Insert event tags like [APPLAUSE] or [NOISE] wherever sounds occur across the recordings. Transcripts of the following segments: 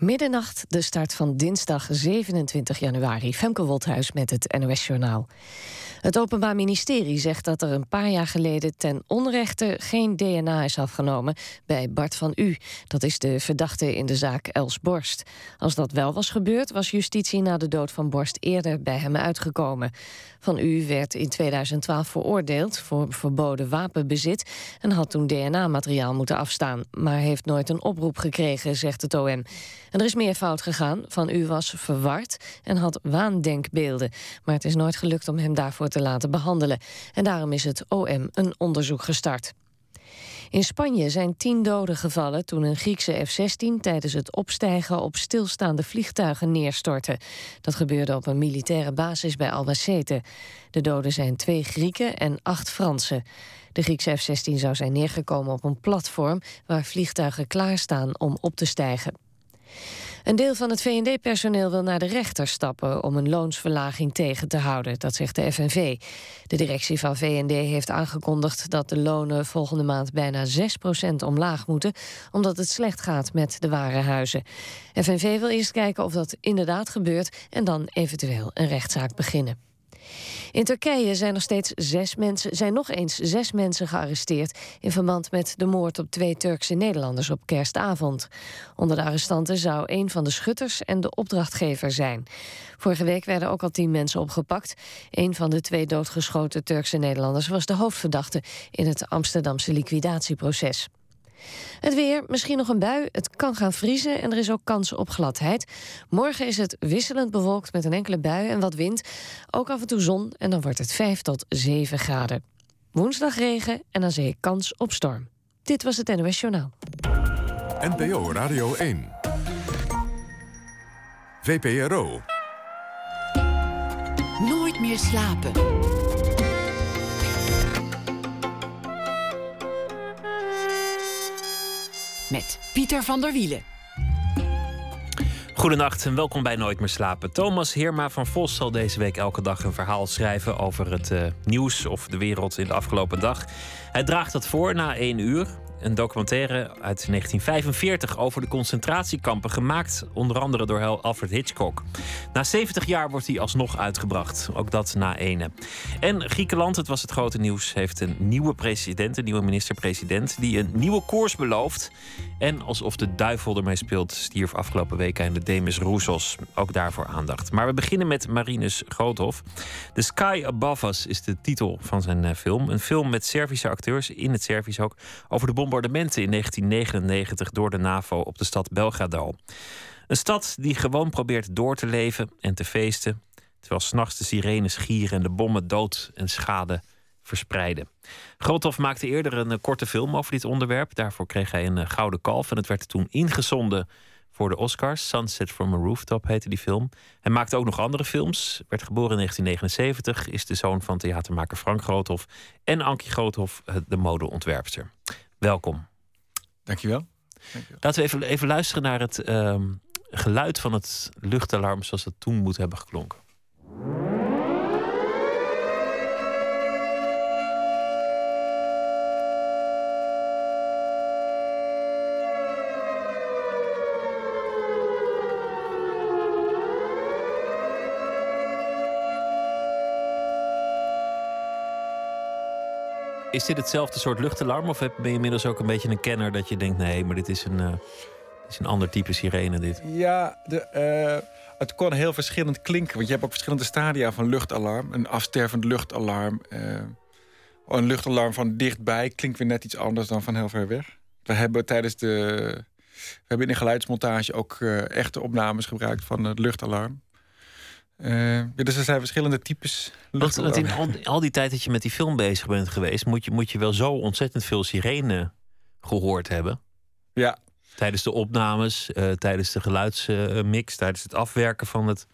Middernacht, de start van dinsdag 27 januari. Femke Wolthuis met het NOS Journaal. Het Openbaar Ministerie zegt dat er een paar jaar geleden ten onrechte geen DNA is afgenomen bij Bart van U. Dat is de verdachte in de zaak Els Borst. Als dat wel was gebeurd, was justitie na de dood van Borst eerder bij hem uitgekomen. Van U werd in 2012 veroordeeld voor verboden wapenbezit en had toen DNA-materiaal moeten afstaan, maar heeft nooit een oproep gekregen, zegt het OM. En er is meer fout gegaan. Van U was verward en had waandenkbeelden, maar het is nooit gelukt om hem daarvoor te laten behandelen. En daarom is het OM een onderzoek gestart. In Spanje zijn tien doden gevallen toen een Griekse F-16 tijdens het opstijgen op stilstaande vliegtuigen neerstortte. Dat gebeurde op een militaire basis bij Albacete. De doden zijn twee Grieken en acht Fransen. De Griekse F-16 zou zijn neergekomen op een platform waar vliegtuigen klaarstaan om op te stijgen. Een deel van het VND-personeel wil naar de rechter stappen om een loonsverlaging tegen te houden, dat zegt de FNV. De directie van VND heeft aangekondigd dat de lonen volgende maand bijna 6% omlaag moeten, omdat het slecht gaat met de warenhuizen. FNV wil eerst kijken of dat inderdaad gebeurt en dan eventueel een rechtszaak beginnen. In Turkije zijn nog steeds zes mensen, zijn nog eens zes mensen gearresteerd in verband met de moord op twee Turkse Nederlanders op kerstavond. Onder de arrestanten zou een van de schutters en de opdrachtgever zijn. Vorige week werden ook al tien mensen opgepakt. Een van de twee doodgeschoten Turkse Nederlanders was de hoofdverdachte in het Amsterdamse liquidatieproces. Het weer, misschien nog een bui. Het kan gaan vriezen en er is ook kans op gladheid. Morgen is het wisselend bewolkt met een enkele bui en wat wind. Ook af en toe zon en dan wordt het 5 tot 7 graden. Woensdag regen en dan zee kans op storm. Dit was het NOS Journaal. NPO Radio 1. VPRO. Nooit meer slapen. Met Pieter van der Wielen. Goedenacht en welkom bij Nooit meer slapen. Thomas Heerma van Vos zal deze week elke dag een verhaal schrijven over het uh, nieuws of de wereld in de afgelopen dag. Hij draagt dat voor na één uur een documentaire uit 1945 over de concentratiekampen, gemaakt onder andere door Alfred Hitchcock. Na 70 jaar wordt hij alsnog uitgebracht, ook dat na ene. En Griekenland, het was het grote nieuws, heeft een nieuwe president, een nieuwe minister-president, die een nieuwe koers belooft. En alsof de duivel ermee speelt, stierf afgelopen week in de Demis Roussos. Ook daarvoor aandacht. Maar we beginnen met Marinus Groothof. The Sky Above Us is de titel van zijn eh, film. Een film met Servische acteurs, in het Servisch ook, over de bombardementen in 1999 door de NAVO op de stad Belgrado. Een stad die gewoon probeert door te leven en te feesten, terwijl s'nachts de sirenes gieren en de bommen dood en schade verspreiden. Groothoff maakte eerder een eh, korte film over dit onderwerp. Daarvoor kreeg hij een eh, gouden kalf en het werd toen ingezonden voor de Oscars. Sunset from a Rooftop heette die film. Hij maakte ook nog andere films. Werd geboren in 1979. Is de zoon van theatermaker Frank Groothoff. En Ankie Groothoff, eh, de modeontwerpster. Welkom. Dankjewel. Dankjewel. Laten we even, even luisteren naar het ehm, geluid van het luchtalarm zoals dat toen moet hebben geklonken. Is dit hetzelfde soort luchtalarm? Of ben je inmiddels ook een beetje een kenner dat je denkt: nee, maar dit is een, uh, is een ander type sirene? Dit. Ja, de, uh, het kon heel verschillend klinken. Want je hebt ook verschillende stadia van luchtalarm. Een afstervend luchtalarm. Uh, een luchtalarm van dichtbij klinkt weer net iets anders dan van heel ver weg. We hebben tijdens de. We hebben in de geluidsmontage ook echte opnames gebruikt van het luchtalarm. Uh, dus er zijn verschillende types. Want, want in al, al, die tijd dat je met die film bezig bent geweest, moet je, moet je wel zo ontzettend veel sirene gehoord hebben. Ja. Tijdens de opnames, uh, tijdens de geluidsmix, tijdens het afwerken van het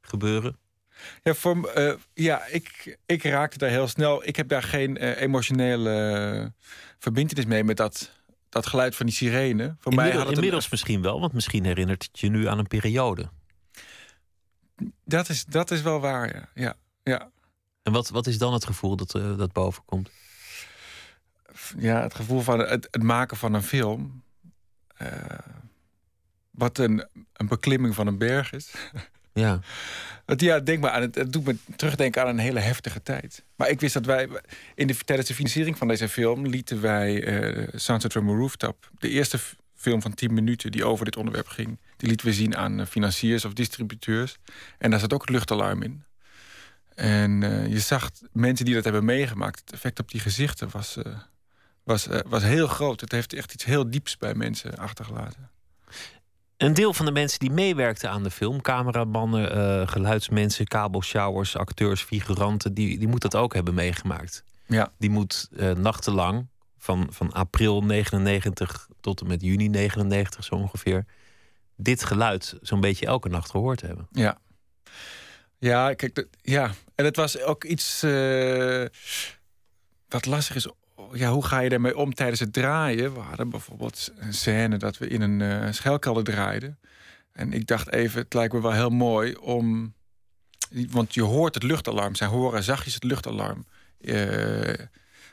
gebeuren. Ja, voor, uh, ja ik, ik raakte daar heel snel. Ik heb daar geen emotionele verbindenis mee met dat, dat geluid van die sirene. Voor mij had het inmiddels misschien wel, want misschien herinnert het je nu aan een periode. Dat is, dat is wel waar, ja. ja, ja. En wat, wat is dan het gevoel dat, uh, dat boven komt? Ja, het gevoel van het, het maken van een film. Uh, wat een, een beklimming van een berg is. [LAUGHS] Ja. Het, ja, denk maar aan het, het doet me terugdenken aan een hele heftige tijd. Maar ik wist dat wij in de, tijdens de financiering van deze film lieten wij uh, Sunset from a Rooftop, de eerste film van 10 minuten die over dit onderwerp ging, die lieten we zien aan financiers of distributeurs. En daar zat ook het luchtalarm in. En uh, je zag mensen die dat hebben meegemaakt, het effect op die gezichten was, uh, was, was heel groot. Het heeft echt iets heel dieps bij mensen achtergelaten. Een deel van de mensen die meewerkten aan de film, cameramannen, geluidsmensen, kabelshowers, acteurs, figuranten, die, die moet dat ook hebben meegemaakt. Ja. Die moet nachtenlang, van, van april 99 tot en met juni 99 zo ongeveer, dit geluid zo'n beetje elke nacht gehoord hebben. Ja. Ja, kijk, ja. En het was ook iets uh, wat lastig is ja, hoe ga je daarmee om tijdens het draaien? We hadden bijvoorbeeld een scène dat we in een uh, draaiden. En ik dacht even, het lijkt me wel heel mooi om... Want je hoort het luchtalarm. Zij horen zachtjes het luchtalarm uh,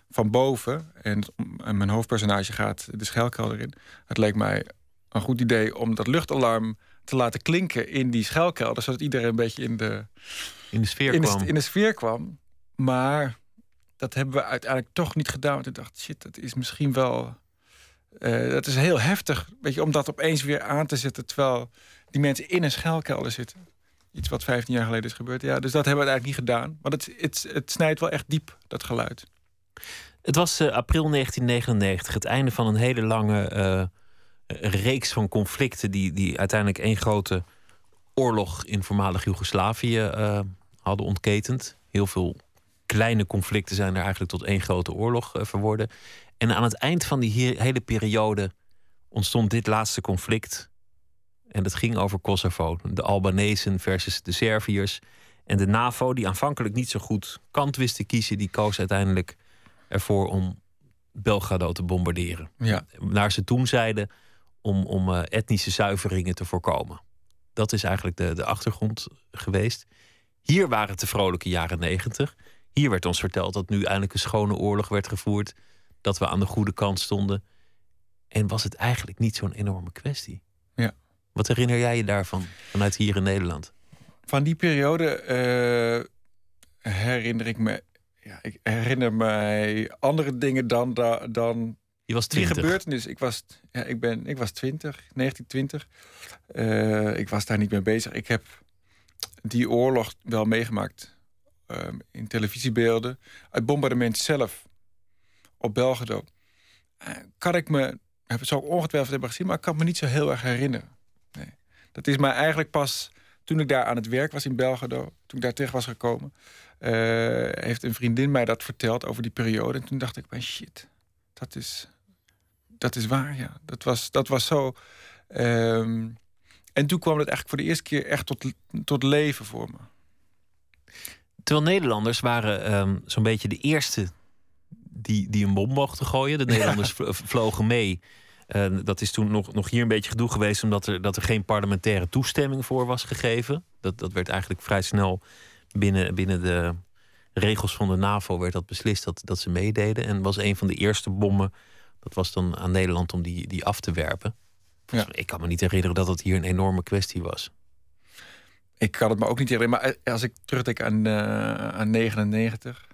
van boven. En, en, mijn hoofdpersonage gaat de schuilkelder in. Het leek mij een goed idee om dat luchtalarm te laten klinken in die schuilkelder. Zodat iedereen een beetje in de, in de sfeer in kwam. In de sfeer kwam. Maar dat hebben we uiteindelijk toch niet gedaan. Want ik dacht, shit, dat is misschien wel... Uh, dat is heel heftig, weet je, om dat opeens weer aan te zetten... terwijl die mensen in een schuilkelder zitten. Iets wat 15 jaar geleden is gebeurd. Ja, dus dat hebben we eigenlijk niet gedaan. Want het, het, het snijdt wel echt diep, dat geluid. Het was uh, april 1999, het einde van een hele lange uh, reeks van conflicten... Die, die uiteindelijk één grote oorlog in voormalig Joegoslavië hadden ontketend. Heel veel kleine conflicten zijn er eigenlijk tot één grote oorlog uh, verworden. En aan het eind van die hele periode ontstond dit laatste conflict. En dat ging over Kosovo. De Albanezen versus de Serviërs. En de NAVO, die aanvankelijk niet zo goed kant wist te kiezen, die koos uiteindelijk ervoor om Belgrado te bombarderen. Ja. Naar ze toen zeiden om, om uh, etnische zuiveringen te voorkomen. Dat is eigenlijk de, de achtergrond geweest. Hier waren het de vrolijke jaren negentig. Hier werd ons verteld dat nu eindelijk een schone oorlog werd gevoerd. Dat we aan de goede kant stonden. En was het eigenlijk niet zo'n enorme kwestie? Ja. Wat herinner jij je daarvan, vanuit hier in Nederland? Van die periode uh, herinner ik me... Ja, ik herinner mij andere dingen dan... dan je was die 20. gebeurtenis. Ik was, ja, ik, ben, ik was 20, 1920. Uh, ik was daar niet mee bezig. Ik heb die oorlog wel meegemaakt um, in televisiebeelden. Het bombardement zelf op Belgrado. Uh, kan ik me, heb het zo ongetwijfeld hebben gezien, maar ik kan me niet zo heel erg herinneren. Nee. Dat is mij eigenlijk pas toen ik daar aan het werk was in Belgrado, toen ik daar terecht was gekomen, uh, heeft een vriendin mij dat verteld over die periode. En toen dacht ik, van shit, dat is, dat is waar, ja. Dat was, dat was zo. Um, en toen kwam het eigenlijk voor de eerste keer echt tot, tot leven voor me. Terwijl Nederlanders waren um, zo'n beetje de eerste die, die een bom mochten gooien. De [LAUGHS] Nederlanders ja. vlogen mee. Uh, dat is toen nog, nog hier een beetje gedoe geweest, omdat er, dat er geen parlementaire toestemming voor was gegeven. Dat, dat werd eigenlijk vrij snel binnen, binnen de regels van de NAVO werd dat beslist dat, dat ze meededen. En was een van de eerste bommen. Dat was dan aan Nederland om die, die af te werpen. Ja. Ik kan me niet herinneren dat dat hier een enorme kwestie was. Ik kan het me ook niet herinneren. Maar als ik terugdenk aan, uh, aan 99.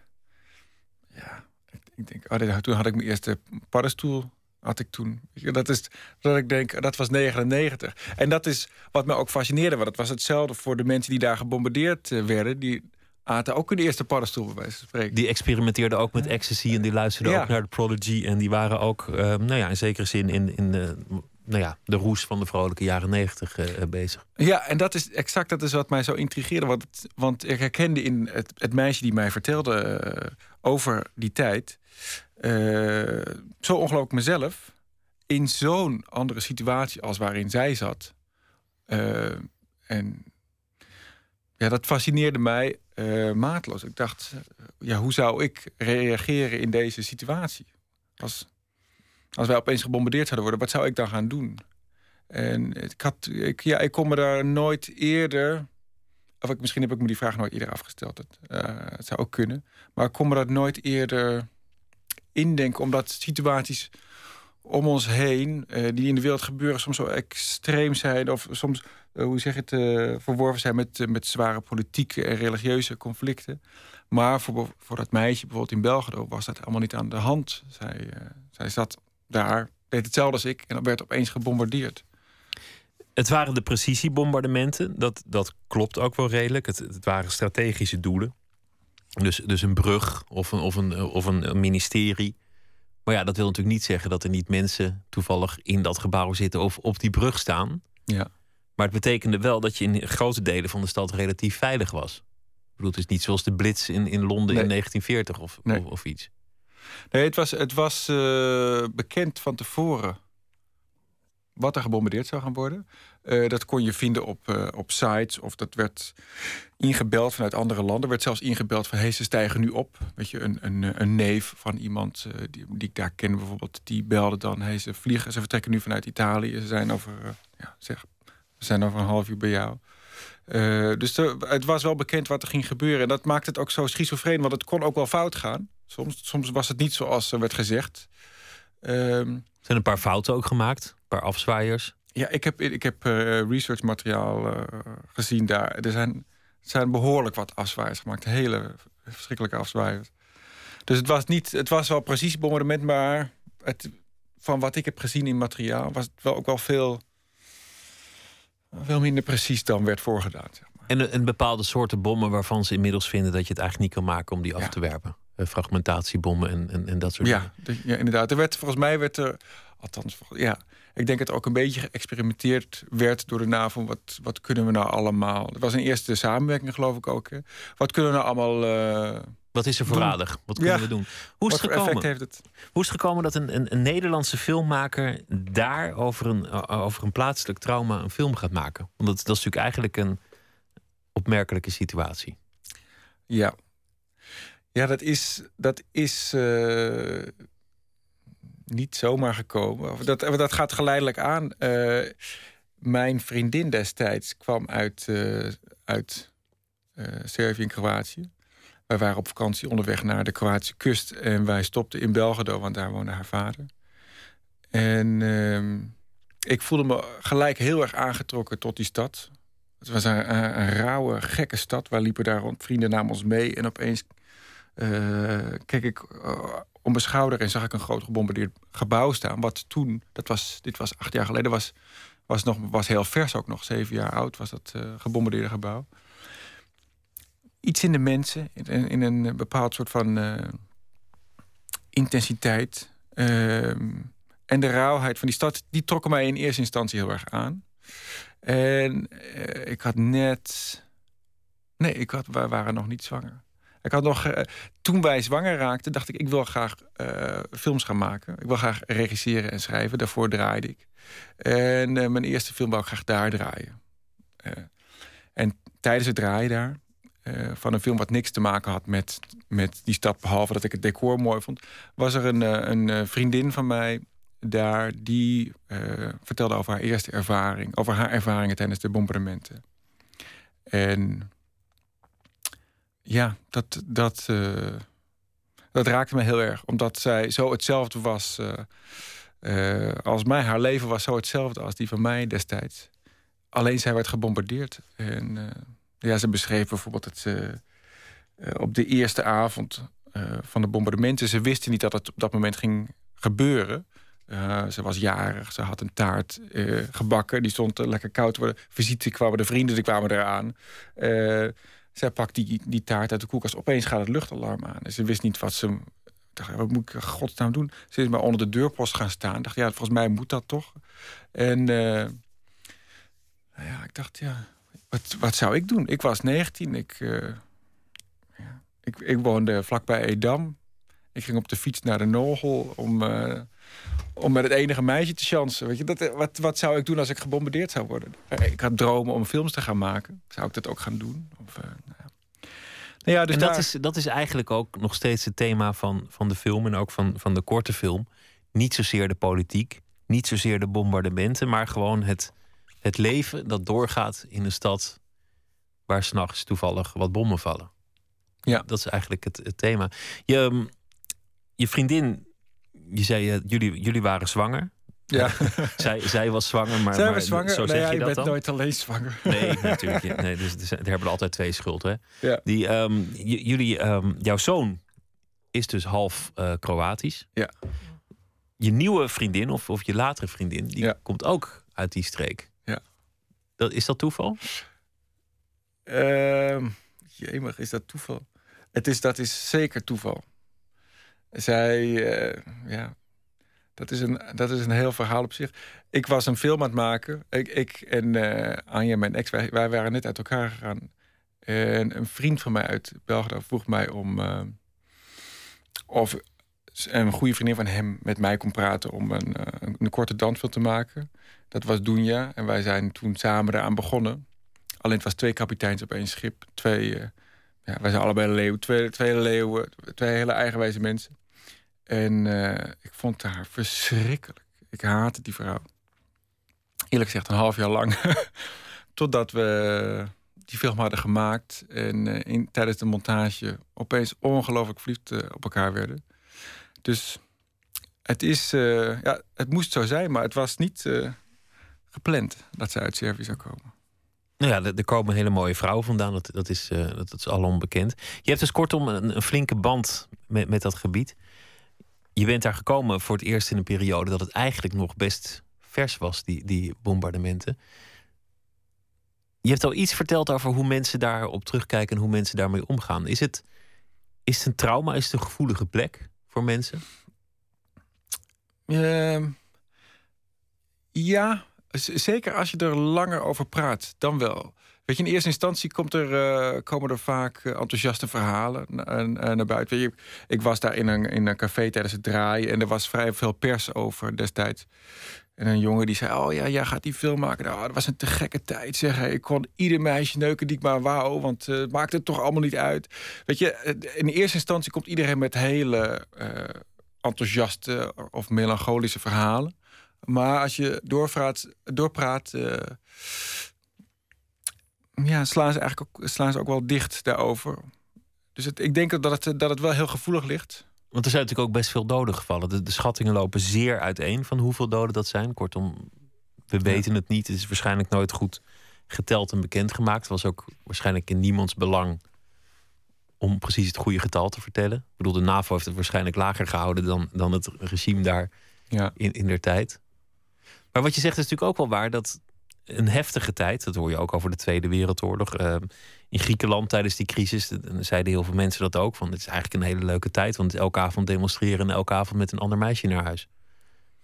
Ja, ik, denk, oh, toen had ik mijn eerste paddenstoel. Had ik toen. Dat is dat ik denk, dat was 99. En dat is wat me ook fascineerde. Want het was hetzelfde voor de mensen die daar gebombardeerd uh, werden. Die aten ook hun eerste paddenstoel, bij wijze van spreken. Die experimenteerden ook met ecstasy en die luisterden Ja. ook naar de Prodigy. En die waren ook, uh, nou ja, in zekere zin in, in de, nou ja, de roes van de vrolijke jaren negentig uh, bezig. Ja, en dat is exact dat is wat mij zo intrigeerde. Want, want ik herkende in het, het meisje die mij vertelde uh, over die tijd... Uh, zo ongelooflijk mezelf in zo'n andere situatie als waarin zij zat. Uh, en ja, dat fascineerde mij uh, maatloos. Ik dacht, ja, hoe zou ik reageren in deze situatie? Als, als wij opeens gebombardeerd zouden worden, wat zou ik dan gaan doen? En ik, had, ik, ja, ik kon me daar nooit eerder... Of ik, misschien heb ik me die vraag nooit eerder afgesteld. Het, uh, het zou ook kunnen. Maar ik kon me dat nooit eerder indenken... omdat situaties om ons heen, eh, die in de wereld gebeuren, soms zo extreem zijn. Of soms, eh, hoe zeg het, eh, verworven zijn met, met zware politieke en religieuze conflicten. Maar voor, voor dat meisje bijvoorbeeld in Belgrado was dat allemaal niet aan de hand. Zij, zij zat daar, deed hetzelfde als ik en dan werd opeens gebombardeerd. Het waren de precisiebombardementen, dat, dat klopt ook wel redelijk. Het, het waren strategische doelen. Dus, dus een brug of een, of, een, of een ministerie. Maar ja, dat wil natuurlijk niet zeggen dat er niet mensen toevallig in dat gebouw zitten of op die brug staan. Ja. Maar het betekende wel dat je in grote delen van de stad relatief veilig was. Ik bedoel, het is niet zoals de Blitz in, in Londen in 1940 of, of, of, iets. Nee, het was, het was uh, bekend van tevoren wat er gebombardeerd zou gaan worden. Uh, dat kon je vinden op, uh, op sites of dat werd ingebeld vanuit andere landen. werd zelfs ingebeld van hey, ze stijgen nu op. Weet je, een, een, een neef van iemand uh, die, die, ik daar ken bijvoorbeeld, die belde dan: hey, ze vliegen, ze vertrekken nu vanuit Italië. Ze zijn over, ja, zeg, zijn over een half uur bij jou. dus het was wel bekend wat er ging gebeuren. En dat maakt het ook zo schizofreen, want het kon ook wel fout gaan. Soms, soms was het niet zoals er werd gezegd. Um, zijn een paar fouten ook gemaakt, een paar afzwaaiers. Ja, ik heb, ik heb uh, researchmateriaal uh, gezien daar. Er zijn, zijn behoorlijk wat afzwaaiers gemaakt. Hele verschrikkelijke afzwaaiers. Dus het was, niet, het was wel precies bombardement, maar het, van wat ik heb gezien in materiaal... was het wel ook wel veel, veel minder precies dan werd voorgedaan. Zeg maar. En een bepaalde soorten bommen waarvan ze inmiddels vinden... dat je het eigenlijk niet kan maken om die af te werpen? Eh, fragmentatiebommen en, en, en dat soort ja, dingen. ja, inderdaad. Er werd, volgens mij werd er, althans, ja, ik denk dat er ook een beetje geëxperimenteerd werd door de NAVO. Wat, wat kunnen we nou allemaal? Het was een eerste samenwerking, geloof ik ook. Hè? Wat kunnen we nou allemaal. Uh, wat is er voorradig? Wat kunnen we doen? Hoe is, het gekomen? heeft het? Hoe is het gekomen dat een, een, een, Nederlandse filmmaker daar over een, over een plaatselijk trauma een film gaat maken? Want dat, dat is natuurlijk eigenlijk een opmerkelijke situatie. Ja, ja, dat is, dat is uh, niet zomaar gekomen. Dat, dat gaat geleidelijk aan. Uh, mijn vriendin destijds kwam uit, uh, uit Servië en Kroatië. Wij waren op vakantie onderweg naar de Kroatische kust. En wij stopten in Belgrado, want daar woonde haar vader. En ehm, ik voelde me gelijk heel erg aangetrokken tot die stad. Het was een, rauwe, gekke stad. Wij liepen daar rond, vrienden namen ons mee. En opeens uh, keek ik uh, om mijn schouder en zag ik een groot gebombardeerd gebouw staan. Wat toen, dat was, dit was acht jaar geleden, was, was, nog, was heel vers ook nog. Zeven jaar oud was dat uh, gebombardeerde gebouw. Iets in de mensen, in, in een bepaald soort van intensiteit. Ehm, en de rauwheid van die stad, die trokken mij in eerste instantie heel erg aan. En ik had net. Nee, ik had, wij waren nog niet zwanger. Ik had nog, uh, toen wij zwanger raakten, dacht ik, ik wil graag films gaan maken. Ik wil graag regisseren en schrijven. Daarvoor draaide ik. En mijn eerste film wou ik graag daar draaien. en tijdens het draaien daar, van een film wat niks te maken had met, met die stad, behalve dat ik het decor mooi vond, was er een, een vriendin van mij daar die vertelde over haar eerste ervaring, over haar ervaringen tijdens de bombardementen. En ja, dat, dat, dat raakte me heel erg. Omdat zij zo hetzelfde was als mij. Haar leven was zo hetzelfde als die van mij destijds. Alleen zij werd gebombardeerd. En ja, ze beschreef bijvoorbeeld dat ze op de eerste avond van de bombardementen... ze wisten niet dat het op dat moment ging gebeuren. ze was jarig, ze had een taart gebakken. Die stond lekker koud te worden. Visite kwamen de vrienden, die kwamen eraan. Zij pakt die, die taart uit de koelkast. Opeens gaat het luchtalarm aan. En ze wist niet wat ze... Dacht, wat moet ik godsnaam doen? Ze is maar onder de deurpost gaan staan. Dacht, ja, volgens mij moet dat toch. En uh, nou ja, ik dacht, ja, wat, wat zou ik doen? Ik was 19. Ik, uh, ja, ik, ik woonde vlakbij Edam. Ik ging op de fiets naar de Nogel om, uh, om met het enige meisje te chansen. Weet je, dat, wat, wat zou ik doen als ik gebombardeerd zou worden? Ik had dromen om films te gaan maken. Zou ik dat ook gaan doen? Of, uh, nou ja. Nou ja, dus en dat, is, dat is eigenlijk ook nog steeds het thema van, van de film en ook van, van de korte film. Niet zozeer de politiek, niet zozeer de bombardementen, maar gewoon het, het leven dat doorgaat in een stad waar s'nachts toevallig wat bommen vallen. Ja. Dat is eigenlijk het, het thema. Je, je vriendin je zei, uh, jullie, jullie waren zwanger. Ja. [LAUGHS] zij, zij was zwanger, maar, zij maar was zwanger. zo nee, zeg ja, je dat bent dan? nooit alleen zwanger. Nee, [LAUGHS] natuurlijk. Nee, dus, dus, er hebben er altijd twee schuld, hè? Ja. Die, ehm, jullie, ehm, jouw zoon is dus half eh, Kroatisch. Ja. Je nieuwe vriendin, of, of je latere vriendin, die Ja. komt ook uit die streek. Dat, is dat toeval? Ehm jemig, is dat toeval? Het is, dat is zeker toeval. Zij, eh, ja, dat is, een, dat is een heel verhaal op zich. Ik was een film aan het maken. Ik, ik en eh Anja, mijn ex, wij, wij waren net uit elkaar gegaan. En een vriend van mij uit België vroeg mij om... eh, of een goede vriendin van hem met mij kon praten... om een, eh, een, een korte dansfilm te maken. Dat was Dunja. En wij zijn toen samen eraan begonnen. Alleen het was twee kapiteins op één schip. Twee, eh, ja, wij zijn allebei leeuw. Twee, twee leeuwen, twee hele eigenwijze mensen. En eh, ik vond haar verschrikkelijk. Ik haatte die vrouw. Eerlijk gezegd een half jaar lang. [LAUGHS] Totdat we die film hadden gemaakt. En in, tijdens de montage opeens ongelooflijk verliefd op elkaar werden. Dus het, is, eh, ja, het moest zo zijn, maar het was niet eh, gepland dat ze uit Servië zou komen. Nou ja, er komen hele mooie vrouwen vandaan. Dat, dat, is, eh, dat, is alom bekend. Je hebt dus kortom een, een flinke band met, met dat gebied. Je bent daar gekomen voor het eerst in een periode dat het eigenlijk nog best vers was, die, die bombardementen. Je hebt al iets verteld over hoe mensen daarop terugkijken en hoe mensen daarmee omgaan. Is het, is het een trauma? Is het een gevoelige plek voor mensen? Ehm, ja, zeker als je er langer over praat, dan wel. Weet je, in eerste instantie komt er, eh, komen er vaak eh, enthousiaste verhalen na- eh, naar buiten. Ik was daar in een, in een café tijdens het draaien en er was vrij veel pers over destijds. En een jongen die zei: Oh ja, jij gaat die film maken. Nou, dat was een te gekke tijd. Zeg ik kon ieder meisje neuken die ik maar wou, want het maakt het toch allemaal niet uit. Weet je, in eerste instantie komt iedereen met hele enthousiaste of melancholische verhalen. Maar als je doorpraat, doorpraat ja, slaan ze eigenlijk ook, slaan ze ook wel dicht daarover. Dus het, ik denk dat het, dat het wel heel gevoelig ligt. Want er zijn natuurlijk ook best veel doden gevallen. De, de schattingen lopen zeer uiteen van hoeveel doden dat zijn. Kortom, we weten het niet. Het is waarschijnlijk nooit goed geteld en bekendgemaakt. Het was ook waarschijnlijk in niemands belang om precies het goede getal te vertellen. Ik bedoel, de NAVO heeft het waarschijnlijk lager gehouden dan, dan het regime daar Ja. in, in der tijd. Maar wat je zegt is natuurlijk ook wel waar dat een heftige tijd, dat hoor je ook over de Tweede Wereldoorlog. eh, in Griekenland tijdens die crisis zeiden heel veel mensen dat ook. Van het is eigenlijk een hele leuke tijd, want elke avond demonstreren en elke avond met een ander meisje naar huis.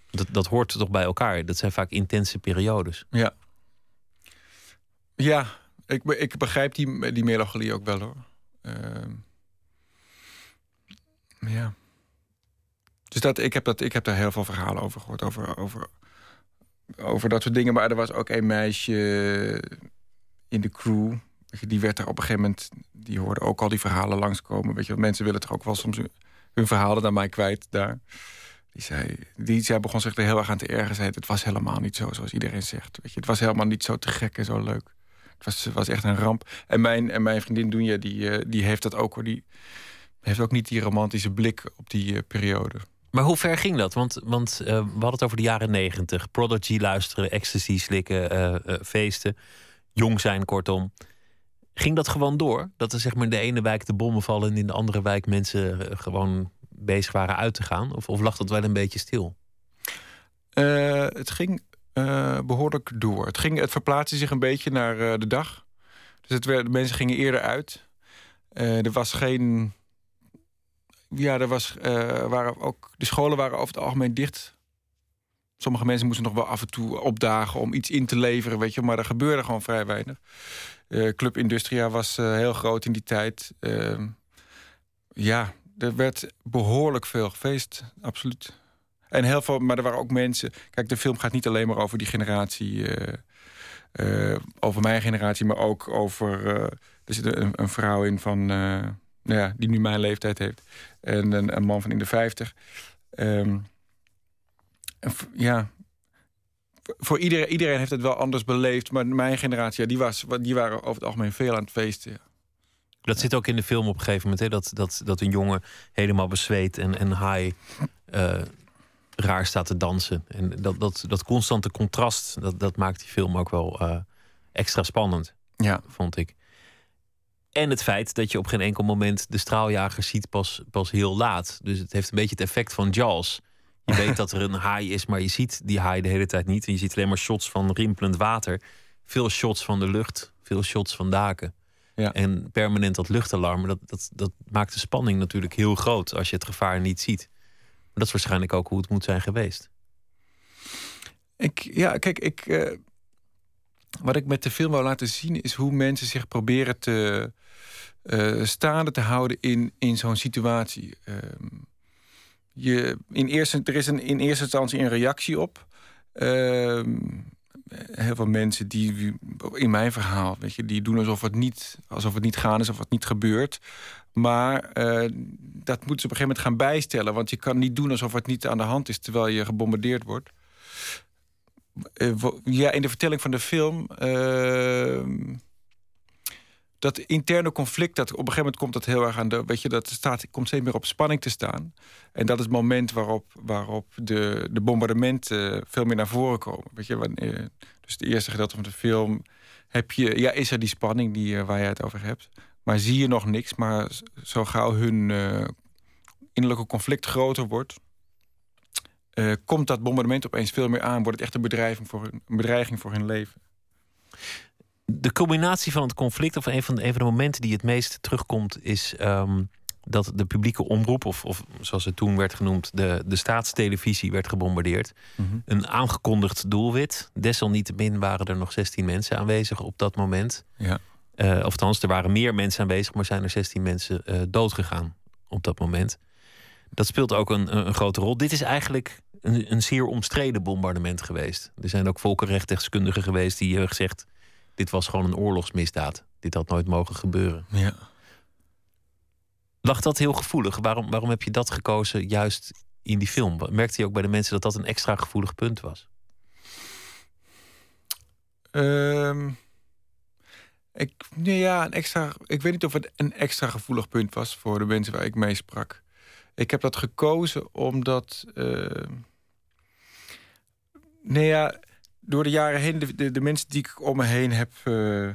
Dat, dat hoort toch bij elkaar. Dat zijn vaak intense periodes. Ja, ja ik, ik begrijp die, die melancholie ook wel hoor. Ehm, ja. Dus dat, ik, heb dat, ik heb daar heel veel verhalen over gehoord. Over, over, over dat soort dingen. Maar er was ook een meisje in de crew. Die werd daar op een gegeven moment. Die hoorde ook al die verhalen langskomen. Weet je, mensen willen toch ook wel soms hun, verhalen naar mij kwijt daar. Die zei, die, zij begon zich er heel erg aan te ergeren. Zei, het was helemaal niet zo zoals iedereen zegt. Weet je, het was helemaal niet zo te gek en zo leuk. Het was, was echt een ramp. En mijn, en mijn vriendin Doenja, die, eh, die heeft dat ook. Die heeft ook niet die romantische blik op die eh, periode. Maar hoe ver ging dat? Want, want eh, we hadden het over de jaren negentig. Prodigy luisteren, ecstasy slikken, eh, eh, feesten. Jong zijn, kortom. Ging dat gewoon door? Dat er zeg maar in de ene wijk de bommen vallen... en in de andere wijk mensen gewoon bezig waren uit te gaan? Of, of lag dat wel een beetje stil? Het ging eh, behoorlijk door. Het, ging, het verplaatste zich een beetje naar de dag. Dus het werd, mensen gingen eerder uit. Er was geen. Ja, er was, eh, waren ook, de scholen waren over het algemeen dicht. Sommige mensen moesten nog wel af en toe opdagen om iets in te leveren, weet je, maar er gebeurde gewoon vrij weinig. Eh, Club Industria was eh, heel groot in die tijd. Ehm, ja, er werd behoorlijk veel gefeest, absoluut. En heel veel, maar er waren ook mensen. Kijk, de film gaat niet alleen maar over die generatie. over mijn generatie, maar ook over. er zit een, een vrouw in van. Nou ja, die nu mijn leeftijd heeft. En een, een man van in de 50. Ehm, ja. Voor- iedereen, iedereen heeft het wel anders beleefd. Maar mijn generatie, ja, die, was, die waren over het algemeen veel aan het feesten. ja. Dat zit ook in de film op een gegeven moment. Hè? Dat, dat, dat een jongen helemaal bezweet en, en high... eh, raar staat te dansen. En dat, dat, dat constante contrast, dat, dat maakt die film ook wel eh, extra spannend, Ja. vond ik. En het feit dat je op geen enkel moment de straaljager ziet pas, pas heel laat. Dus het heeft een beetje het effect van Jaws. Je weet dat er een [LAUGHS] haai is, maar je ziet die haai de hele tijd niet. En je ziet alleen maar shots van rimpelend water. Veel shots van de lucht, veel shots van daken. Ja. En permanent dat luchtalarm, dat, dat, dat maakt de spanning natuurlijk heel groot als je het gevaar niet ziet. Maar dat is waarschijnlijk ook hoe het moet zijn geweest. Ik, ja, kijk, ik, eh, wat ik met de film wou laten zien is hoe mensen zich proberen te eh, staande te houden in, in zo'n situatie. Ehm, je, in eerste, er is een, in eerste instantie een reactie op. Ehm, heel veel mensen die in mijn verhaal, weet je, die doen alsof het niet, alsof het niet gaan is, of het niet gebeurt. Maar eh, dat moeten ze op een gegeven moment gaan bijstellen. Want je kan niet doen alsof het niet aan de hand is terwijl je gebombardeerd wordt. Eh, ja, in de vertelling van de film. ehm, dat interne conflict, dat op een gegeven moment komt dat heel erg aan de. Weet je, dat staat, komt steeds meer op spanning te staan. En dat is het moment waarop, waarop de, de bombardementen veel meer naar voren komen. Weet je, wanneer, dus het eerste gedeelte van de film heb je, ja, is er die spanning die, eh, waar jij het over hebt. Maar zie je nog niks. Maar zo gauw hun eh, innerlijke conflict groter wordt, eh, komt dat bombardement opeens veel meer aan. Wordt het echt een bedreiging voor hun, een bedreiging voor hun leven. De combinatie van het conflict, of een van de, een van de momenten die het meest terugkomt, is ehm, dat de publieke omroep, of, of zoals het toen werd genoemd, de, de staatstelevisie werd gebombardeerd. Een aangekondigd doelwit. Desalniettemin waren er nog 16 mensen aanwezig op dat moment. Ja. Eh, of althans, er waren meer mensen aanwezig, maar zijn er 16 mensen eh doodgegaan op dat moment. Dat speelt ook een, een, grote rol. Dit is eigenlijk een, een zeer omstreden bombardement geweest. Er zijn ook volkenrechtdeskundigen geweest die hebben gezegd: dit was gewoon een oorlogsmisdaad. Dit had nooit mogen gebeuren. Ja. Lag dat heel gevoelig? Waarom, waarom heb je dat gekozen juist in die film? Merkte je ook bij de mensen dat dat een extra gevoelig punt was? Ehm, ik, nee, ja, een extra, ik weet niet of het een extra gevoelig punt was voor de mensen waar ik mee sprak. Ik heb dat gekozen omdat. eh, nee, ja, door de jaren heen, de, mensen die ik om me heen heb. eh,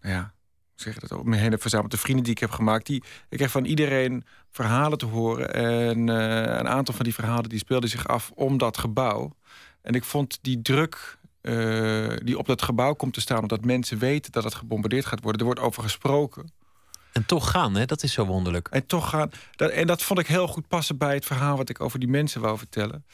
ja, zeg dat? Om me heen heb verzameld, de vrienden die ik heb gemaakt. Die, ik kreeg van iedereen verhalen te horen. En eh, een aantal van die verhalen die speelden zich af om dat gebouw. En ik vond die druk die op dat gebouw komt te staan, omdat mensen weten dat het gebombardeerd gaat worden. Er wordt over gesproken. En toch gaan, hè? dat is zo wonderlijk. En toch gaan. En dat vond ik heel goed passen bij het verhaal wat ik over die mensen wou vertellen.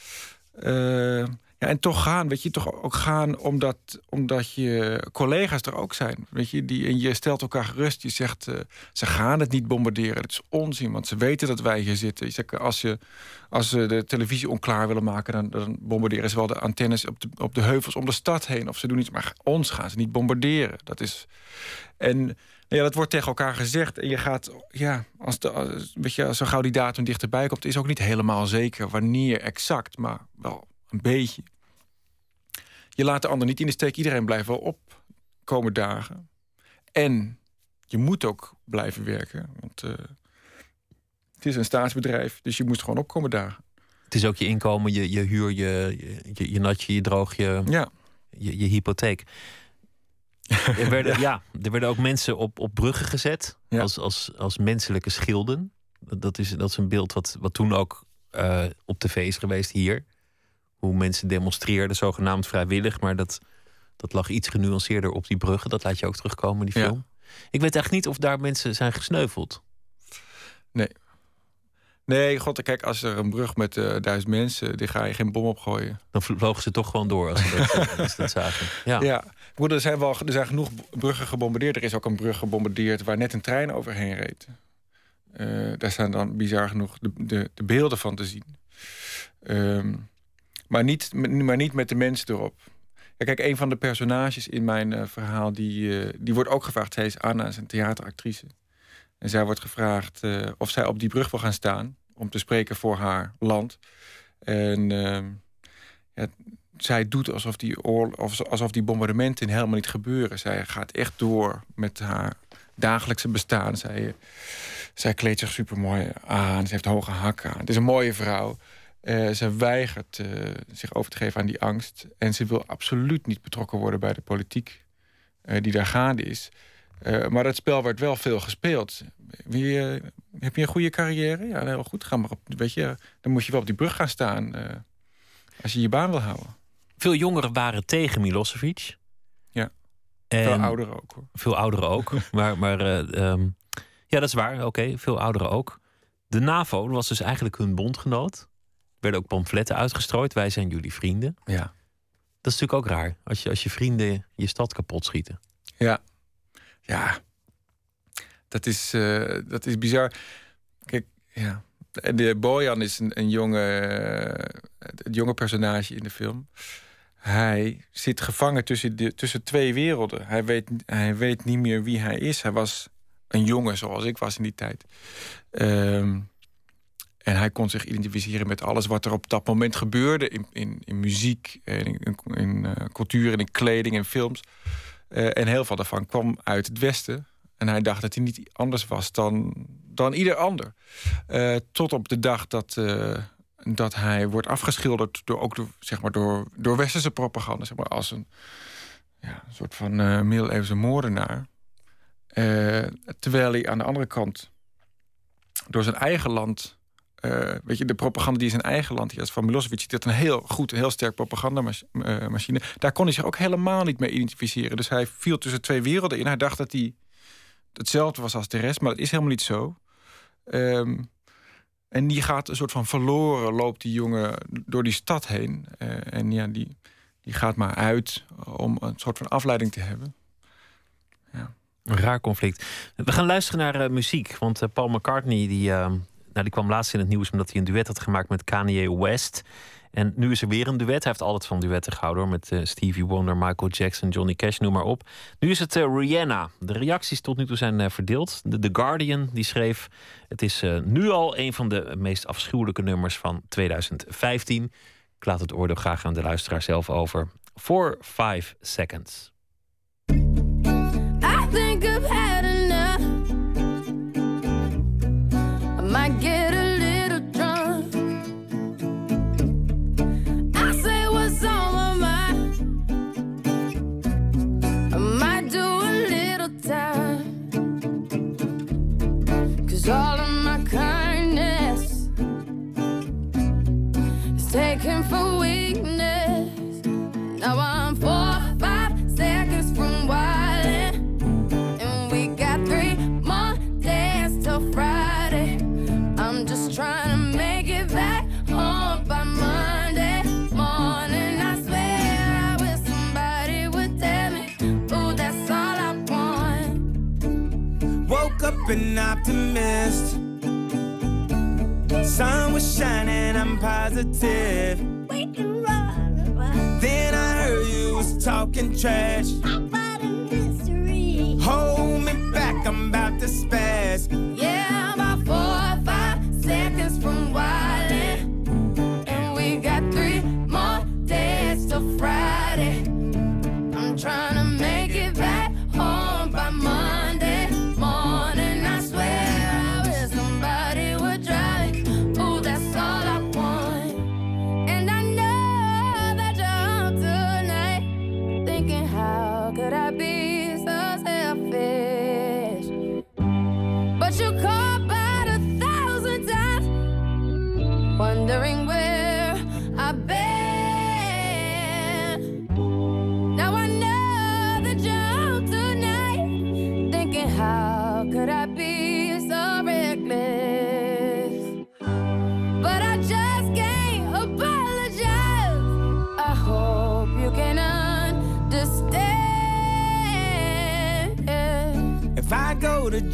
Eh, ja, en toch gaan, weet je, toch ook gaan omdat, omdat je collega's er ook zijn. Weet je, die, en je stelt elkaar gerust. Je zegt, eh, ze gaan het niet bombarderen. Dat is onzin, want ze weten dat wij hier zitten. Je zegt, als, je, als ze de televisie onklaar willen maken, dan, dan bombarderen ze wel de antennes op de, op de heuvels om de stad heen. Of ze doen iets, maar ons gaan ze niet bombarderen. Dat is. En ja, dat wordt tegen elkaar gezegd. En je gaat, ja, als de, als, weet je, zo gauw die datum dichterbij komt, is ook niet helemaal zeker wanneer exact, maar wel een beetje. Je laat de ander niet in de steek. Iedereen blijft wel op komende dagen. En je moet ook blijven werken. Want uh, het is een staatsbedrijf, dus je moet gewoon opkomen dagen. Het is ook je inkomen, je, je huur, je, je, je natje, je droog, je, ja. je, je hypotheek. Er, [LAUGHS] werden, ja, er werden ook mensen op, op bruggen gezet ja. als, als, als menselijke schilden. Dat is, dat is een beeld wat, wat toen ook uh, op tv is geweest hier. Hoe mensen demonstreerden, zogenaamd vrijwillig. Maar dat, dat lag iets genuanceerder op die bruggen. Dat laat je ook terugkomen in die film. Ja. Ik weet echt niet of daar mensen zijn gesneuveld. Nee. Nee, god, kijk, als er een brug met uh, duizend mensen, die ga je geen bom opgooien. Dan vlogen ze toch gewoon door als ze dat, [LAUGHS] als ze dat zagen. Ja. ja. Broer, er zijn wel er zijn genoeg bruggen gebombardeerd. Er is ook een brug gebombardeerd waar net een trein overheen reed. Uh, daar zijn dan bizar genoeg de, de, de beelden van te zien. Um, maar, niet, maar niet met de mensen erop. Ja, kijk, een van de personages in mijn uh, verhaal, die, uh, die wordt ook gevraagd. Zij is Anna, is een theateractrice. En zij wordt gevraagd of zij op die brug wil gaan staan om te spreken voor haar land. En ehm, ja, zij doet alsof die, oorlog, alsof die bombardementen helemaal niet gebeuren. Zij gaat echt door met haar dagelijkse bestaan. Zij, zij kleedt zich super mooi aan. Ze heeft hoge hakken aan. Het is een mooie vrouw. Uh, ze weigert zich over te geven aan die angst. En ze wil absoluut niet betrokken worden bij de politiek die daar gaande is. maar dat spel werd wel veel gespeeld. Wie, heb je een goede carrière? Ja, heel goed. Ga maar op, weet je, dan moet je wel op die brug gaan staan als je je baan wil houden. Veel jongeren waren tegen Milosevic. Ja. veel ouderen ook hoor. Veel ouderen ook. [LAUGHS] maar maar ehm, ja, dat is waar. Oké, veel ouderen ook. De NAVO was dus eigenlijk hun bondgenoot. Er werden ook pamfletten uitgestrooid. Wij zijn jullie vrienden. Ja. Dat is natuurlijk ook raar. Als je, als je vrienden je stad kapot schieten. Ja. Ja. Dat is, uh, dat is bizar. Kijk, ja. En de Bojan is een, een jonge, het jonge personage in de film. Hij zit gevangen tussen, de, tussen twee werelden. Hij weet, hij weet niet meer wie hij is. Hij was een jongen zoals ik was in die tijd. Ehm, en hij kon zich identificeren met alles wat er op dat moment gebeurde in, in, in muziek, en in, in uh, cultuur en in kleding en films. Uh, en heel veel daarvan kwam uit het Westen. En hij dacht dat hij niet anders was dan, dan ieder ander. Uh, tot op de dag dat, dat hij wordt afgeschilderd door, ook zeg maar door, westerse propaganda. Zeg maar, als een, ja, soort van middeleeuwse moordenaar. Uh, terwijl hij aan de andere kant door zijn eigen land. Uh, weet je, de propaganda die in zijn eigen land, die als van Milosevic, dat een heel goed, heel sterk propagandamachine. Daar kon hij zich ook helemaal niet mee identificeren. Dus hij viel tussen twee werelden in. Hij dacht dat hij hetzelfde was als de rest, maar dat is helemaal niet zo. Um, en die gaat een soort van verloren, loopt die jongen door die stad heen. Uh, en ja, die, die gaat maar uit om een soort van afleiding te hebben. Een raar conflict. We gaan luisteren naar uh, muziek. Want uh, Paul McCartney die, uh, nou, die kwam laatst in het nieuws omdat hij een duet had gemaakt met Kanye West. En nu is er weer een duet. Hij heeft altijd van duetten gehouden hoor. Met Stevie Wonder, Michael Jackson, Johnny Cash, noem maar op. Nu is het Rihanna. De reacties tot nu toe zijn verdeeld. De The Guardian die schreef... Het is nu al een van de meest afschuwelijke nummers van 2015. Ik laat het oordeel graag aan de luisteraar zelf over. For five seconds. think I've had might get an optimist. Sun was shining, I'm positive. Then I heard you was talking trash. Hold me back, I'm about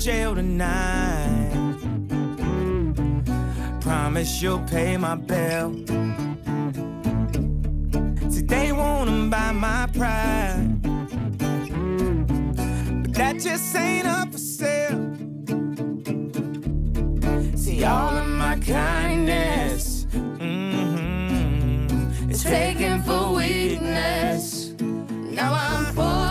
jail tonight, promise you'll pay my bill. See, they wanna buy my pride, but that just ain't up for sale. See, all of my kindness mhm, is taken for weakness. Now I'm four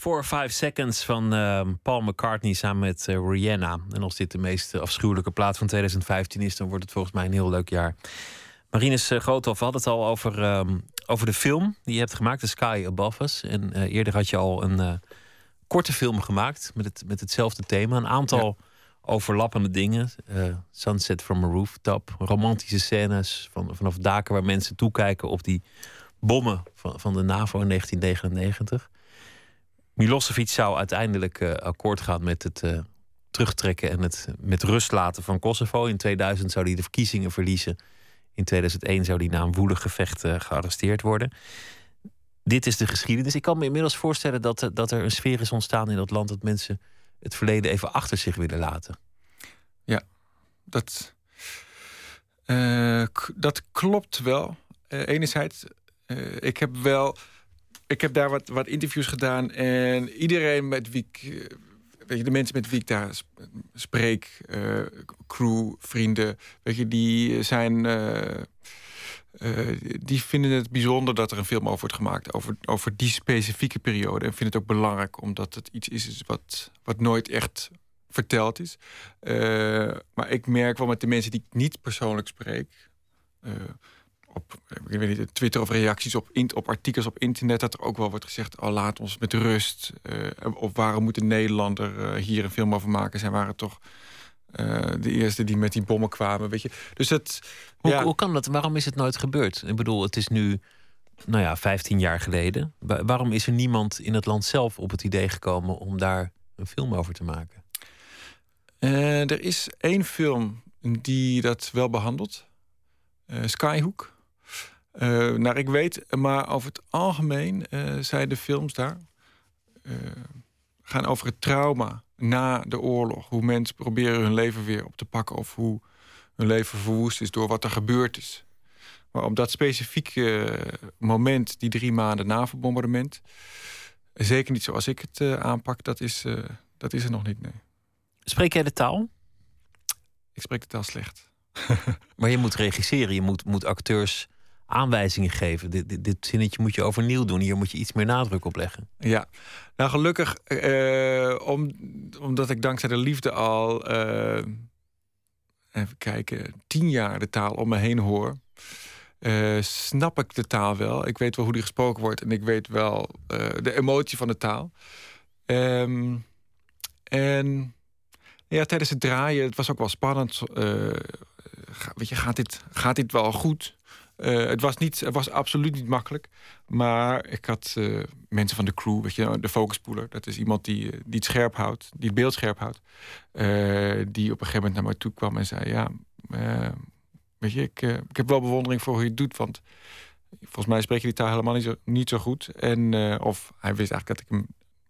4 5 Seconds van ehm, Paul McCartney samen met eh, Rihanna. En als dit de meest afschuwelijke plaat van 2015 is, dan wordt het volgens mij een heel leuk jaar. Marinus eh, we had het al over, ehm, over de film die je hebt gemaakt, The Sky Above Us. En eh, eerder had je al een korte film gemaakt met, het, met hetzelfde thema. Een aantal overlappende dingen. sunset from a rooftop, romantische scènes van, vanaf daken waar mensen toekijken op die bommen van, van de NAVO in 1999. Milosevic zou uiteindelijk uh, akkoord gaan met het uh, terugtrekken en het met rust laten van Kosovo. In 2000 zou hij de verkiezingen verliezen. In 2001 zou hij na een woelig gevecht gearresteerd worden. Dit is de geschiedenis. Ik kan me inmiddels voorstellen dat, dat er een sfeer is ontstaan in dat land dat mensen het verleden even achter zich willen laten. Ja, dat, dat klopt wel. enerzijds, ik heb wel ik heb daar wat, wat interviews gedaan. En iedereen met wie ik... Eh, weet je, de mensen met wie ik daar spreek... Uh, crew, vrienden... Weet je, die zijn... Uh, die vinden het bijzonder dat er een film over wordt gemaakt... over, over die specifieke periode. En vinden het ook belangrijk... omdat het iets is wat, wat nooit echt verteld is. maar ik merk wel met de mensen die ik niet persoonlijk spreek op ik weet niet, Twitter of reacties op, op artikels op internet... dat er ook wel wordt gezegd, oh, laat ons met rust. Uh, of waarom moet een Nederlander uh, hier een film over maken? Zij waren toch uh, de eerste die met die bommen kwamen, weet je. Dus. Hoe, ja. hoe kan dat? Waarom is het nooit gebeurd? Ik bedoel, het is nu, nou ja, 15 jaar geleden. waarom is er niemand in het land zelf op het idee gekomen... om daar een film over te maken? er is één film die dat wel behandelt. Skyhook. Uh, naar ik weet, maar over het algemeen uh, zijn de films daar uh, gaan over het trauma na de oorlog. Hoe mensen proberen hun leven weer op te pakken of hoe hun leven verwoest is door wat er gebeurd is. Maar op dat specifieke moment, die drie maanden na het bombardement, zeker niet zoals ik het aanpak, dat is, dat is er nog niet. Nee. Spreek jij de taal? Ik spreek de taal slecht. [LAUGHS] maar je moet regisseren, je moet, moet acteurs aanwijzingen geven. Dit, dit, dit, zinnetje moet je overnieuw doen. Hier moet je iets meer nadruk op leggen. Ja, nou gelukkig, om, omdat ik dankzij de liefde al, uh, even kijken, tien jaar de taal om me heen hoor. Uh, snap ik de taal wel. Ik weet wel hoe die gesproken wordt en ik weet wel de emotie van de taal. Um, en ja, tijdens het draaien, het was ook wel spannend. weet je, gaat dit, gaat dit wel goed? Uh, het, was niet, het was absoluut niet makkelijk. Maar ik had uh, mensen van de crew, weet je, de focuspoeler. Dat is iemand die, die het scherp houdt, die het beeld scherp houdt. Die op een gegeven moment naar mij toe kwam en zei... ja, weet je, ik, ik heb wel bewondering voor hoe je het doet. Want volgens mij spreek je die taal helemaal niet zo, goed. En, of hij wist eigenlijk dat ik hem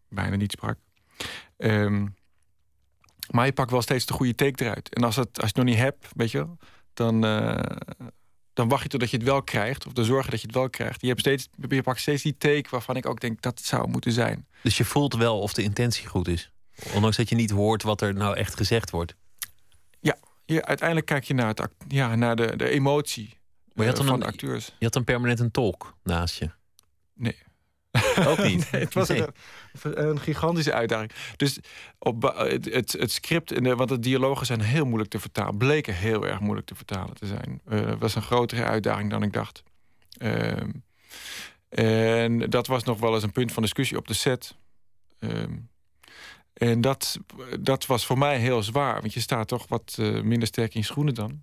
bijna niet sprak. Um, maar je pakt wel steeds de goede take eruit. En als, het, als je het nog niet hebt, weet je dan dan wacht je totdat je het wel krijgt. Of dan zorgen dat je het wel krijgt. Je, hebt steeds, je pakt steeds die take waarvan ik ook denk dat het zou moeten zijn. Dus je voelt wel of de intentie goed is. Ondanks dat je niet hoort wat er nou echt gezegd wordt. Ja, je, uiteindelijk kijk je naar, het, ja, naar de, de emotie maar je had dan van de acteurs. Je had dan permanent een tolk naast je? Nee. [LAUGHS] Ook niet. het was een, een, gigantische uitdaging. Dus op, het, het, script, en de, want de dialogen zijn heel moeilijk te vertalen. Bleken heel erg moeilijk te vertalen te zijn. Uh, was een grotere uitdaging dan ik dacht. Uh, en dat was nog wel eens een punt van discussie op de set. Uh, en dat, dat was voor mij heel zwaar. Want je staat toch wat uh, minder sterk in je schoenen dan.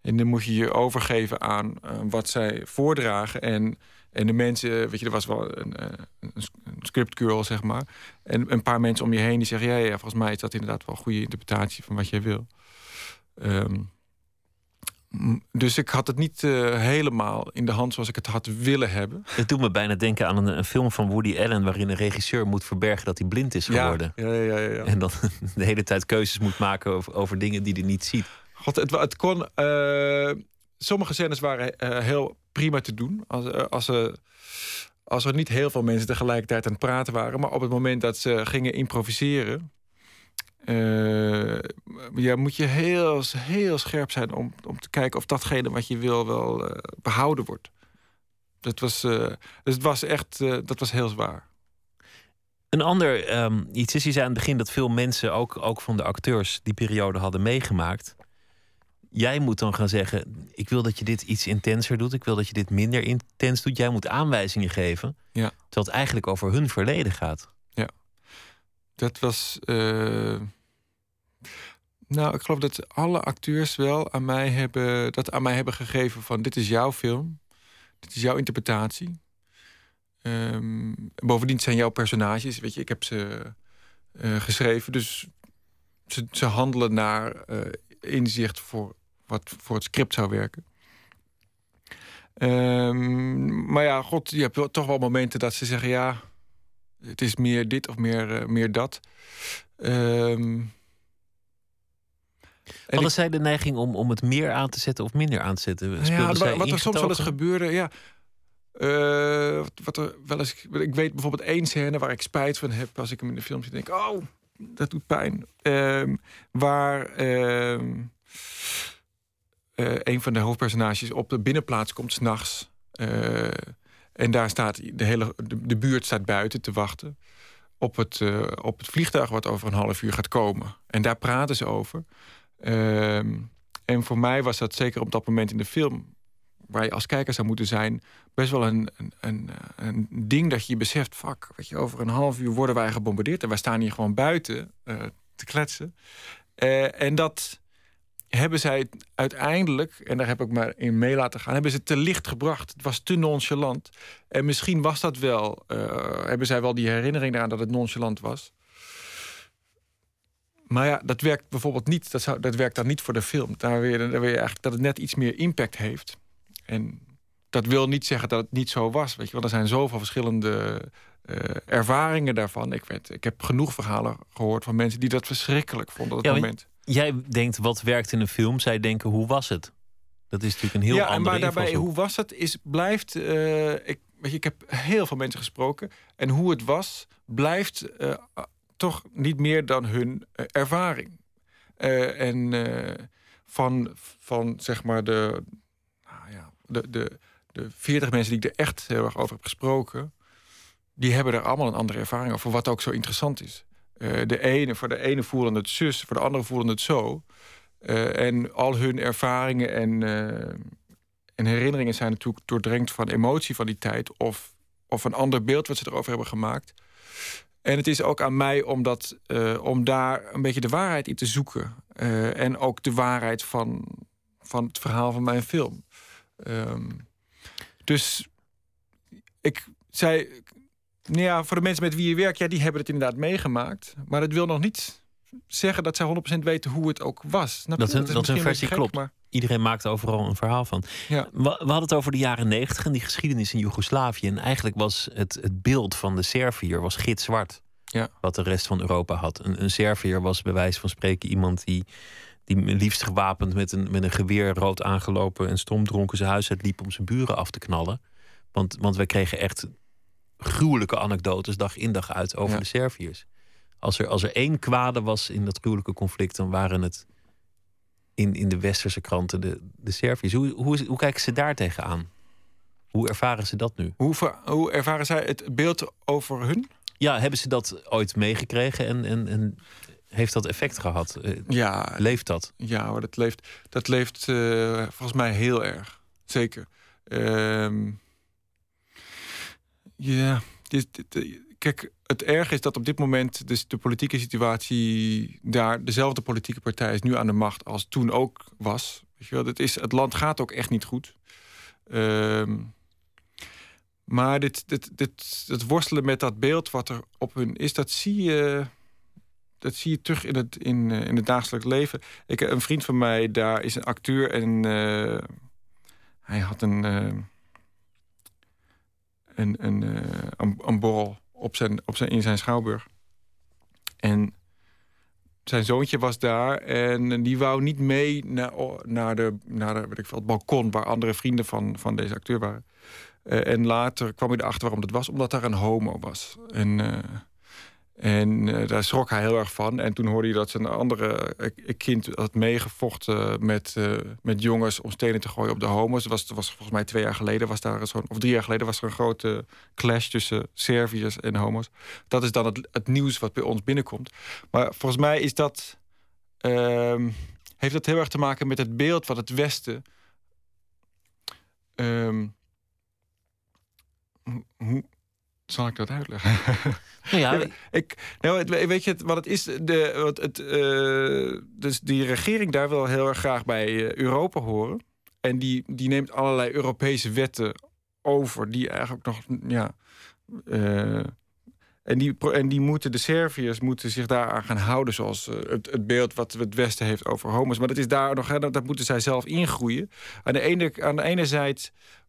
En dan moet je je overgeven aan uh, wat zij voordragen. En en de mensen, weet je, er was wel een, eh, een, zeg maar. En een paar mensen om je heen die zeggen... ja, ja, volgens mij is dat inderdaad wel een goede interpretatie van wat jij wil. Um, dus ik had het niet uh, helemaal in de hand zoals ik het had willen hebben. Het doet me bijna denken aan een, een, film van Woody Allen... waarin een regisseur moet verbergen dat hij blind is geworden. Ja, ja, ja, ja. En dan [LAUGHS] de hele tijd keuzes moet maken over, over dingen die hij niet ziet. God, het, het kon... Uh, sommige scènes waren uh, heel prima te doen. Als, eh, als, er, als er niet heel veel mensen tegelijkertijd aan het praten waren. Maar op het moment dat ze gingen improviseren. Uh, ja, moet je heel, heel scherp zijn om, om te kijken of datgene wat je wil wel uh, behouden wordt. Dat was, dus het was echt dat was heel zwaar. Een ander ehm, iets is, je zei aan het begin dat veel mensen, ook, ook van de acteurs, die periode hadden meegemaakt. Jij moet dan gaan zeggen: Ik wil dat je dit iets intenser doet. Ik wil dat je dit minder intens doet. Jij moet aanwijzingen geven. Ja. Terwijl het eigenlijk over hun verleden gaat. Dat was. eh, nou, ik geloof dat alle acteurs wel aan mij hebben, dat aan mij hebben gegeven van dit is jouw film, dit is jouw interpretatie. Ehm, bovendien zijn jouw personages, weet je, ik heb ze eh, geschreven, dus ze, ze handelen naar eh, inzicht voor wat voor het script zou werken. Ehm, maar ja, god, je hebt wel, toch wel momenten dat ze zeggen ja, het is meer dit of meer, eh, meer dat. Ehm, en Hadden ik- zij de neiging om, om het meer aan te zetten of minder aan te zetten? ja, wat, zij wat er soms wel eens gebeurde, ja. Eh, wat- wat er wel eens, ik weet bijvoorbeeld één scène waar ik spijt van heb als ik hem in de film zie. Denk ik, oh, dat doet pijn. Ehm, waar ehm eh, een van de hoofdpersonages op de binnenplaats komt s'nachts. eh en daar staat de hele de, buurt staat buiten te wachten op het, eh, op het vliegtuig wat over een half uur gaat komen. En daar praten ze over. Ehm, en voor mij was dat zeker op dat moment in de film, waar je als kijker zou moeten zijn, best wel een, een, een, ding dat je beseft: fuck, weet je, over een half uur worden wij gebombardeerd en wij staan hier gewoon buiten te kletsen. En dat hebben zij uiteindelijk, en daar heb ik maar in mee laten gaan, hebben ze te licht gebracht. Het was te nonchalant. En misschien was dat wel, eh, hebben zij wel die herinnering eraan dat het nonchalant was. Maar ja, dat werkt bijvoorbeeld niet. Dat, zou, dat werkt dan niet voor de film. Daar wil, je, daar wil je eigenlijk dat het net iets meer impact heeft. En dat wil niet zeggen dat het niet zo was. Weet je wel, er zijn zoveel verschillende eh, ervaringen daarvan. Ik, weet, ik heb genoeg verhalen gehoord van mensen die dat verschrikkelijk vonden op dat Ja, moment. Jij denkt wat werkt in een film, zij denken hoe was het? Dat is natuurlijk een heel ja, en andere maar daarbij, invalshoek. hoe was het? Is, blijft, eh, ik, weet je, ik heb heel veel mensen gesproken. En hoe het was, blijft eh, toch niet meer dan hun eh, ervaring. En van, van zeg maar de, nou ja, de, de, de 40 mensen die ik er echt heel erg over heb gesproken, die hebben er allemaal een andere ervaring over, wat ook zo interessant is. Eh, de ene, voor de ene voelen het zus, voor de andere voelen het zo. Eh, en al hun ervaringen en, eh, en herinneringen zijn natuurlijk doordrenkt van emotie van die tijd. Of, of een ander beeld wat ze erover hebben gemaakt. En het is ook aan mij om, dat, om daar een beetje de waarheid in te zoeken. En ook de waarheid van, van het verhaal van mijn film. Ehm, dus ik zei. Ja, voor de mensen met wie je werkt, ja, die hebben het inderdaad meegemaakt. Maar dat wil nog niet zeggen dat zij 100% weten hoe het ook was. Snap? Dat hun- is dat hun versie gek, klopt. Maar, Iedereen maakt overal een verhaal van. ja. We, we hadden het over de jaren negentig en die geschiedenis in Joegoslavië. En eigenlijk was het, het beeld van de Serviër was gitzwart. Ja. Wat de rest van Europa had. Een, een Serviër was bij wijze van spreken iemand die, die liefst gewapend met een, met een geweer rood aangelopen en stomdronken zijn huis uitliep om zijn buren af te knallen. Want, want wij kregen echt gruwelijke anekdotes dag in dag uit over Ja. de Serviërs. Als er, als er één kwade was in dat gruwelijke conflict, dan waren het in, in de westerse kranten de, de Serviërs. Hoe, hoe, hoe kijken ze daar tegenaan? Hoe ervaren ze dat nu? Hoe, ver- hoe ervaren zij het beeld over hun? Ja, hebben ze dat ooit meegekregen en, en, en heeft dat effect gehad? Eh, Ja, Leeft dat? ja hoor, dat leeft, dat leeft eh, volgens mij heel erg. Zeker. Ehm, ja, dit, dit- kijk, het erg is dat op dit moment dus de politieke situatie daar dezelfde politieke partij is nu aan de macht als toen ook was. Weet je wel, dat is, het land gaat ook echt niet goed. Ehm, maar dit, dit, dit, het worstelen met dat beeld wat er op hun is, dat zie je, dat zie je terug in het, in, eh, in het dagelijks leven. Ik, een vriend van mij daar is een acteur en eh, hij had een, eh, een, een, eh, een, een borrel op zijn, op zijn, in zijn schouwburg. En zijn zoontje was daar en die wou niet mee naar, naar, de, naar de, weet ik veel, het balkon waar andere vrienden van, van deze acteur waren. Eh, en later kwam hij erachter waarom dat was, omdat daar een homo was. En, eh, En uh, daar schrok hij heel erg van. En toen hoorde hij dat zijn andere kind had meegevochten met, uh, met jongens om stenen te gooien op de homo's. Dat was, was volgens mij twee jaar geleden, was daar zo'n, of drie jaar geleden, was er een grote clash tussen Serviërs en homo's. Dat is dan het, het nieuws wat bij ons binnenkomt. Maar volgens mij is dat, uh, heeft dat heel erg te maken met het beeld wat het Westen. Um, hoe, zal ik dat uitleggen? [LAUGHS] Nou ja, ik, nou, weet je wat het is? De, wat het, uh, dus die regering daar wil heel erg graag bij uh, Europa horen. En die, die neemt allerlei Europese wetten over, die eigenlijk nog. Ja, uh, en, die, en die moeten, de Serviërs moeten zich daaraan gaan houden, zoals het, het beeld wat het Westen heeft over homo's. Maar dat is daar nog, hè, dat, dat moeten zij zelf ingroeien. Aan de ene, aan de ene zijde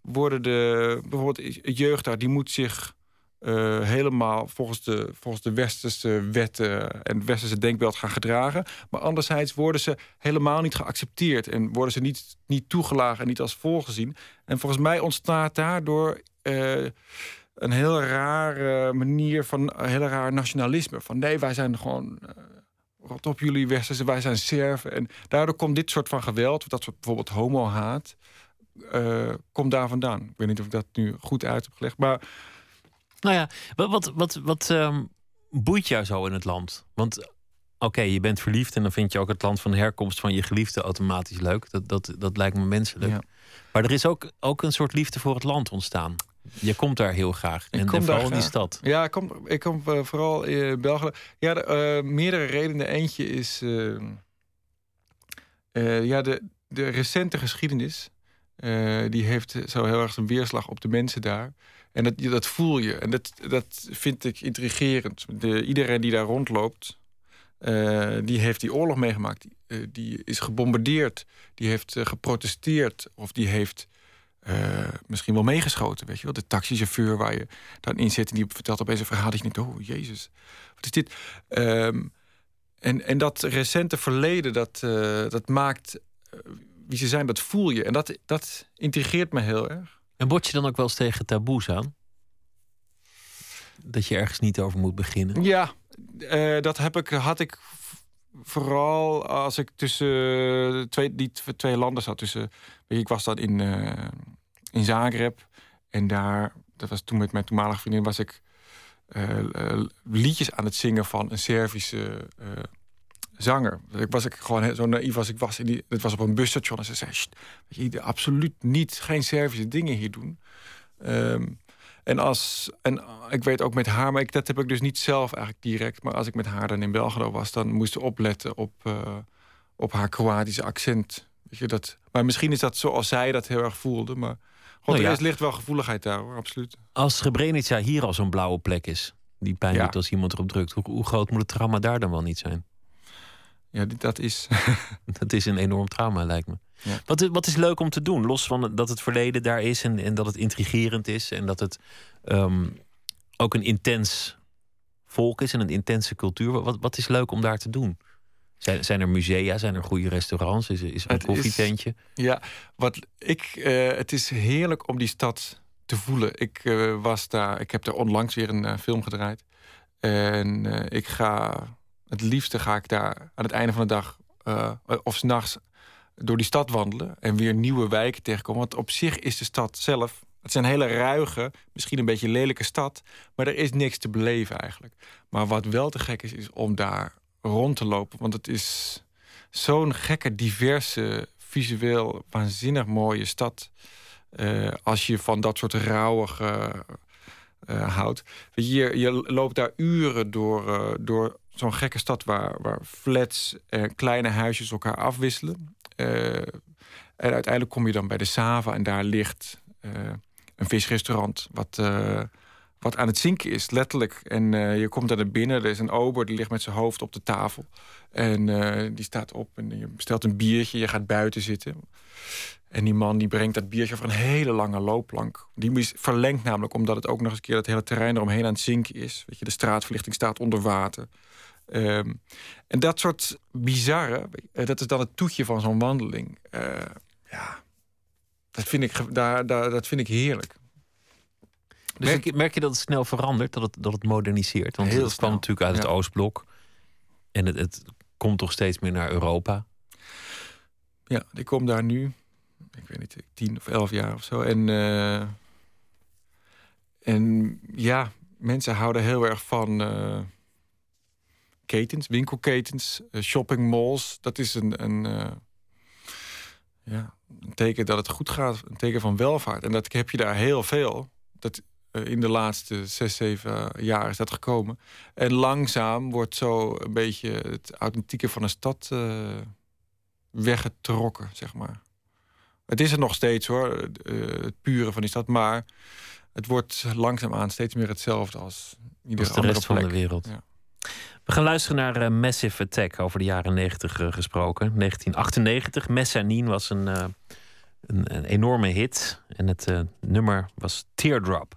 worden de bijvoorbeeld jeugd daar, die moet zich uh, helemaal volgens de, volgens de westerse wetten en het westerse denkbeeld gaan gedragen. Maar anderzijds worden ze helemaal niet geaccepteerd en worden ze niet, niet toegelagen en niet als volgezien. En volgens mij ontstaat daardoor uh, een heel rare manier van een heel raar nationalisme. Van nee, wij zijn gewoon. Uh, rot op jullie westerse, wij zijn Serven. En daardoor komt dit soort van geweld, dat soort bijvoorbeeld homo-haat, komt daar vandaan. Ik weet niet of ik dat nu goed uit heb gelegd, maar nou ja, wat, wat, wat, wat um, boeit jou zo in het land? Want oké, je bent verliefd en dan vind je ook het land van herkomst van je geliefde automatisch leuk. Dat, dat, dat lijkt me menselijk. Ja. Maar er is ook, ook een soort liefde voor het land ontstaan. Je komt daar heel graag. En, en vooral in die stad. Ja, ik kom, ik kom uh, vooral in België. Ja, de, uh, meerdere redenen. Eentje is uh, ja, de, de recente geschiedenis. die heeft zo heel erg een weerslag op de mensen daar. En dat, dat voel je. En dat, dat vind ik intrigerend. De, iedereen die daar rondloopt, uh, die heeft die oorlog meegemaakt. Die, die is gebombardeerd. Die heeft uh, geprotesteerd. Of die heeft misschien wel meegeschoten. Weet je wel? De taxichauffeur waar je dan in zit... en die vertelt opeens een verhaal dat je denkt... oh, jezus, wat is dit? Um, en, en dat recente verleden, dat, dat maakt... wie ze zijn, dat voel je. En dat, dat intrigeert me heel erg. En word je dan ook wel eens tegen taboes aan? Dat je ergens niet over moet beginnen? Ja, uh, dat heb ik, had ik vooral als ik tussen twee, die twee landen zat. Tussen, ik was dan in, in Zagreb. En daar, dat was toen met mijn toenmalige vriendin, was ik liedjes aan het zingen van een Servische zanger. Ik was ik gewoon zo naïef als ik was. In die, het was op een busstation en ze zei... je, absoluut niet, geen Servische dingen hier doen. Um, en, als, en ik weet ook met haar, maar ik, dat heb ik dus niet zelf eigenlijk direct... maar als ik met haar dan in België was... dan moest ze opletten op, uh, op haar Kroatische accent. Weet je, dat, maar misschien is dat zoals zij dat heel erg voelde. Maar God, nou er ligt wel gevoeligheid daar, hoor, absoluut. Als Srebrenica hier al zo'n blauwe plek is... die pijn doet als iemand erop drukt... Hoe, hoe groot moet het trauma daar dan wel niet zijn? Ja, dat is. [LAUGHS] dat is een enorm trauma, lijkt me. Ja. Wat, wat is leuk om te doen? Los van dat het verleden daar is en, en dat het intrigerend is en dat het um, ook een intens volk is en een intense cultuur. Wat, wat is leuk om daar te doen? Zijn, zijn er musea? Zijn er goede restaurants? Is, is er een het koffietentje? Is, ja, wat ik, uh, het is heerlijk om die stad te voelen. Ik uh, was daar, ik heb er onlangs weer een uh, film gedraaid. En ik ga het liefste ga ik daar aan het einde van de dag uh, of s'nachts door die stad wandelen en weer nieuwe wijken tegenkomen. Want op zich is de stad zelf. Het is een hele ruige, misschien een beetje lelijke stad, maar er is niks te beleven eigenlijk. Maar wat wel te gek is, is om daar rond te lopen. Want het is zo'n gekke, diverse, visueel waanzinnig mooie stad. Uh, als je van dat soort rauwige uh, houdt. Je, je, loopt daar uren door, door zo'n gekke stad waar, waar flats en kleine huisjes elkaar afwisselen. Uh, en uiteindelijk kom je dan bij de Sava en daar ligt uh, een visrestaurant wat, uh, wat aan het zinken is, letterlijk. En je komt daar naar binnen, er is een ober die ligt met zijn hoofd op de tafel. En die staat op en je bestelt een biertje, je gaat buiten zitten. En die man die brengt dat biertje over een hele lange loopplank. Die is verlengd namelijk omdat het ook nog eens een keer... het hele terrein eromheen aan het zinken is. Weet je, de straatverlichting staat onder water. Um, en dat soort bizarre, eh, dat is dan het toetje van zo'n wandeling. Uh, ja, dat vind ik, daar, daar, dat vind ik heerlijk. Dus merk, je, merk je dat het snel verandert, dat het, dat het moderniseert? Want Heel het kwam natuurlijk uit het. Oostblok. En het, het komt toch steeds meer naar Europa. Ja, ik kom daar nu, ik weet niet, tien of elf jaar of zo. En, eh, en ja, mensen houden heel erg van eh, ketens, winkelketens, eh, shoppingmalls. Dat is een, een, eh, ja, een teken dat het goed gaat, een teken van welvaart. En dat heb je daar heel veel. Dat, eh, in de laatste zes, zeven jaar is dat gekomen. En langzaam wordt zo een beetje het authentieke van een stad weggetrokken, zeg maar. Het is er nog steeds hoor, het pure van die stad, maar het wordt langzaamaan steeds meer hetzelfde als iedere Als de andere rest van de plek. wereld. Ja. We gaan luisteren naar eh, Massive Attack, over de jaren 90 eh, gesproken. 1998, Mezzanine was een, eh, een, een enorme hit. En het nummer was. Teardrop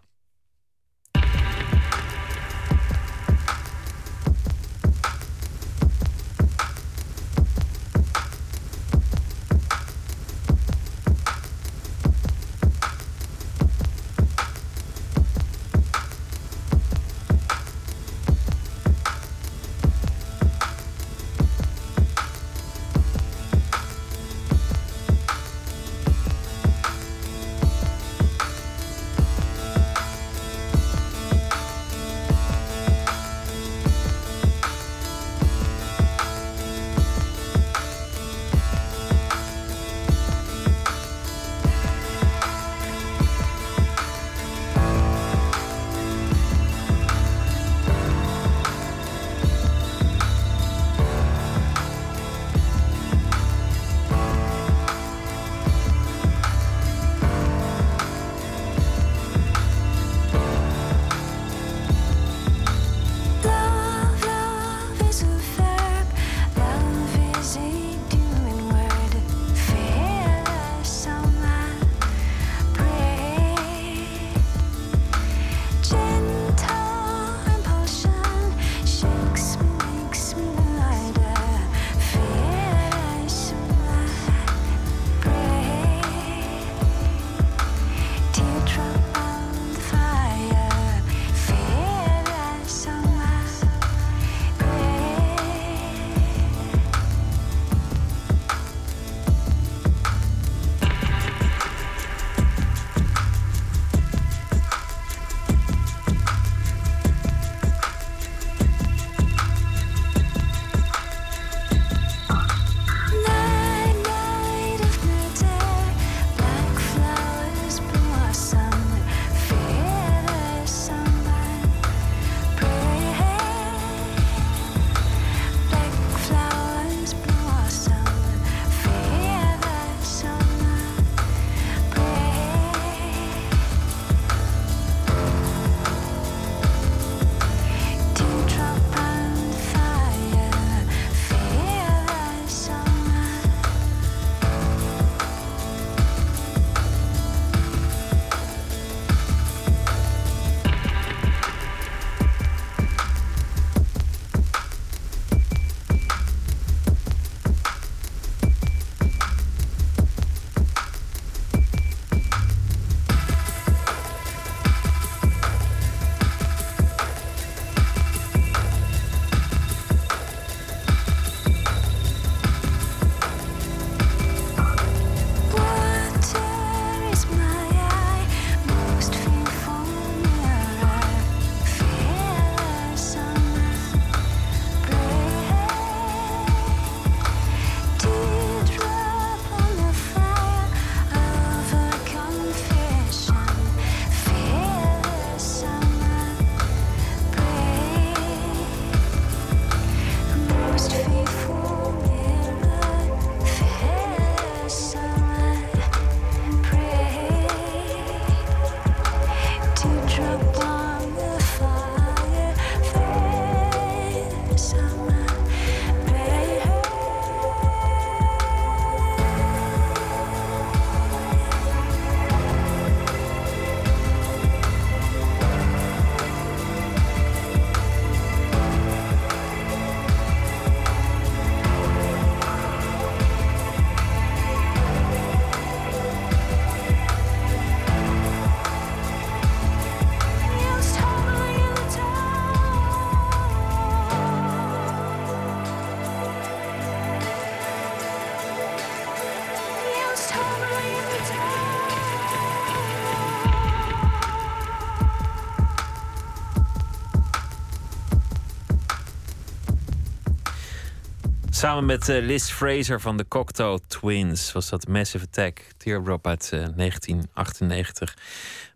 Samen met uh, Liz Fraser van de Cocteau Twins was dat Massive Attack, Teardrop uit uh, 1998.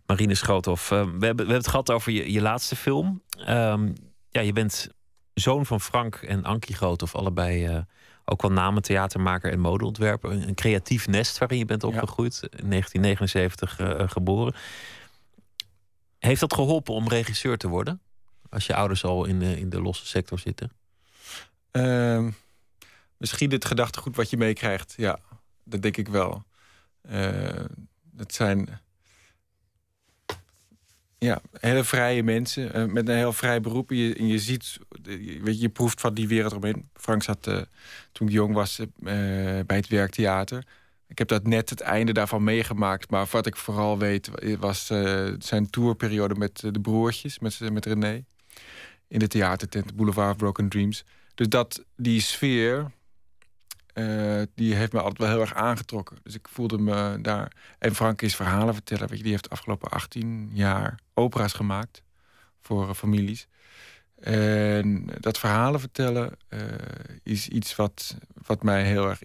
Marine Schoothoff, uh, we, hebben, we hebben het gehad over je, je laatste film. Um, ja, je bent zoon van Frank en Ankie Groothoff, allebei uh, ook wel namen, theatermaker en modeontwerper. Een, een, creatief nest waarin je bent opgegroeid, ja. in 1979 uh, geboren. Heeft dat geholpen om regisseur te worden? Als je ouders al in de, in de losse sector zitten? Uh, misschien het gedachtegoed wat je meekrijgt. Ja, dat denk ik wel. Dat zijn ja, hele vrije mensen uh, met een heel vrij beroep. En je, je ziet, je, weet je, je proeft van die wereld omheen. Frank zat uh, toen ik jong was bij het werktheater. Ik heb dat net het einde daarvan meegemaakt. Maar wat ik vooral weet was zijn tourperiode met de broertjes, met, met René. In de theatertent Boulevard Broken Dreams. Dus dat, die sfeer, uh, die heeft me altijd wel heel erg aangetrokken. Dus ik voelde me daar. En Frank is verhalen vertellen. Weet je, die heeft de afgelopen 18 jaar opera's gemaakt voor uh, families. En dat verhalen vertellen uh, is iets wat, wat mij heel erg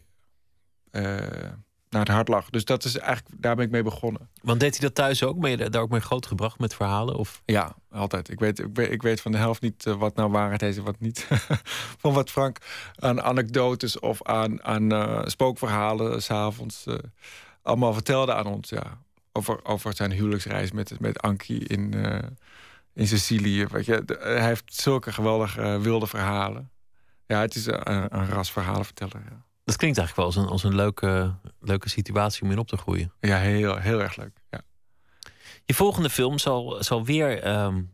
naar het hart lag. Dus dat is eigenlijk, daar ben ik mee begonnen. Want deed hij dat thuis ook? Ben je daar ook mee grootgebracht met verhalen? Of? Ja, altijd. Ik weet, ik, weet, ik weet van de helft niet uh, wat nou waarheid is en wat niet. [LAUGHS] van wat Frank aan anekdotes of aan, aan uh, spookverhalen s'avonds uh, allemaal vertelde aan ons. Ja. Over, over zijn huwelijksreis met, met Ankie in, in Sicilië. Weet je, hij heeft zulke geweldige wilde verhalen. Ja, het is een, een ras verhalenverteller. Ja. Dat klinkt eigenlijk wel als een, als een leuke, leuke situatie om in op te groeien. Ja, heel, heel erg leuk. Ja. Je volgende film zal, zal weer um,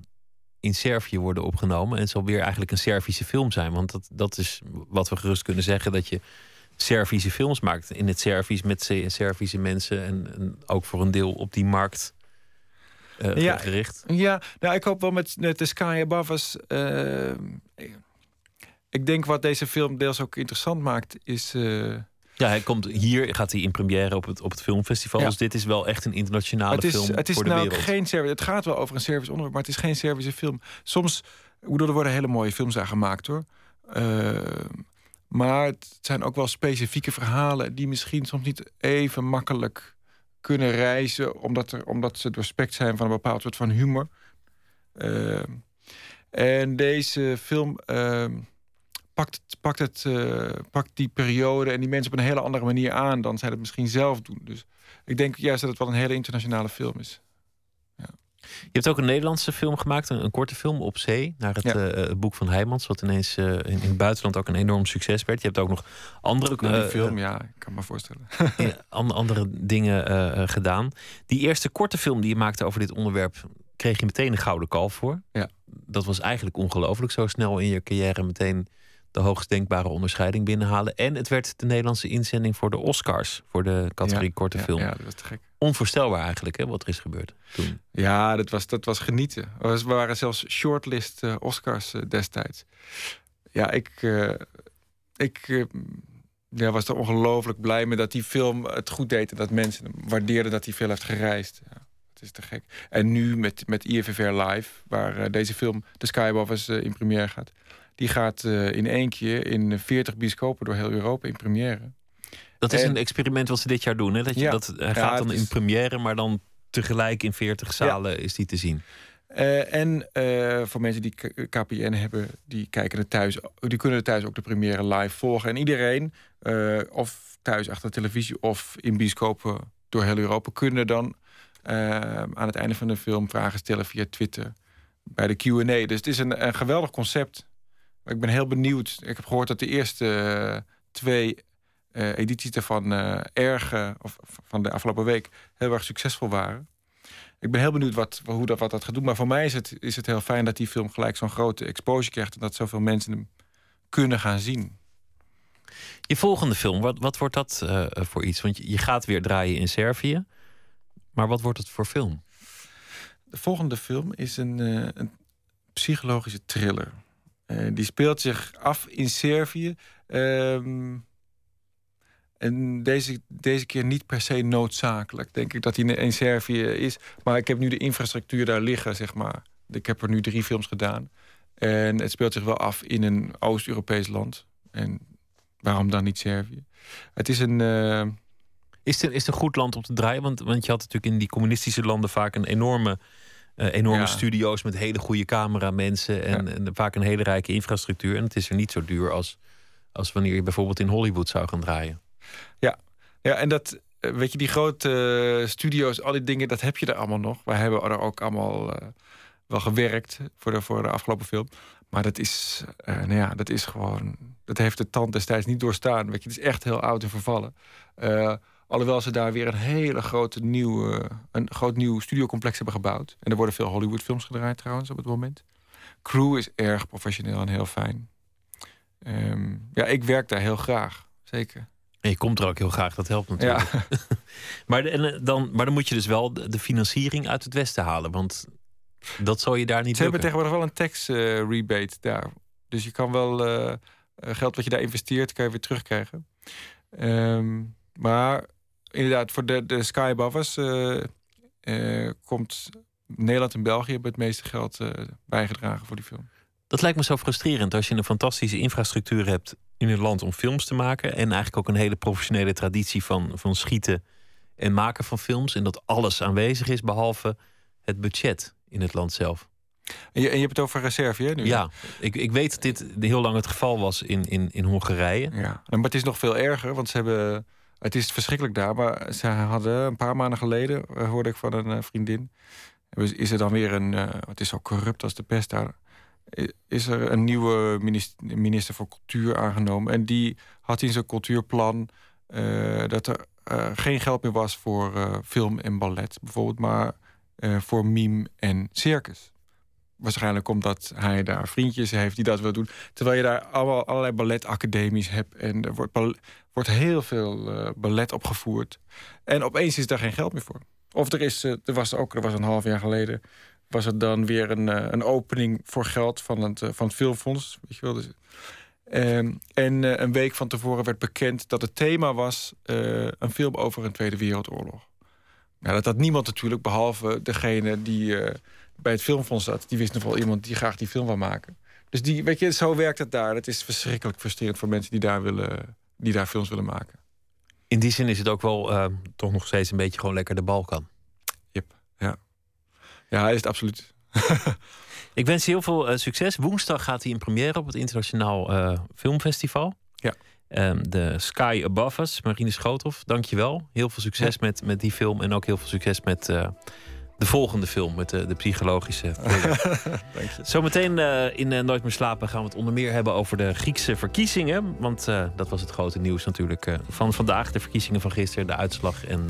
in Servië worden opgenomen. En zal weer eigenlijk een Servische film zijn. Want dat, dat is wat we gerust kunnen zeggen: dat je Servische films maakt. In het Servisch met Servische mensen. En, en ook voor een deel op die markt. Uh, ja, gericht. Ja, nou, ik hoop wel met, met The Sky Above Us. Uh, ik denk wat deze film deels ook interessant maakt, is. Uh... Ja, hij komt hier, gaat hij in première op het, op het filmfestival. Ja. Dus dit is wel echt een internationale het is, film. Het is voor de nou wereld. geen Servische. Het gaat wel over een Servisch onderwerp, maar het is geen Servische film. Soms, bedoel, er worden hele mooie films aan gemaakt hoor. Uh, maar het zijn ook wel specifieke verhalen die misschien soms niet even makkelijk kunnen reizen, omdat, er, omdat ze doorspekt zijn van een bepaald soort van humor. Uh, en deze film pakt, pakt, het, uh, pakt die periode en die mensen op een hele andere manier aan dan zij het misschien zelf doen. Dus ik denk juist dat het wel een hele internationale film is. Ja. Je hebt ook een Nederlandse film gemaakt, een, een korte film op zee, naar het, ja. uh, het boek van Heijmans, wat ineens uh, in, in, het buitenland ook een enorm succes werd. Je hebt ook nog andere nou, die film, ja, ik kan me voorstellen. [LAUGHS] andere dingen gedaan. Die eerste korte film die je maakte over dit onderwerp, kreeg je meteen een gouden kalf voor. Ja. Dat was eigenlijk ongelooflijk, zo snel in je carrière meteen de hoogst denkbare onderscheiding binnenhalen. En het werd de Nederlandse inzending voor de Oscars. Voor de categorie ja, korte ja, film. Ja, dat was te gek. Onvoorstelbaar eigenlijk, hè, wat er is gebeurd toen. Ja, dat was, dat was genieten. We waren zelfs shortlist uh, Oscars uh, destijds. Ja, ik, uh, ik ja, was er ongelooflijk blij mee dat die film het goed deed. En dat mensen waardeerden dat die veel heeft gereisd. Ja, het is te gek. En nu met, met IFFR Live, waar deze film, The Sky Above Us, in première gaat die gaat uh, in één keer in 40 bioscopen door heel Europa in première. Dat is en, een experiment wat ze dit jaar doen. Hè? Dat, je, ja, dat hij gaat dan is, in première, maar dan tegelijk in 40 zalen is die te zien. Uh, en uh, voor mensen die KPN hebben, die kijken er thuis, die kunnen er thuis ook de première live volgen. En iedereen, of thuis achter de televisie of in bioscopen door heel Europa, kunnen dan aan het einde van de film vragen stellen via Twitter bij de Q&A. Dus het is een, een geweldig concept. Ik ben heel benieuwd. Ik heb gehoord dat de eerste uh, twee uh, edities daarvan uh, erg, of van de afgelopen week, heel erg succesvol waren. Ik ben heel benieuwd wat, hoe dat, wat dat gaat doen. Maar voor mij is het, is het heel fijn dat die film gelijk zo'n grote exposure krijgt. En dat zoveel mensen hem kunnen gaan zien. Je volgende film, wat, wat wordt dat voor iets? Want je, je gaat weer draaien in Servië. Maar wat wordt het voor film? De volgende film is een, een psychologische thriller. Uh, die speelt zich af in Servië. Um, en deze, deze keer niet per se noodzakelijk. Denk ik dat hij in Servië is. Maar ik heb nu de infrastructuur daar liggen, zeg maar. Ik heb er nu drie films gedaan. En het speelt zich wel af in een Oost-Europees land. En waarom dan niet Servië? Het is een. Uh... Is het, is een goed land om te draaien? Want, want je had natuurlijk in die communistische landen vaak een enorme, uh, enorme studio's met hele goede cameramensen en, en vaak een hele rijke infrastructuur. En het is er niet zo duur als, als wanneer je bijvoorbeeld in Hollywood zou gaan draaien. Ja, ja en dat, eh, weet je, die grote studio's, al die dingen, dat heb je er allemaal nog. Wij hebben er ook allemaal wel gewerkt voor de, voor de afgelopen film. Maar dat is, uh, nou ja, dat is gewoon. Dat heeft de tand destijds niet doorstaan. Weet je, het is echt heel oud en vervallen. Alhoewel ze daar weer een hele grote nieuwe, een groot nieuw studiocomplex hebben gebouwd. En er worden veel Hollywood-films gedraaid trouwens op het moment. Crew is erg professioneel en heel fijn. Um, ja, ik werk daar heel graag, zeker. En je komt er ook heel graag, dat helpt natuurlijk. Ja. [LAUGHS] maar, en dan, maar dan moet je dus wel de financiering uit het Westen halen. Want dat zal je daar niet Ze hebben tegenwoordig wel een tax uh, rebate daar. Dus je kan wel uh, geld wat je daar investeert, kan je weer terugkrijgen. Um, maar inderdaad, voor de, de Sky Above uh, komt Nederland en België hebben het meeste geld bijgedragen voor die film. Dat lijkt me zo frustrerend als je een fantastische infrastructuur hebt in een land om films te maken. En eigenlijk ook een hele professionele traditie van, van schieten en maken van films. En dat alles aanwezig is behalve het budget in het land zelf. En je, en je hebt het over reserve, hè, nu? Ja, ik, ik weet dat dit heel lang het geval was in, in, in Hongarije. Ja, maar het is nog veel erger, want ze hebben... Het is verschrikkelijk daar, maar ze hadden een paar maanden geleden... Eh, hoorde ik van een uh, vriendin... is er dan weer een... Uh, het is zo corrupt als de pest daar... is er een nieuwe minister, voor cultuur aangenomen. En die had in zijn cultuurplan... dat er geen geld meer was voor film en ballet bijvoorbeeld... maar voor mime en circus. Waarschijnlijk omdat hij daar vriendjes heeft die dat wil doen. Terwijl je daar allemaal, allerlei balletacademies hebt. En er wordt, wordt heel veel uh, ballet opgevoerd. En opeens is daar geen geld meer voor. Of er, is, uh, er was ook, er was een half jaar geleden... was er dan weer een, een opening voor geld van het, van het Filmfonds. Weet je wel, dus, um, en een week van tevoren werd bekend dat het thema was... een film over een Tweede Wereldoorlog. Nou, dat had niemand natuurlijk, behalve degene die bij het filmfonds zat. Die wist nog wel iemand die graag die film wil maken. Dus die, weet je, zo werkt het daar. Het is verschrikkelijk frustrerend voor mensen die daar, willen, die daar films willen maken. In die zin is het ook wel uh, toch nog steeds een beetje gewoon lekker de bal kan. Yep, ja. Ja, is het absoluut. [LAUGHS] Ik wens je heel veel uh, succes. Woensdag gaat hij in première op het Internationaal Filmfestival. Ja. Um, de Sky Above Us, Marine Schoothoff, dankjewel. Heel veel succes met, met die film en ook heel veel succes met uh, de volgende film, met de, de psychologische [LAUGHS] Dank je. Zometeen uh, in uh, Nooit meer slapen gaan we het onder meer hebben over de Griekse verkiezingen. Want dat was het grote nieuws natuurlijk van vandaag. De verkiezingen van gisteren, de uitslag en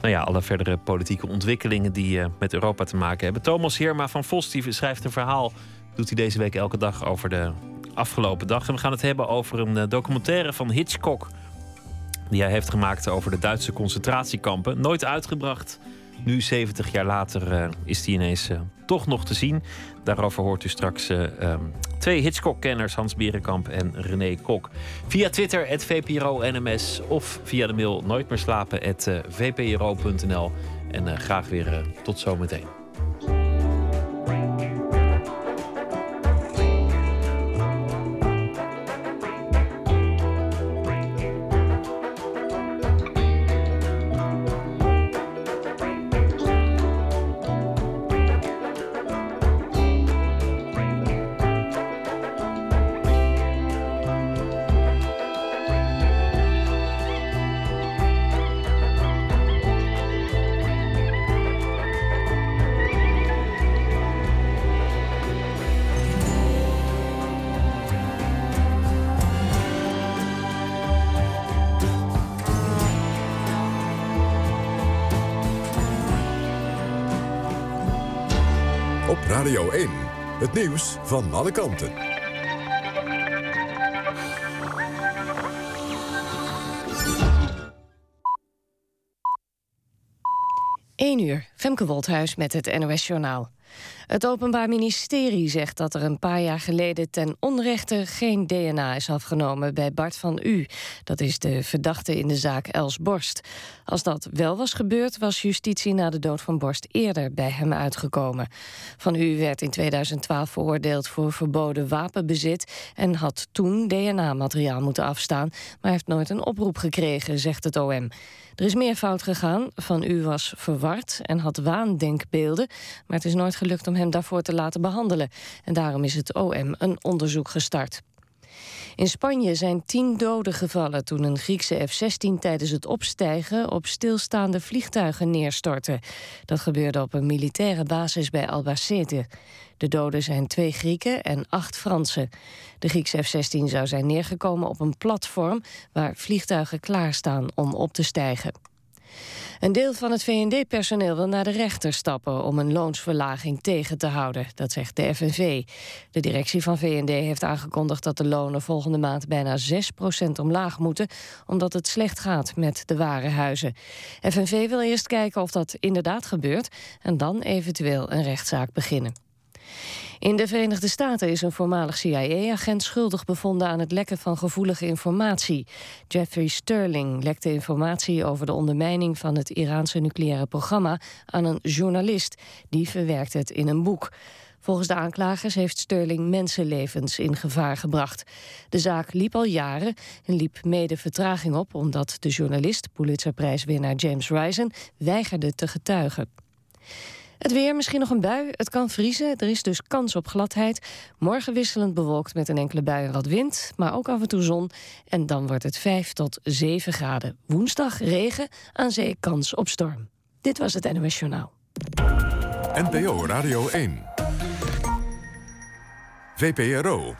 nou ja, alle verdere politieke ontwikkelingen die met Europa te maken hebben. Thomas Heerma van Vos die schrijft een verhaal, doet hij deze week elke dag over de afgelopen dag. En we gaan het hebben over een eh, documentaire van Hitchcock. Die hij heeft gemaakt over de Duitse concentratiekampen. Nooit uitgebracht. Nu, 70 jaar later, uh, is die ineens uh, toch nog te zien. Daarover hoort u straks uh, um, twee Hitchcock-kenners, Hans Berenkamp en René Kok. Via Twitter, het VPRO-NMS. Of via de mail nooit meer slapen, vpro.nl. En graag weer tot zometeen. Het nieuws van alle kanten. 1 uur, Femke Wolthuis met het NOS Journaal. Het Openbaar Ministerie zegt dat er een paar jaar geleden ten onrechte geen DNA is afgenomen bij Bart van U. Dat is de verdachte in de zaak Els Borst. Als dat wel was gebeurd, was justitie na de dood van Borst eerder bij hem uitgekomen. Van U werd in 2012 veroordeeld voor verboden wapenbezit en had toen DNA-materiaal moeten afstaan, maar heeft nooit een oproep gekregen, zegt het OM. Er is meer fout gegaan. Van U was verward en had waandenkbeelden, maar het is nooit gelukt om hem daarvoor te laten behandelen. En daarom is het OM een onderzoek gestart. In Spanje zijn tien doden gevallen toen een Griekse F-16 tijdens het opstijgen op stilstaande vliegtuigen neerstortte. Dat gebeurde op een militaire basis bij Albacete. De doden zijn twee Grieken en acht Fransen. De Griekse F-16 zou zijn neergekomen op een platform waar vliegtuigen klaarstaan om op te stijgen. Een deel van het VND-personeel wil naar de rechter stappen om een loonsverlaging tegen te houden, dat zegt de FNV. De directie van VND heeft aangekondigd dat de lonen volgende maand bijna 6% omlaag moeten, omdat het slecht gaat met de warenhuizen. FNV wil eerst kijken of dat inderdaad gebeurt en dan eventueel een rechtszaak beginnen. In de Verenigde Staten is een voormalig CIA-agent schuldig bevonden aan het lekken van gevoelige informatie. Jeffrey Sterling lekte informatie over de ondermijning van het Iraanse nucleaire programma aan een journalist. Die verwerkte het in een boek. Volgens de aanklagers heeft Sterling mensenlevens in gevaar gebracht. De zaak liep al jaren en liep mede vertraging op omdat de journalist, Pulitzerprijswinnaar James Risen, weigerde te getuigen. Het weer, misschien nog een bui. Het kan vriezen. Er is dus kans op gladheid. Morgen wisselend bewolkt met een enkele bui en wat wind. Maar ook af en toe zon. En dan wordt het 5 tot 7 graden. Woensdag regen. Aan zee kans op storm. Dit was het NOS Journaal. NPO Radio 1. VPRO.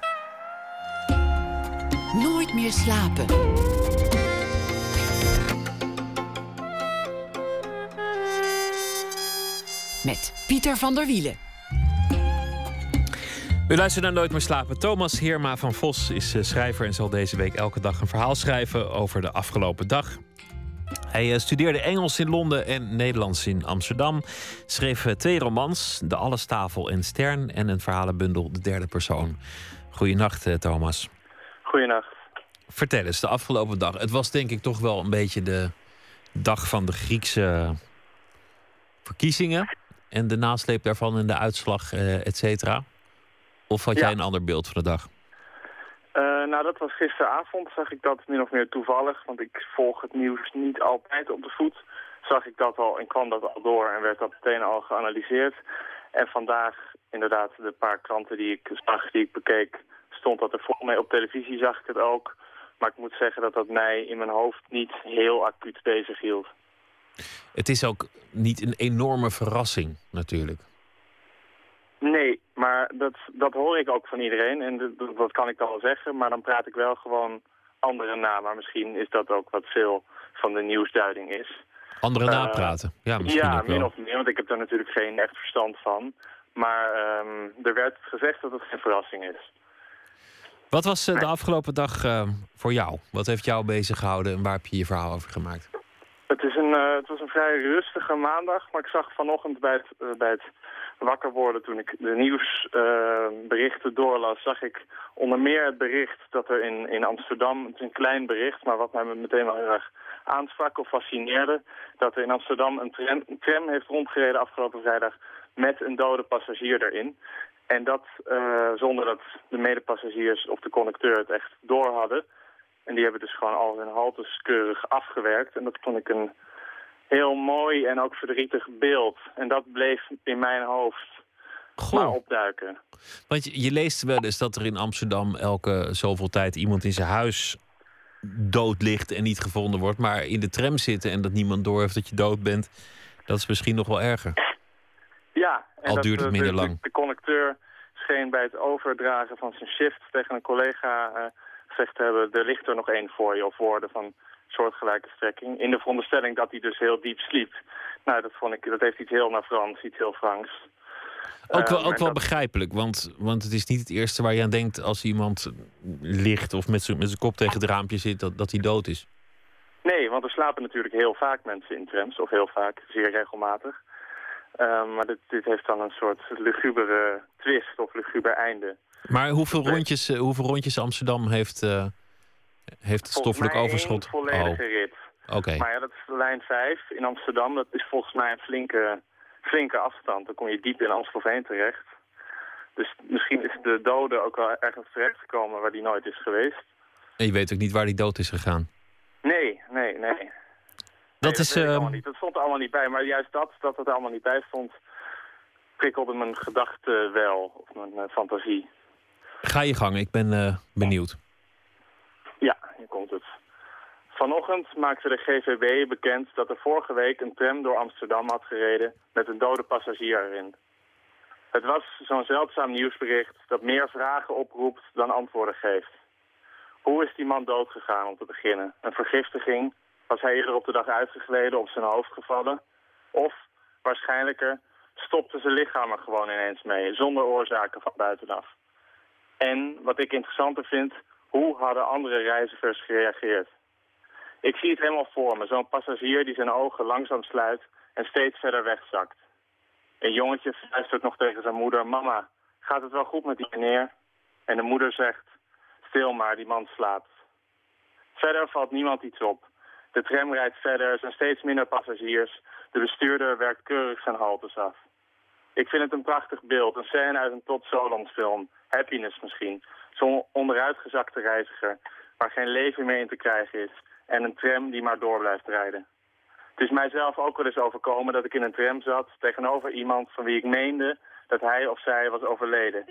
Nooit meer slapen. Met Pieter van der Wielen. U luistert naar Nooit meer slapen. Thomas Heerma van Vos is eh, schrijver en zal deze week elke dag een verhaal schrijven over de afgelopen dag. Hij eh, studeerde Engels in Londen en Nederlands in Amsterdam. Schreef eh, twee romans, De Allestafel en Stern... en een verhalenbundel De Derde Persoon. Goedenacht, Thomas. Goedenacht. Vertel eens, de afgelopen dag. Het was denk ik toch wel een beetje de dag van de Griekse verkiezingen en de nasleep daarvan en de uitslag, uh, et cetera? Of had jij een ander beeld van de dag? Uh, nou, dat was gisteravond, zag ik dat min of meer toevallig, want ik volg het nieuws niet altijd op de voet. Zag ik dat al en kwam dat al door en werd dat meteen al geanalyseerd. En vandaag, inderdaad, de paar kranten die ik zag, die ik bekeek, stond dat er vol mee. Op televisie zag ik het ook. Maar ik moet zeggen dat dat mij in mijn hoofd niet heel acuut bezig hield. Het is ook niet een enorme verrassing, natuurlijk. Nee, maar dat, dat hoor ik ook van iedereen. En dat, dat kan ik dan wel zeggen. Maar dan praat ik wel gewoon anderen na. Maar misschien is dat ook wat veel van de nieuwsduiding is. Anderen uh, napraten? Ja, misschien ja, ook wel. min of meer. Want ik heb daar natuurlijk geen echt verstand van. Maar um, er werd gezegd dat het geen verrassing is. Wat was uh, de afgelopen dag uh, voor jou? Wat heeft jou bezig gehouden en waar heb je je verhaal over gemaakt? Het, is een, uh, het was een vrij rustige maandag, maar ik zag vanochtend bij het, uh, bij het wakker worden... toen ik de nieuwsberichten doorlas, zag ik onder meer het bericht dat er in, in Amsterdam... het is een klein bericht, maar wat mij meteen wel erg aansprak of fascineerde... dat er in Amsterdam een tram, een tram heeft rondgereden afgelopen vrijdag met een dode passagier erin. En dat uh, zonder dat de medepassagiers of de conducteur het echt door hadden... En die hebben dus gewoon al hun haltes keurig afgewerkt. En dat vond ik een heel mooi en ook verdrietig beeld. En dat bleef in mijn hoofd Goh. maar opduiken. Want je, je, leest wel eens dat er in Amsterdam elke zoveel tijd iemand in zijn huis dood ligt en niet gevonden wordt. Maar in de tram zitten en dat niemand door heeft dat je dood bent, dat is misschien nog wel erger. Ja, en al dat, duurt het minder de, lang. De conducteur scheen bij het overdragen van zijn shift tegen een collega... Uh, gezegd hebben, er ligt er nog één voor je, of woorden van soortgelijke strekking. In de veronderstelling dat hij dus heel diep sliep. Nou, dat, vond ik, dat heeft iets heel naar Frans, iets heel Franks. Ook wel, Um, ook wel dat- begrijpelijk, want, want het is niet het eerste waar je aan denkt als iemand ligt of met zijn met zijn kop tegen het raampje zit, dat, dat hij dood is. Nee, want er slapen natuurlijk heel vaak mensen in trams, of heel vaak, zeer regelmatig. Ehm, maar dit, dit heeft dan een soort lugubere twist of luguber einde. Maar hoeveel rondjes, eh, hoeveel rondjes Amsterdam heeft, uh, heeft het stoffelijk overschot? Een volledige oh. rit. Oké. Maar ja, dat is lijn 5 in Amsterdam. Dat is volgens mij een flinke, flinke afstand. Dan kom je diep in Amstelveen terecht. Dus misschien is de dode ook wel ergens terechtgekomen waar die nooit is geweest. En je weet ook niet waar die dood is gegaan? Nee, nee, nee. Dat, is, uh... niet. dat stond er allemaal niet bij. Maar juist dat, dat het allemaal niet bij stond, prikkelde mijn gedachten wel. Of mijn uh, fantasie. Ga je gang, ik ben uh, benieuwd. Ja, hier komt het. Vanochtend maakte de GVB bekend dat er vorige week een tram door Amsterdam had gereden met een dode passagier erin. Het was zo'n zeldzaam nieuwsbericht dat meer vragen oproept dan antwoorden geeft. Hoe is die man doodgegaan om te beginnen? Een vergiftiging? Was hij eerder op de dag uitgegleden, op zijn hoofd gevallen? Of, waarschijnlijker, stopte zijn lichaam er gewoon ineens mee, zonder oorzaken van buitenaf? En, wat ik interessanter vind, hoe hadden andere reizigers gereageerd? Ik zie het helemaal voor me, zo'n passagier die zijn ogen langzaam sluit en steeds verder wegzakt. Een jongetje fluistert nog tegen zijn moeder, mama, gaat het wel goed met die meneer? En de moeder zegt, stil maar, die man slaapt. Verder valt niemand iets op. De tram rijdt verder, er zijn steeds minder passagiers. De bestuurder werkt keurig zijn haltes af. Ik vind het een prachtig beeld, een scène uit een Todd Solondz film. Happiness misschien. Zo'n onderuitgezakte reiziger, waar geen leven meer in te krijgen is. En een tram die maar door blijft rijden. Het is mijzelf ook wel eens overkomen dat ik in een tram zat tegenover iemand van wie ik meende dat hij of zij was overleden.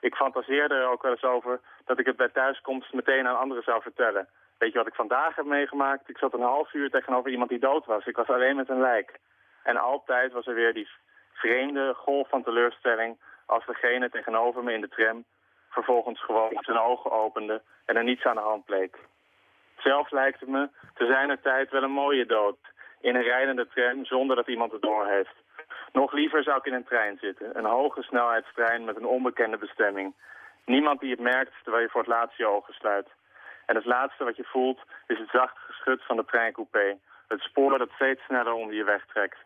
Ik fantaseerde er ook wel eens over dat ik het bij thuiskomst meteen aan anderen zou vertellen. Weet je wat ik vandaag heb meegemaakt? Ik zat een half uur tegenover iemand die dood was. Ik was alleen met een lijk. En altijd was er weer die vreemde golf van teleurstelling als degene tegenover me in de tram vervolgens gewoon zijn ogen opende en er niets aan de hand bleek. Zelf lijkt het me te zijner tijd wel een mooie dood. In een rijdende tram zonder dat iemand het door heeft. Nog liever zou ik in een trein zitten. Een hoge snelheidstrein met een onbekende bestemming. Niemand die het merkt terwijl je voor het laatst je ogen sluit. En het laatste wat je voelt is het zachte geschut van de treincoupé. Het spoor dat steeds sneller onder je wegtrekt.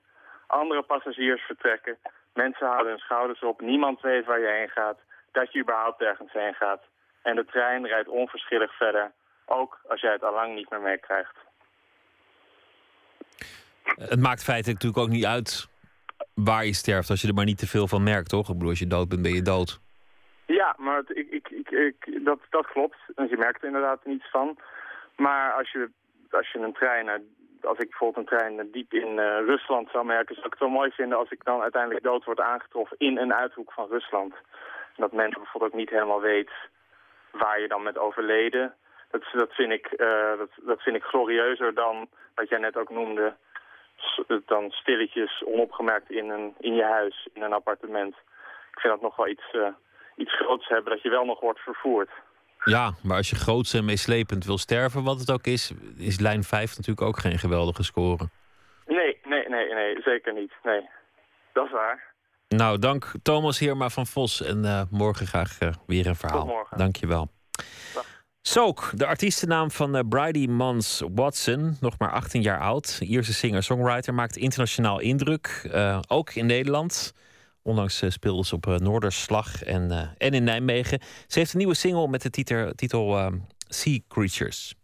Andere passagiers vertrekken. Mensen houden hun schouders op. Niemand weet waar je heen gaat. Dat je überhaupt ergens heen gaat. En de trein rijdt onverschillig verder. Ook als jij het allang niet meer meekrijgt. Het maakt feitelijk natuurlijk ook niet uit waar je sterft als je er maar niet te veel van merkt, toch? Ik bedoel, als je dood bent, ben je dood. Ja, maar het, ik, ik, ik, ik, dat, dat klopt. En je merkt er inderdaad niets van. Maar als je, als je een trein, als ik bijvoorbeeld een trein diep in uh, Rusland zou merken, zou ik het wel mooi vinden als ik dan uiteindelijk dood word aangetroffen in een uithoek van Rusland. Dat men bijvoorbeeld ook niet helemaal weet waar je dan met overleden. Dat, dat, vind ik, uh, dat, dat vind ik glorieuzer dan wat jij net ook noemde dan stilletjes onopgemerkt in, een, in je huis, in een appartement. Ik vind dat nog wel iets, uh, iets groots hebben, dat je wel nog wordt vervoerd. Ja, maar als je groots en meeslepend wil sterven, wat het ook is, is lijn 5 natuurlijk ook geen geweldige score. Nee, nee, nee, nee, zeker niet. Nee, dat is waar. Nou, dank Thomas Heerma van Vos. En uh, morgen graag uh, weer een verhaal. Tot morgen. Dank je wel. Soak, de artiestennaam van uh, Bridie Mons Watson, nog maar 18 jaar oud. Ierse singer-songwriter, maakt internationaal indruk. Ook in Nederland. Onlangs uh, speelde ze op Noorderslag en, en in Nijmegen. Ze heeft een nieuwe single met de titel, titel Sea Creatures.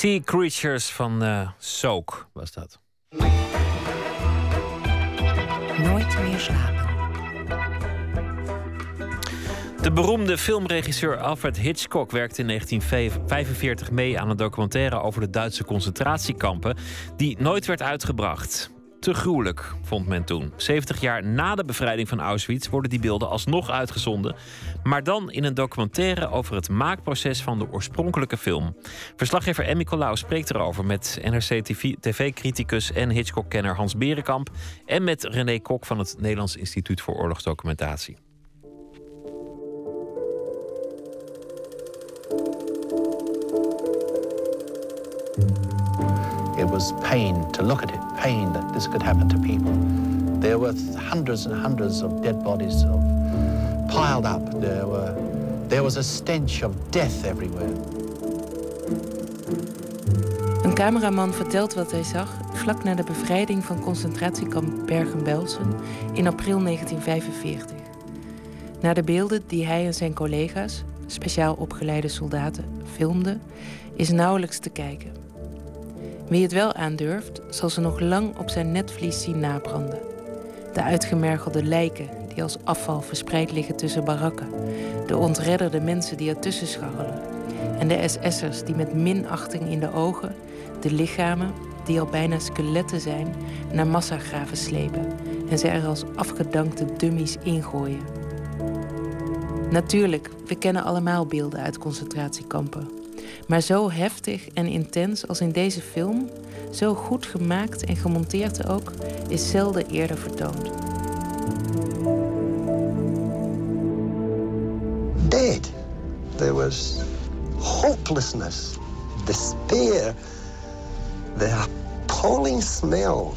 Sea Creatures van uh, Soak was dat. Nooit meer slapen. De beroemde filmregisseur Alfred Hitchcock werkte in 1945 mee aan een documentaire over de Duitse concentratiekampen, die nooit werd uitgebracht. Te gruwelijk, vond men toen. 70 jaar na de bevrijding van Auschwitz worden die beelden alsnog uitgezonden. Maar dan in een documentaire over het maakproces van de oorspronkelijke film. Verslaggever Emmy Colau spreekt erover met NRC-TV-criticus en Hitchcock-kenner Hans Berenkamp. En met René Kok van het Nederlands Instituut voor Oorlogsdocumentatie. It was pain to look at it, pain that this could happen to people. There were hundreds and hundreds of dead bodies of, piled up. There, were, there was a stench of death everywhere. Een cameraman vertelt wat hij zag vlak na de bevrijding van concentratiekamp Bergen-Belsen in april 1945. Na de beelden die hij en zijn collega's, speciaal opgeleide soldaten, filmden, is nauwelijks te kijken. Wie het wel aandurft, zal ze nog lang op zijn netvlies zien nabranden. De uitgemergelde lijken die als afval verspreid liggen tussen barakken. De ontredderde mensen die ertussen scharrelen. En de SS'ers die met minachting in de ogen de lichamen, die al bijna skeletten zijn, naar massagraven slepen en ze er als afgedankte dummies ingooien. Natuurlijk, we kennen allemaal beelden uit concentratiekampen. Maar zo heftig en intens als in deze film, zo goed gemaakt en gemonteerd ook, is zelden eerder vertoond. Dead. There was hopelessness, despair, the appalling smell,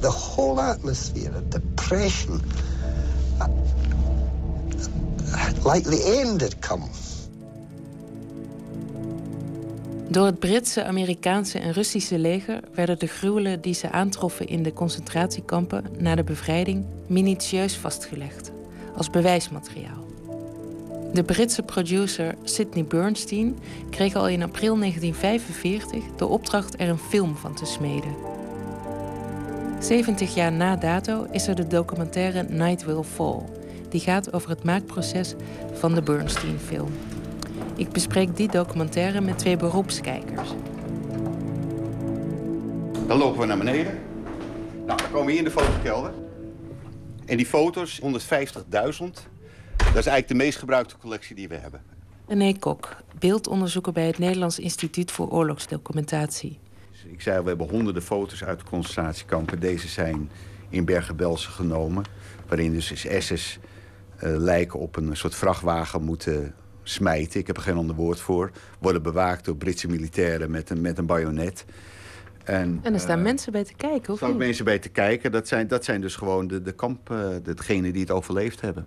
the whole atmosphere of depression. Like the end had come. Door het Britse, Amerikaanse en Russische leger werden de gruwelen die ze aantroffen in de concentratiekampen na de bevrijding minutieus vastgelegd als bewijsmateriaal. De Britse producer Sidney Bernstein kreeg al in april 1945 de opdracht er een film van te smeden. 70 jaar na dato is er de documentaire Night Will Fall, die gaat over het maakproces van de Bernstein-film. Ik bespreek die documentaire met twee beroepskijkers. Dan lopen we naar beneden. Nou, dan komen we hier in de fotokelder. En die foto's, 150.000, dat is eigenlijk de meest gebruikte collectie die we hebben. René Kok, beeldonderzoeker bij het Nederlands Instituut voor Oorlogsdocumentatie. Ik zei, we hebben honderden foto's uit de concentratiekampen. Deze zijn in Bergen-Belsen genomen. Waarin dus SS'ers uh, lijken op een soort vrachtwagen moeten smijten. Ik heb er geen ander woord voor. Worden bewaakt door Britse militairen met een, met een bajonet. En, en er staan uh, mensen bij te kijken, of Er staan mensen bij te kijken. Dat zijn, dat zijn dus gewoon de, de kamp, uh, degenen die het overleefd hebben.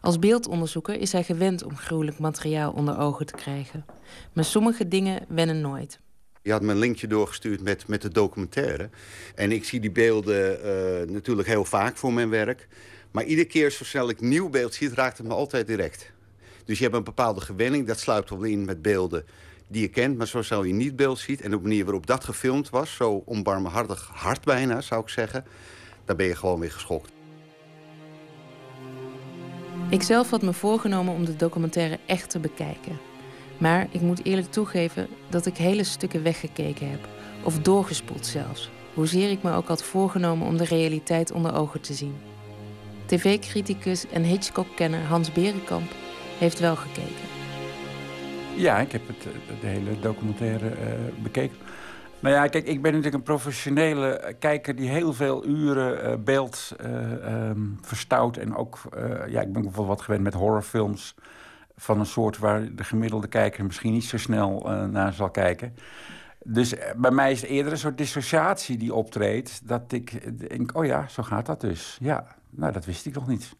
Als beeldonderzoeker is hij gewend om gruwelijk materiaal onder ogen te krijgen. Maar sommige dingen wennen nooit. Je had me een linkje doorgestuurd met, met de documentaire. En ik zie die beelden uh, natuurlijk heel vaak voor mijn werk. Maar iedere keer zo snel ik nieuw beeld zie, raakt het me altijd direct. Dus je hebt een bepaalde gewenning, dat sluipt wel in met beelden die je kent. Maar zo snel je niet beeld ziet en de manier waarop dat gefilmd was... zo onbarmhartig hard bijna, zou ik zeggen... dan ben je gewoon weer geschokt. Ik zelf had me voorgenomen om de documentaire echt te bekijken. Maar ik moet eerlijk toegeven dat ik hele stukken weggekeken heb. Of doorgespoeld zelfs. Hoezeer ik me ook had voorgenomen om de realiteit onder ogen te zien. TV-criticus en Hitchcock-kenner Hans Berenkamp heeft wel gekeken. Ja, ik heb het, de hele documentaire uh, bekeken. Nou ja, kijk, ik ben natuurlijk een professionele kijker die heel veel uren uh, beeld um, verstout. En ook, ja, ik ben bijvoorbeeld wat gewend met horrorfilms van een soort waar de gemiddelde kijker misschien niet zo snel naar zal kijken. Dus bij mij is het eerder een soort dissociatie die optreedt. Dat ik denk, oh ja, zo gaat dat dus. Ja, nou, dat wist ik nog niet.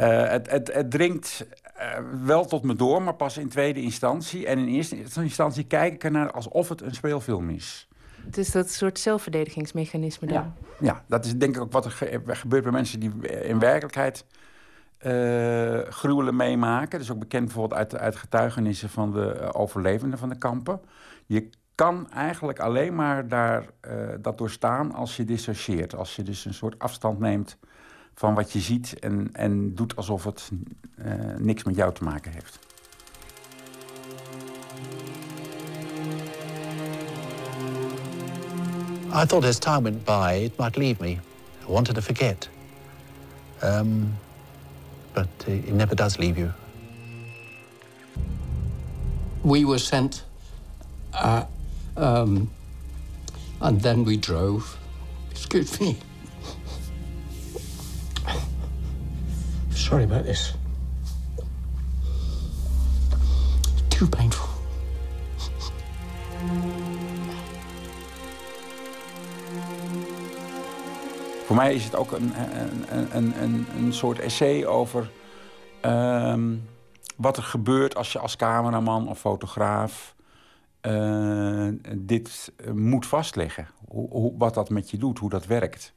Uh, het, het, het, dringt uh, wel tot me door, maar pas in tweede instantie. En in eerste instantie kijk ik ernaar alsof het een speelfilm is. Het is dat soort zelfverdedigingsmechanisme dan? Ja, ja dat is denk ik ook wat er ge gebeurt bij mensen die in werkelijkheid uh, gruwelen meemaken. Dat is ook bekend bijvoorbeeld uit, uit getuigenissen van de overlevenden van de kampen. Je kan eigenlijk alleen maar daar, dat doorstaan als je dissocieert. Als je dus een soort afstand neemt van wat je ziet en, en doet alsof het niks met jou te maken heeft. I thought as time went by, it might leave me. I wanted to forget. Um, but it never does leave you. We were sent, uh, um, and then we drove. Excuse me. Sorry about this. Too painful. Voor mij is het ook een, een, een, een, een soort essay over um, wat er gebeurt als je als cameraman of fotograaf uh, dit moet vastleggen. Hoe, hoe, wat dat met je doet, hoe dat werkt.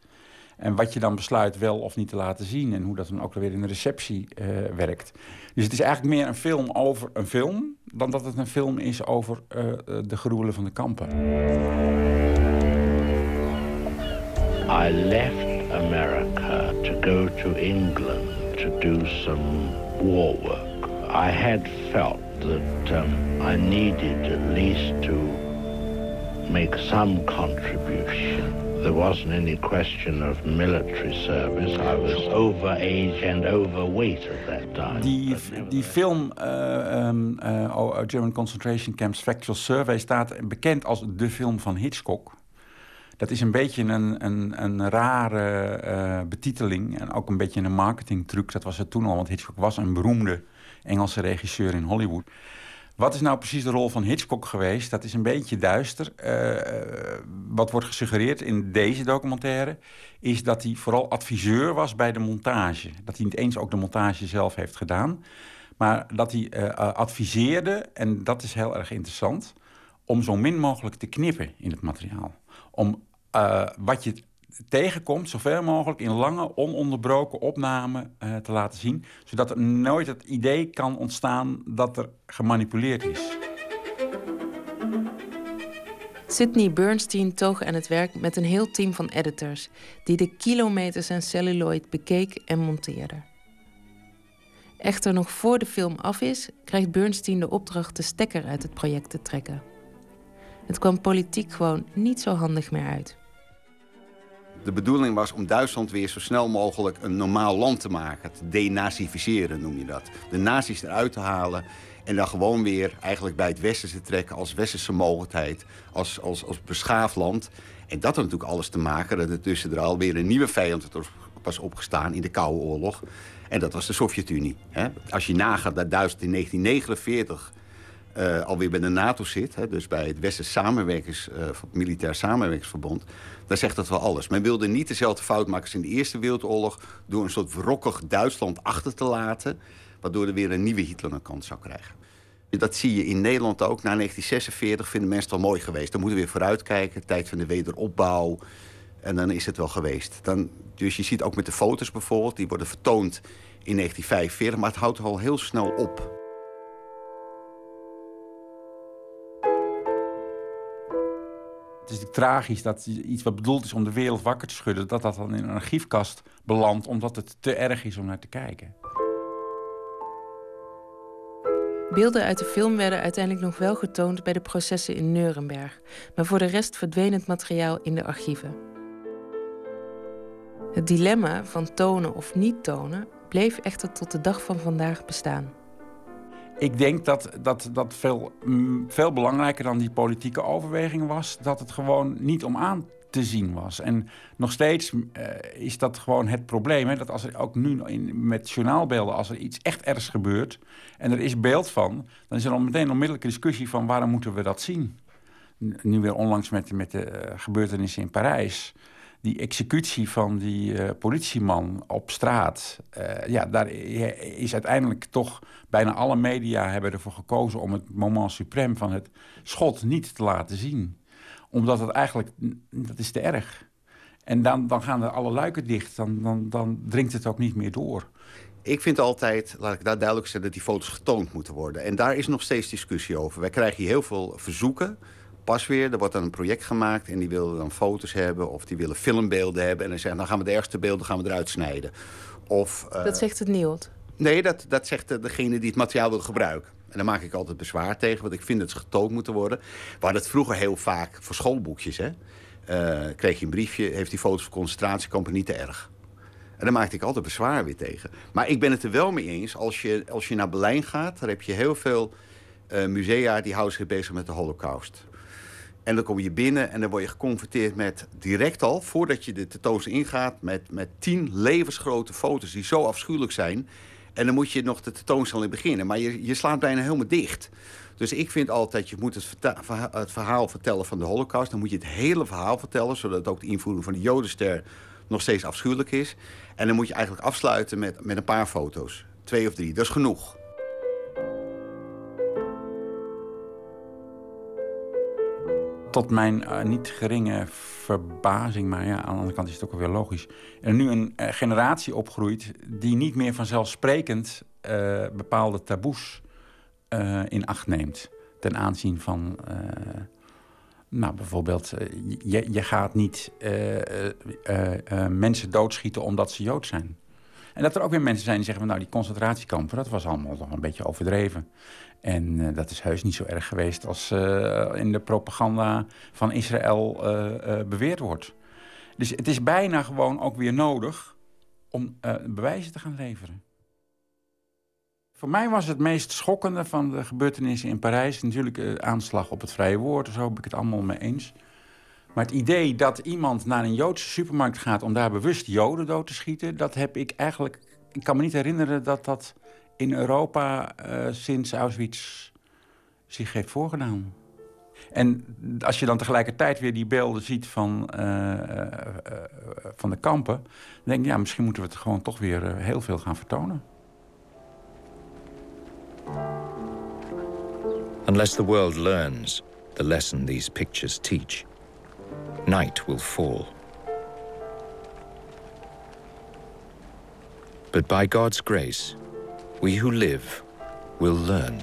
En wat je dan besluit wel of niet te laten zien. En hoe dat dan ook weer in de receptie uh, werkt. Dus het is eigenlijk meer een film over een film... dan dat het een film is over uh, de gruwelen van de kampen. I left America to go to England to do some war work. I had felt that um, I needed at least to make some contribution. There wasn't any question of military service. I was over age and overweight at that time. Die, die film uh, um, uh, German Concentration Camps Factual Survey staat bekend als de film van Hitchcock. Dat is een beetje een, een, een rare uh, betiteling en ook een beetje een marketingtruc. Dat was het toen al, want Hitchcock was een beroemde Engelse regisseur in Hollywood. Wat is nou precies de rol van Hitchcock geweest? Dat is een beetje duister. Uh, wat wordt gesuggereerd in deze documentaire... is dat hij vooral adviseur was bij de montage. Dat hij niet eens ook de montage zelf heeft gedaan. Maar dat hij uh, adviseerde, en dat is heel erg interessant... om zo min mogelijk te knippen in het materiaal. Om wat je tegenkomt, zoveel mogelijk in lange, ononderbroken opnamen uh, te laten zien. Zodat er nooit het idee kan ontstaan dat er gemanipuleerd is. Sidney Bernstein toog aan het werk met een heel team van editors... die de kilometers aan celluloid bekeek en monteerde. Echter nog voor de film af is, krijgt Bernstein de opdracht de stekker uit het project te trekken. Het kwam politiek gewoon niet zo handig meer uit. De bedoeling was om Duitsland weer zo snel mogelijk een normaal land te maken. Te denazificeren noem je dat. De nazi's eruit te halen en dan gewoon weer eigenlijk bij het Westen te trekken... als westerse mogelijkheid, als, als, als beschaafd land. En dat had natuurlijk alles te maken dat er tussen er alweer een nieuwe vijand was opgestaan in de Koude Oorlog. En dat was de Sovjet-Unie. Als je nagaat dat Duitsland in 1949 uh, alweer bij de NATO zit... Hè, dus bij het Westers Samenwerkings, uh, Militair Samenwerkingsverbond... dan zegt dat wel alles. Men wilde niet dezelfde fout maken als in de Eerste Wereldoorlog... door een soort wrokkig Duitsland achter te laten... waardoor er weer een nieuwe Hitler een kans zou krijgen. Dat zie je in Nederland ook. Na 1946 vinden mensen het wel mooi geweest. Dan moeten we weer vooruitkijken, tijd van de wederopbouw... En dan is het wel geweest. Dan, dus je ziet ook met de foto's bijvoorbeeld, die worden vertoond in 1945... maar het houdt al heel snel op. is tragisch dat iets wat bedoeld is om de wereld wakker te schudden... dat dat dan in een archiefkast belandt omdat het te erg is om naar te kijken. Beelden uit de film werden uiteindelijk nog wel getoond bij de processen in Nuremberg, maar voor de rest verdween het materiaal in de archieven. Het dilemma van tonen of niet tonen bleef echter tot de dag van vandaag bestaan. Ik denk dat dat, dat veel, mm, veel belangrijker dan die politieke overweging was... dat het gewoon niet om aan te zien was. En nog steeds uh, is dat gewoon het probleem. Hè? Dat als er ook nu in, met journaalbeelden, als er iets echt ergs gebeurt... en er is beeld van, dan is er al meteen een onmiddellijke discussie... van waarom moeten we dat zien? Nu weer onlangs met, met de uh, gebeurtenissen in Parijs die executie van die uh, politieman op straat... Uh, ja, daar is uiteindelijk toch bijna alle media hebben ervoor gekozen... om het moment suprem van het schot niet te laten zien. Omdat het eigenlijk, dat is te erg. En dan, dan gaan er alle luiken dicht, dan, dan, dan dringt het ook niet meer door. Ik vind altijd, laat ik daar duidelijk zeggen, dat die foto's getoond moeten worden. En daar is nog steeds discussie over. Wij krijgen hier heel veel verzoeken. Pas weer, er wordt dan een project gemaakt en die willen dan foto's hebben of die willen filmbeelden hebben. En dan zeggen dan gaan we de ergste beelden gaan we eruit snijden. Of, uh, dat zegt het NIOD? Nee, dat, dat zegt degene die het materiaal wil gebruiken. En daar maak ik altijd bezwaar tegen, want ik vind dat ze getoond moeten worden. Hadden het vroeger heel vaak voor schoolboekjes. Hè? Uh, kreeg je een briefje, heeft die foto's van concentratiekampen niet te erg. En daar maakte ik altijd bezwaar weer tegen. Maar ik ben het er wel mee eens. Als je, als je naar Berlijn gaat, daar heb je heel veel uh, musea die houden zich bezig met de holocaust. En dan kom je binnen en dan word je geconfronteerd met direct al, voordat je de tentoonstelling ingaat, met, met tien levensgrote foto's die zo afschuwelijk zijn. En dan moet je nog de tentoonstelling beginnen. Maar je, je slaat bijna helemaal dicht. Dus ik vind altijd, je moet het, het, verhaal vertellen van de holocaust. Dan moet je het hele verhaal vertellen, zodat ook de invoering van de jodenster nog steeds afschuwelijk is. En dan moet je eigenlijk afsluiten met, met een paar foto's. Twee of drie, dat is genoeg. Tot mijn uh, niet geringe verbazing, maar ja, aan de andere kant is het ook weer logisch. Er nu een uh, generatie opgroeit die niet meer vanzelfsprekend uh, bepaalde taboes in acht neemt. Ten aanzien van nou, bijvoorbeeld, je, je gaat niet mensen doodschieten omdat ze Jood zijn. En dat er ook weer mensen zijn die zeggen... nou, die concentratiekampen, dat was allemaal nog een beetje overdreven. En uh, dat is heus niet zo erg geweest als uh, in de propaganda van Israël uh, beweerd wordt. Dus het is bijna gewoon ook weer nodig om bewijzen te gaan leveren. Voor mij was het meest schokkende van de gebeurtenissen in Parijs... natuurlijk de aanslag op het vrije woord, zo heb ik het allemaal mee eens... Maar het idee dat iemand naar een Joodse supermarkt gaat om daar bewust Joden dood te schieten, dat heb ik eigenlijk. Ik kan me niet herinneren dat dat in Europa uh, sinds Auschwitz zich heeft voorgedaan. En als je dan tegelijkertijd weer die beelden ziet van, uh, uh, van de kampen, dan denk ik, ja, misschien moeten we het gewoon toch weer heel veel gaan vertonen. Unless the world learns the lesson these pictures teach. night will fall. But by God's grace, we who live will learn.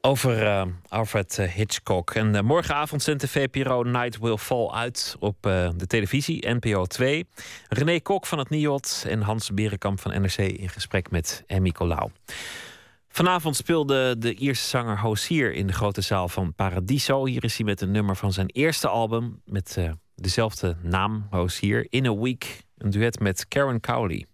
Over uh, Alfred eh, Hitchcock. En uh, morgenavond zendt de VPRO Night Will Fall uit op de televisie, NPO 2. René Kok van het NIOD en Hans Berenkamp van NRC in gesprek met Emmy Colau. Vanavond speelde de Ierse zanger Hosier in de grote zaal van Paradiso. Hier is hij met een nummer van zijn eerste album met dezelfde naam, Hosier. In a Week, een duet met Karen Cowley.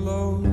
Alone.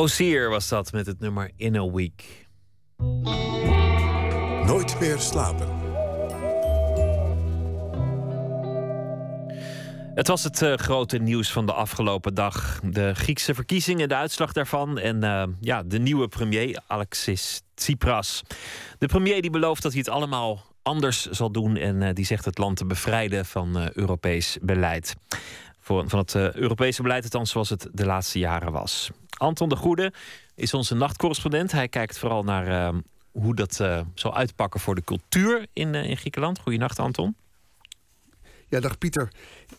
Hozier was dat met het nummer In a Week. Nooit meer slapen. Het was het eh, grote nieuws van de afgelopen dag. De Griekse verkiezingen, de uitslag daarvan. En eh, ja, de nieuwe premier, Alexis Tsipras. De premier die belooft dat hij het allemaal anders zal doen. En eh, die zegt het land te bevrijden van Europees beleid. Voor, van het Europese beleid, althans zoals het de laatste jaren was. Anton de Goede is onze nachtcorrespondent. Hij kijkt vooral naar eh, hoe dat eh, zal uitpakken voor de cultuur in, eh, in Griekenland. Goedenacht, Anton. Ja, dag Pieter.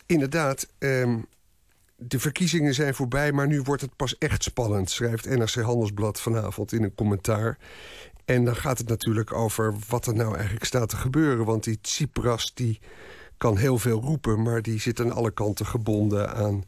Inderdaad, ehm, de verkiezingen zijn voorbij, maar nu wordt het pas echt spannend, schrijft NRC Handelsblad vanavond in een commentaar. En dan gaat het natuurlijk over wat er nou eigenlijk staat te gebeuren. Want die Tsipras die kan heel veel roepen, maar die zit aan alle kanten gebonden aan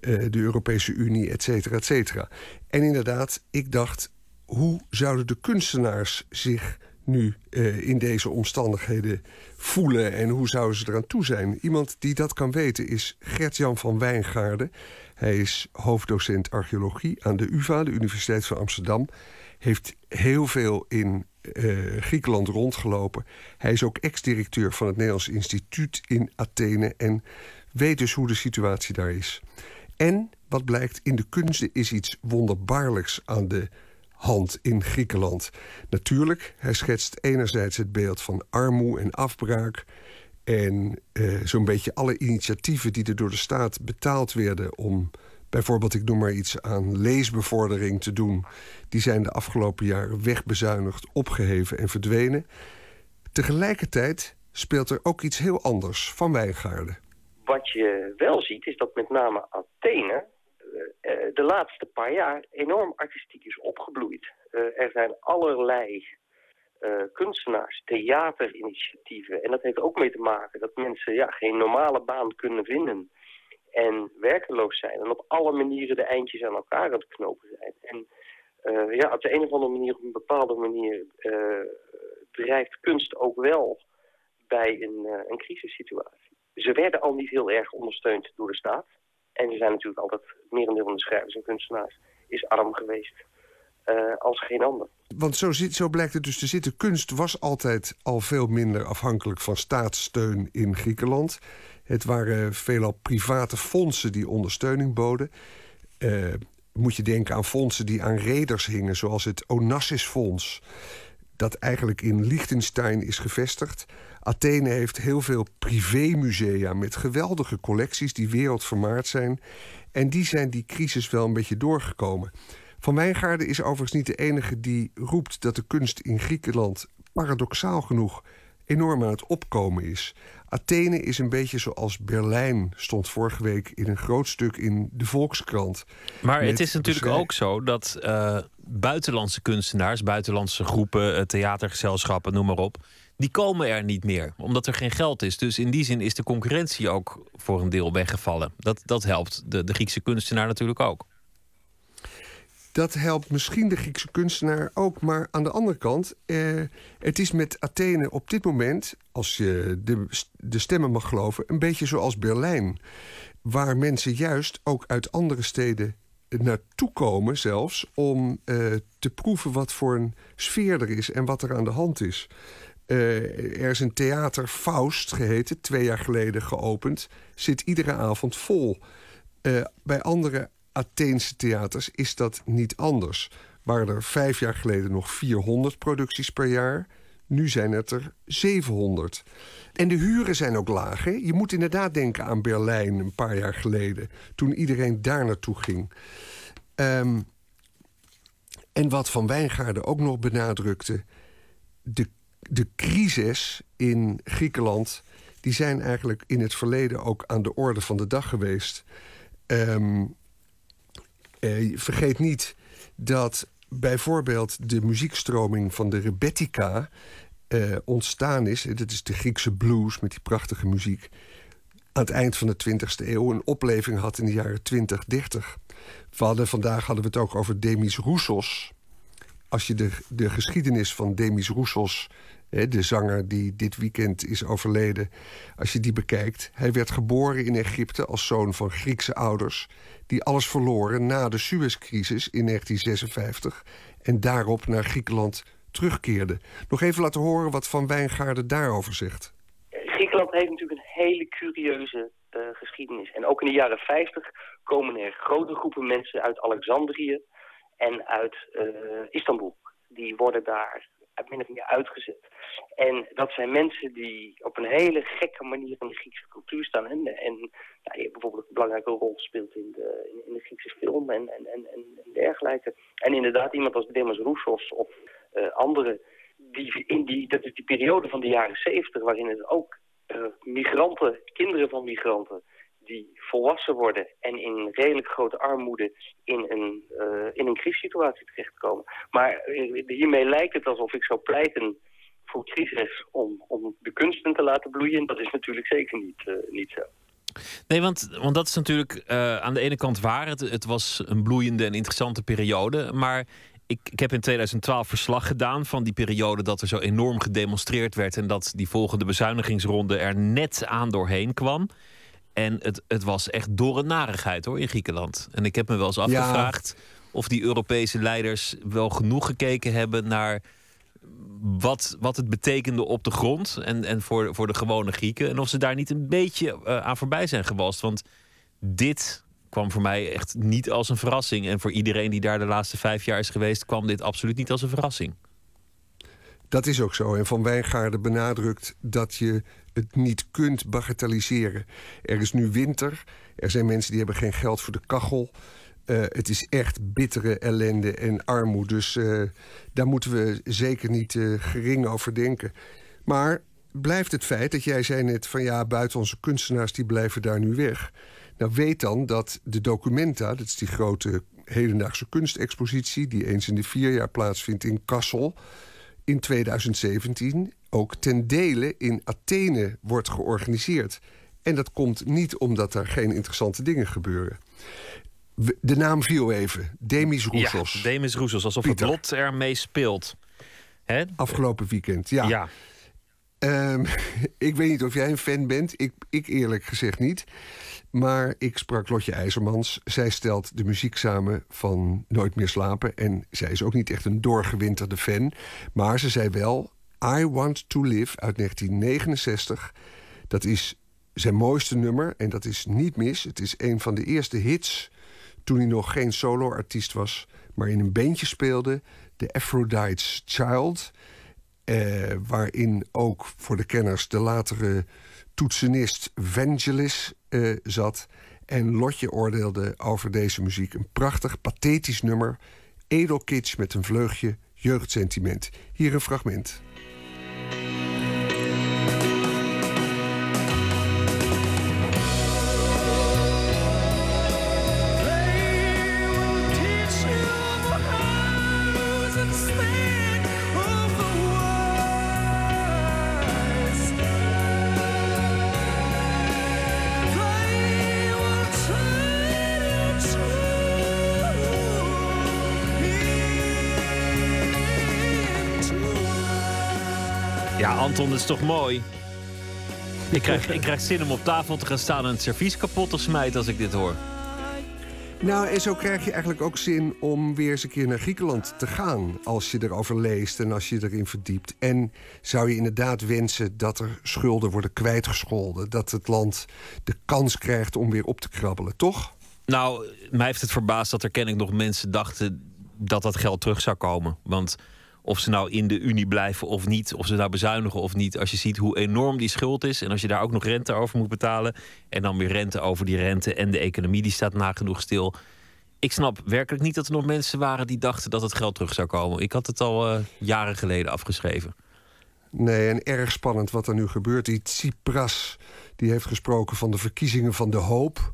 de Europese Unie, et cetera, et cetera. En inderdaad, ik dacht, hoe zouden de kunstenaars zich nu eh, in deze omstandigheden voelen en hoe zouden ze eraan toe zijn? Iemand die dat kan weten is Gert-Jan van Wijngaarden. Hij is hoofddocent archeologie aan de UvA, de Universiteit van Amsterdam. Heeft heel veel in eh, Griekenland rondgelopen. Hij is ook ex-directeur van het Nederlands Instituut in Athene en weet dus hoe de situatie daar is. En wat blijkt, in de kunsten is iets wonderbaarlijks aan de hand in Griekenland. Natuurlijk, hij schetst enerzijds het beeld van armoede en afbraak. En eh, zo'n beetje alle initiatieven die er door de staat betaald werden om bijvoorbeeld, ik noem maar iets aan leesbevordering te doen, die zijn de afgelopen jaren wegbezuinigd, opgeheven en verdwenen. Tegelijkertijd speelt er ook iets heel anders van Wijngaarden. Wat je wel ziet is dat met name Athene eh, eh, de laatste paar jaar enorm artistiek is opgebloeid. Eh, er zijn allerlei kunstenaars, theaterinitiatieven. En dat heeft ook mee te maken dat mensen ja, geen normale baan kunnen vinden. En werkeloos zijn. En op alle manieren de eindjes aan elkaar aan het knopen zijn. En ja, op de een of andere manier, op een bepaalde manier, drijft kunst ook wel bij een, een crisissituatie. Ze werden al niet heel erg ondersteund door de staat. En ze zijn natuurlijk altijd, het merendeel van de schrijvers en kunstenaars is arm geweest eh, als geen ander. Want zo, zit, zo blijkt het dus te zitten. Kunst was altijd al veel minder afhankelijk van staatssteun in Griekenland. Het waren veelal private fondsen die ondersteuning boden. Eh, moet je denken aan fondsen die aan reders hingen, zoals het Onassis-fonds. Dat eigenlijk in Liechtenstein is gevestigd. Athene heeft heel veel privémusea met geweldige collecties die wereldvermaard zijn. En die zijn die crisis wel een beetje doorgekomen. Van Wijngaarden is overigens niet de enige die roept dat de kunst in Griekenland paradoxaal genoeg enorm aan het opkomen is. Athene is een beetje zoals Berlijn, stond vorige week in een groot stuk in de Volkskrant. Maar het is natuurlijk beschrijf- ook zo dat eh, buitenlandse kunstenaars, buitenlandse groepen, eh, theatergezelschappen, noem maar op, die komen er niet meer, omdat er geen geld is. Dus in die zin is de concurrentie ook voor een deel weggevallen. Dat, dat helpt de, de Griekse kunstenaar natuurlijk ook. Dat helpt misschien de Griekse kunstenaar ook. Maar aan de andere kant, eh, het is met Athene op dit moment, als je de, de stemmen mag geloven, een beetje zoals Berlijn. Waar mensen juist ook uit andere steden naartoe komen, zelfs om eh, te proeven wat voor een sfeer er is en wat er aan de hand is. Eh, er is een theater Faust geheten, twee jaar geleden geopend, zit iedere avond vol. Eh, bij andere Atheense theaters is dat niet anders. Waren er vijf jaar geleden nog 400 producties per jaar. Nu zijn het er 700. En de huren zijn ook laag. Hè? Je moet inderdaad denken aan Berlijn een paar jaar geleden. Toen iedereen daar naartoe ging. Ehm, en wat Van Wijngaarden ook nog benadrukte... de, de crisis in Griekenland... die zijn eigenlijk in het verleden ook aan de orde van de dag geweest... Ehm, eh, vergeet niet dat bijvoorbeeld de muziekstroming van de Rebetica eh, ontstaan is. eh, Dat is de Griekse blues met die prachtige muziek. Aan het eind van de 20e eeuw een opleving had in de jaren 20, 30. We hadden, vandaag hadden we het ook over Demis Roussos. Als je de, de geschiedenis van Demis Roussos, de zanger die dit weekend is overleden, als je die bekijkt. Hij werd geboren in Egypte als zoon van Griekse ouders die alles verloren na de Suezcrisis in 1956 en daarop naar Griekenland terugkeerden. Nog even laten horen wat Van Wijngaarden daarover zegt. Griekenland heeft natuurlijk een hele curieuze eh, geschiedenis. En ook in de jaren 50 komen er grote groepen mensen uit Alexandrië en uit eh, Istanbul. Die worden daar min of meer uitgezet. En dat zijn mensen die op een hele gekke manier in de Griekse cultuur staan. En, en ja, die bijvoorbeeld een belangrijke rol speelt in de, in, de Griekse film en, en, en, en dergelijke. En inderdaad iemand als Demis Roussos of uh, anderen. Die, in die, dat is die periode van de jaren 70 waarin het ook uh, migranten, kinderen van migranten, die volwassen worden en in redelijk grote armoede in een, uh, in een crisissituatie terechtkomen. Maar uh, hiermee lijkt het alsof ik zou pleiten voor crisis om, om de kunsten te laten bloeien. Dat is natuurlijk zeker niet, uh, niet zo. Nee, want, want dat is natuurlijk aan de ene kant waar. Het, het was een bloeiende en interessante periode. Maar ik, ik, heb in 2012 verslag gedaan van die periode dat er zo enorm gedemonstreerd werd. En dat die volgende bezuinigingsronde er net aan doorheen kwam. En het, het was echt door een narigheid hoor in Griekenland. En ik heb me wel eens afgevraagd ja. of die Europese leiders wel genoeg gekeken hebben naar wat, wat het betekende op de grond en, en voor, voor de gewone Grieken. En of ze daar niet een beetje uh, aan voorbij zijn gewalst. Want dit kwam voor mij echt niet als een verrassing. En voor iedereen die daar de laatste vijf jaar is geweest, kwam dit absoluut niet als een verrassing. Dat is ook zo. En Van Wijngaarden benadrukt dat je het niet kunt bagatelliseren. Er is nu winter. Er zijn mensen die hebben geen geld voor de kachel. Uh, het is echt bittere ellende en armoede. Dus uh, daar moeten we zeker niet uh, gering over denken. Maar blijft het feit dat jij zei net van ja, buiten onze kunstenaars die blijven daar nu weg. Nou weet dan dat de Documenta, dat is die grote hedendaagse kunstexpositie die eens in de vier jaar plaatsvindt in Kassel, in 2017 ook ten dele in Athene wordt georganiseerd. En dat komt niet omdat er geen interessante dingen gebeuren. De naam viel even. Demis Roussos. Ja, Demis Roussos, alsof Pieter. het lot ermee speelt. Hè? Afgelopen weekend, ja. ja. Um, [LAUGHS] ik weet niet of jij een fan bent. Ik, ik eerlijk gezegd niet. Maar ik sprak Lotje IJzermans. Zij stelt de muziek samen van Nooit meer slapen. En zij is ook niet echt een doorgewinterde fan. Maar ze zei wel... I Want to Live uit 1969. Dat is zijn mooiste nummer. En dat is niet mis. Het is een van de eerste hits... toen hij nog geen solo-artiest was... maar in een bandje speelde. The Aphrodite's Child... Eh, waarin ook voor de kenners de latere toetsenist Vangelis eh, zat. En Lotje oordeelde over deze muziek. Een prachtig, pathetisch nummer. Edelkitsch met een vleugje jeugdsentiment. Hier een fragment. Anton, dat is toch mooi? Ik krijg, ik krijg zin om op tafel te gaan staan en het servies kapot te smijten als ik dit hoor. Nou, en zo krijg je eigenlijk ook zin om weer eens een keer naar Griekenland te gaan. Als je erover leest en als je erin verdiept. En zou je inderdaad wensen dat er schulden worden kwijtgescholden. Dat het land de kans krijgt om weer op te krabbelen, toch? Nou, mij heeft het verbaasd dat er kennelijk nog mensen dachten dat dat geld terug zou komen. Want of ze nou in de Unie blijven of niet, of ze nou bezuinigen of niet. Als je ziet hoe enorm die schuld is en als je daar ook nog rente over moet betalen. En dan weer rente over die rente en de economie die staat nagenoeg stil. Ik snap werkelijk niet dat er nog mensen waren die dachten dat het geld terug zou komen. Ik had het al uh, jaren geleden afgeschreven. Nee, en erg spannend wat er nu gebeurt. Die Tsipras die heeft gesproken van de verkiezingen van de hoop.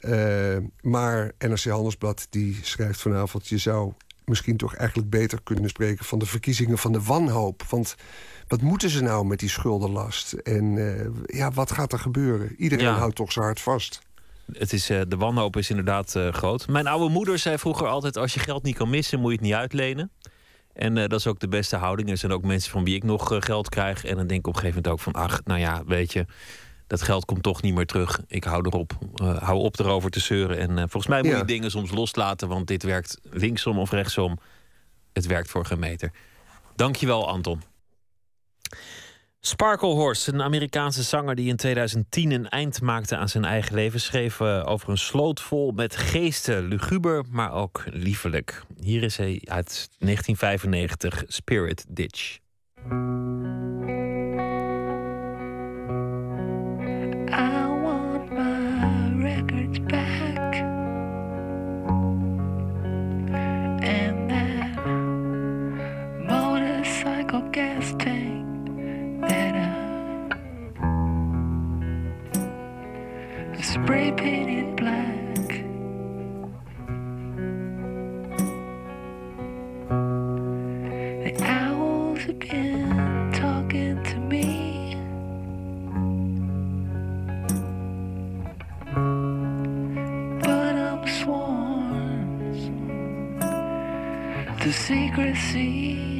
Uh, maar NRC Handelsblad die schrijft vanavond... je zou misschien toch eigenlijk beter kunnen spreken van de verkiezingen van de wanhoop. Want wat moeten ze nou met die schuldenlast? En uh, ja, wat gaat er gebeuren? Iedereen ja. houdt toch zijn hart vast. Het is, uh, de wanhoop is inderdaad uh, groot. Mijn oude moeder zei vroeger altijd: als je geld niet kan missen, moet je het niet uitlenen. En dat is ook de beste houding. Er zijn ook mensen van wie ik nog geld krijg. En dan denk ik op een gegeven moment ook van: ach, nou ja, weet je dat geld komt toch niet meer terug. Ik hou erop, uh, hou op erover te zeuren. En uh, volgens mij moet ja. je dingen soms loslaten, want dit werkt linksom of rechtsom. Het werkt voor geen meter. Dankjewel, Anton. Sparkle Horse, een Amerikaanse zanger die in 2010 een eind maakte aan zijn eigen leven, schreef uh, over een sloot vol met geesten, luguber, maar ook liefelijk. Hier is hij uit 1995, Spirit Ditch. Spray painted black. The owls have been talking to me. but I'm sworn to secrecy.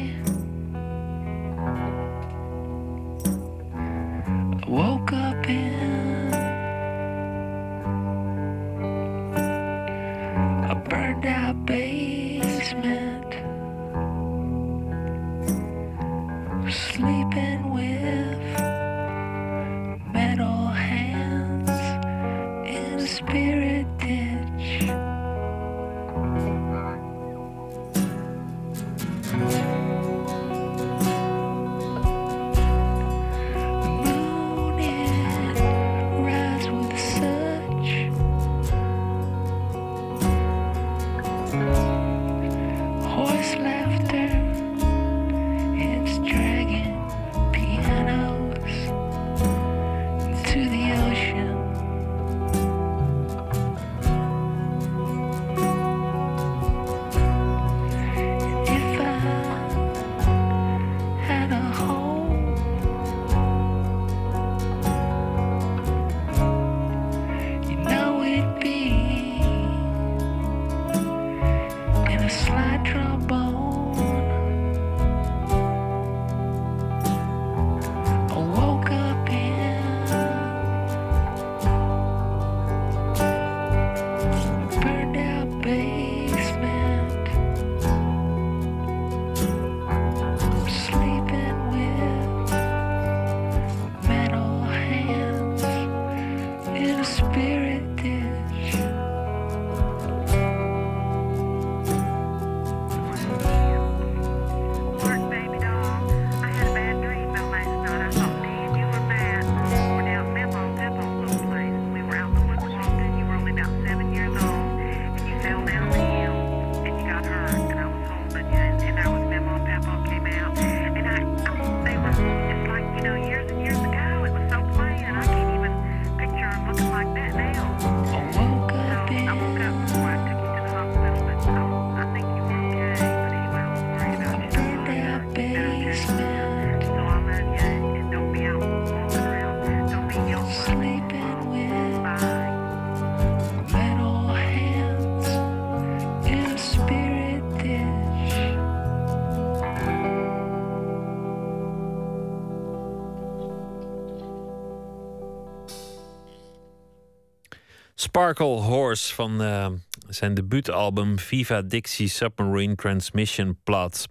Horse van eh, zijn debuutalbum Viva Dixie Submarine Transmission Plot.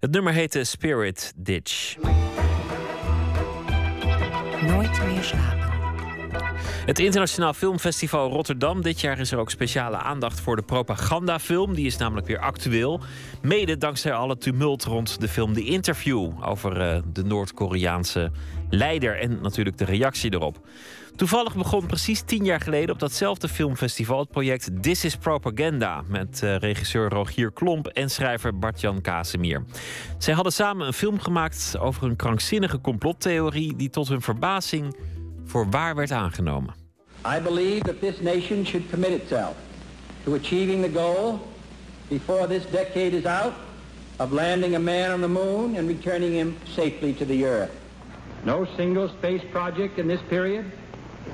Het nummer heette Spirit Ditch. Nooit meer slapen. Het Internationaal Filmfestival Rotterdam. Dit jaar is er ook speciale aandacht voor de propagandafilm. Die is namelijk weer actueel. Mede dankzij alle tumult rond de film The Interview over eh, de Noord-Koreaanse leider en natuurlijk de reactie erop. Toevallig begon precies tien jaar geleden op datzelfde filmfestival het project This is Propaganda met eh, regisseur Rogier Klomp en schrijver Bart-Jan. Zij hadden samen een film gemaakt over een krankzinnige complottheorie die tot hun verbazing voor waar werd aangenomen. I believe that this nation should commit itself to achieving the goal before this decade is out of landing a man on the moon and returning him safely to the earth. No single space project in this period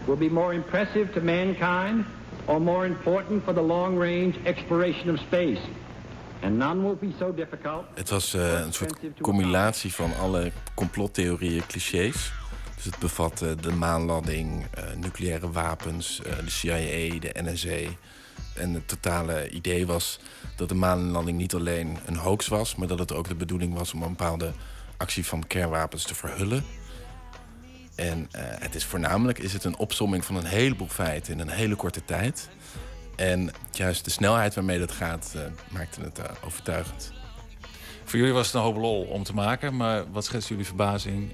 will be more impressive to mankind or more important for the long-range exploration of space. And none will be so difficult. Het was eh, een soort combinatie van alle complottheorieën, clichés. Dus het bevat eh, de maanlanding, eh, nucleaire wapens, eh, de CIA, de NSA. En het totale idee was dat de maanlanding niet alleen een hoax was... maar dat het ook de bedoeling was om een bepaalde actie van kernwapens te verhullen. En het is voornamelijk is het een opsomming van een heleboel feiten in een hele korte tijd. En juist de snelheid waarmee dat gaat, eh, maakte het overtuigend. Voor jullie was het een hoop lol om te maken, maar wat schetst jullie verbazing?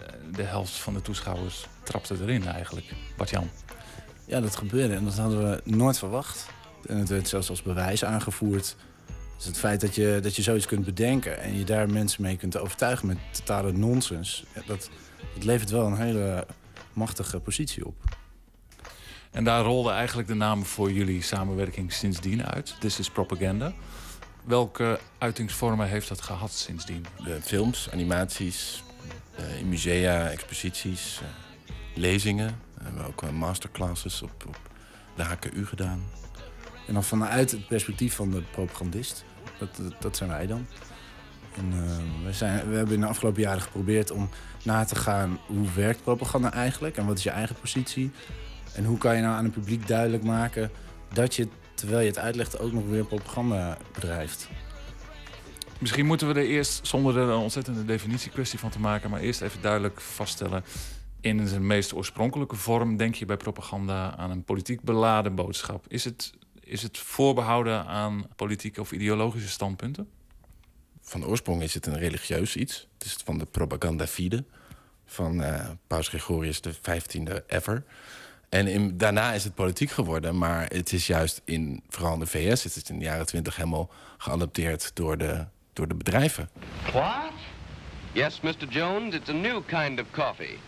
Eh, de helft van de toeschouwers trapte erin eigenlijk. Bart-Jan. Ja, dat gebeurde en dat hadden we nooit verwacht. En het werd zelfs als bewijs aangevoerd. Dus het feit dat je, dat je zoiets kunt bedenken en je daar mensen mee kunt overtuigen met totale nonsens, dat, dat levert wel een hele machtige positie op. En daar rolde eigenlijk de naam voor jullie samenwerking sindsdien uit. This is Propaganda. Welke uitingsvormen heeft dat gehad sindsdien? De films, animaties, in musea, exposities, eh, lezingen. We hebben ook eh, masterclasses op, op de HKU gedaan. En dan vanuit het perspectief van de propagandist. Dat, dat, zijn wij dan. En, eh, we, zijn, we hebben in de afgelopen jaren geprobeerd om na te gaan... hoe werkt propaganda eigenlijk en wat is je eigen positie? En hoe kan je nou aan het publiek duidelijk maken... dat je, terwijl je het uitlegt, ook nog weer propaganda bedrijft? Misschien moeten we er eerst, zonder er een ontzettende definitiekwestie van te maken, maar eerst even duidelijk vaststellen. In zijn meest oorspronkelijke vorm denk je bij propaganda aan een politiek beladen boodschap. Is het, is het voorbehouden aan politieke of ideologische standpunten? Van oorsprong is het een religieus iets. Het is van de propaganda fide van eh, Paus Gregorius XV ever. En daarna is het politiek geworden, maar het is juist in, vooral in de VS, het is in de jaren twintig helemaal geadopteerd door de, door de bedrijven. What? Yes, Mr. Jones, it's a new kind of coffee.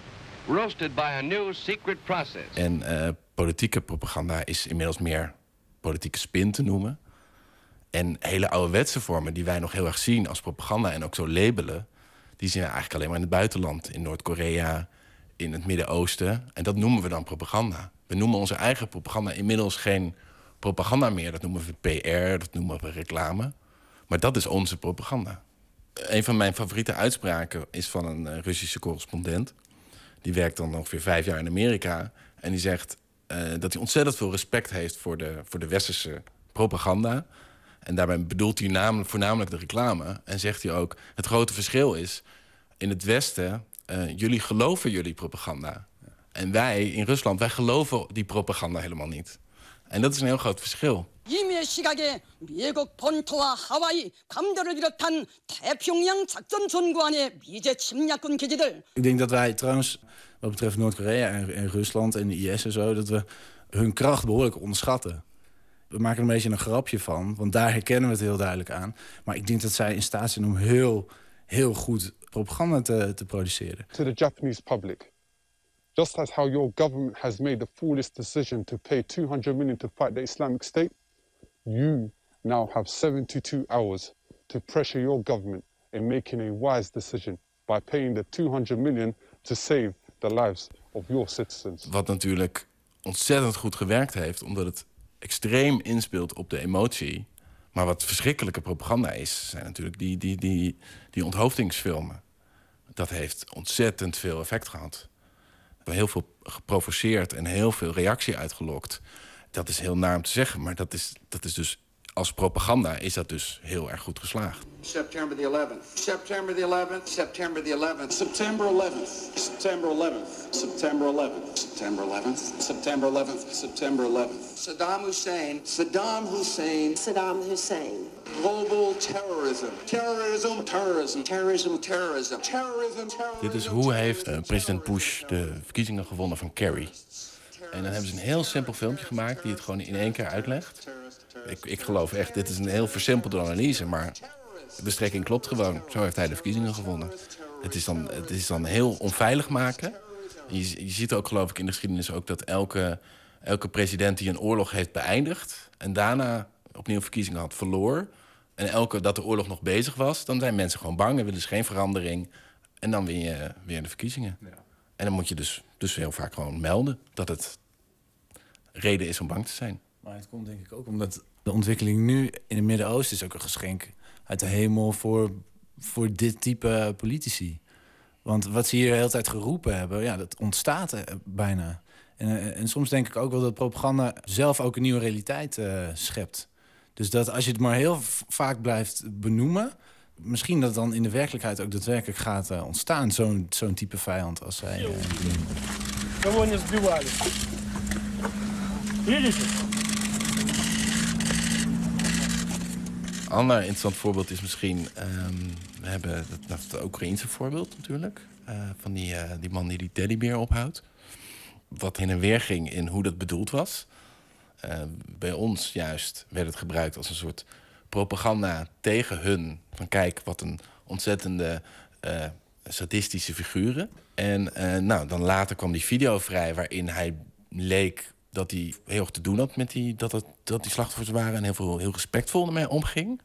roasted by a new secret process. En eh, politieke propaganda is inmiddels meer politieke spin te noemen. En hele ouderwetse vormen die wij nog heel erg zien als propaganda en ook zo labelen, die zien we eigenlijk alleen maar in het buitenland, in Noord-Korea, in het Midden-Oosten. En dat noemen we dan propaganda. We noemen onze eigen propaganda inmiddels geen propaganda meer. Dat noemen we PR, dat noemen we reclame. Maar dat is onze propaganda. Een van mijn favoriete uitspraken is van een eh, Russische correspondent. Die werkt dan ongeveer vijf jaar in Amerika. En die zegt eh, dat hij ontzettend veel respect heeft voor de, voor de westerse propaganda. En daarbij bedoelt hij namelijk, voornamelijk de reclame. En zegt hij ook, het grote verschil is... in het Westen, eh, jullie geloven jullie propaganda. En wij in Rusland, wij geloven die propaganda helemaal niet. En dat is een heel groot verschil. Ik denk dat wij trouwens wat betreft Noord-Korea en, Rusland en de IS en zo dat we hun kracht behoorlijk onderschatten. We maken er een beetje een grapje van, want daar herkennen we het heel duidelijk aan. Maar ik denk dat zij in staat zijn om heel, heel goed propaganda te, te produceren. To the Japanese public, just as how your government has made the foolish decision to pay 200 million to fight the Islamic State, you now have 72 hours to pressure your government in making a wise decision by paying the 200 million to save the lives of your citizens. Wat natuurlijk ontzettend goed gewerkt heeft, omdat het extreem inspeelt op de emotie. Maar wat verschrikkelijke propaganda is, zijn natuurlijk die, die, die, die onthoofdingsfilmen. Dat heeft ontzettend veel effect gehad. Heel veel geprovoceerd en heel veel reactie uitgelokt. Dat is heel naar om te zeggen, maar dat is, dat is dus als propaganda is dat dus heel erg goed geslaagd. September the 11th. September the 11th. September the 11th. September 11th. September 11th. September 11th. September 11th. September 11th. September 11th. Saddam Hussein. Saddam Hussein. Saddam Hussein. Global terrorism. Terrorism. Terrorism. Terrorism. Terrorism. Terrorism. Terrorism. Dit is hoe heeft eh, president Bush de verkiezingen gewonnen van Kerry. En dan hebben ze een heel simpel filmpje gemaakt die het gewoon in één keer uitlegt. Ik, ik geloof echt, dit is een heel versimpelde analyse, maar de strekking klopt gewoon. Zo heeft hij de verkiezingen gewonnen. Het is dan, het is dan heel onveilig maken. En Je, je ziet ook, geloof ik, in de geschiedenis ook dat elke, elke president die een oorlog heeft beëindigd en daarna opnieuw verkiezingen had, verloor. En elke dat de oorlog nog bezig was, dan zijn mensen gewoon bang en willen ze geen verandering. En dan win je weer de verkiezingen. En dan moet je dus, dus heel vaak gewoon melden dat het reden is om bang te zijn. Maar het komt denk ik ook omdat de ontwikkeling nu in het Midden-Oosten is ook een geschenk uit de hemel voor, voor dit type politici. Want wat ze hier de hele tijd geroepen hebben, ja, dat ontstaat bijna. En, eh, en soms denk ik ook wel dat propaganda zelf ook een nieuwe realiteit eh, schept. Dus dat als je het maar heel vaak blijft benoemen, misschien dat dan in de werkelijkheid ook daadwerkelijk gaat eh, ontstaan, zo'n zo'n type vijand als zij. eh, dit is het. Een ander interessant voorbeeld is misschien... Ehm, we hebben het, Oekraïnse het Oekraïense voorbeeld natuurlijk. Eh, van die, eh, die man die die teddybeer ophoudt. Wat heen en weer ging in hoe dat bedoeld was. Ehm, bij ons juist werd het gebruikt als een soort propaganda tegen hun. Van kijk, wat een ontzettende eh, sadistische figuren. En nou, dan later kwam die video vrij waarin hij leek dat hij heel erg te doen had met die, dat, het, dat die slachtoffers waren en heel, veel, heel respectvol ermee omging.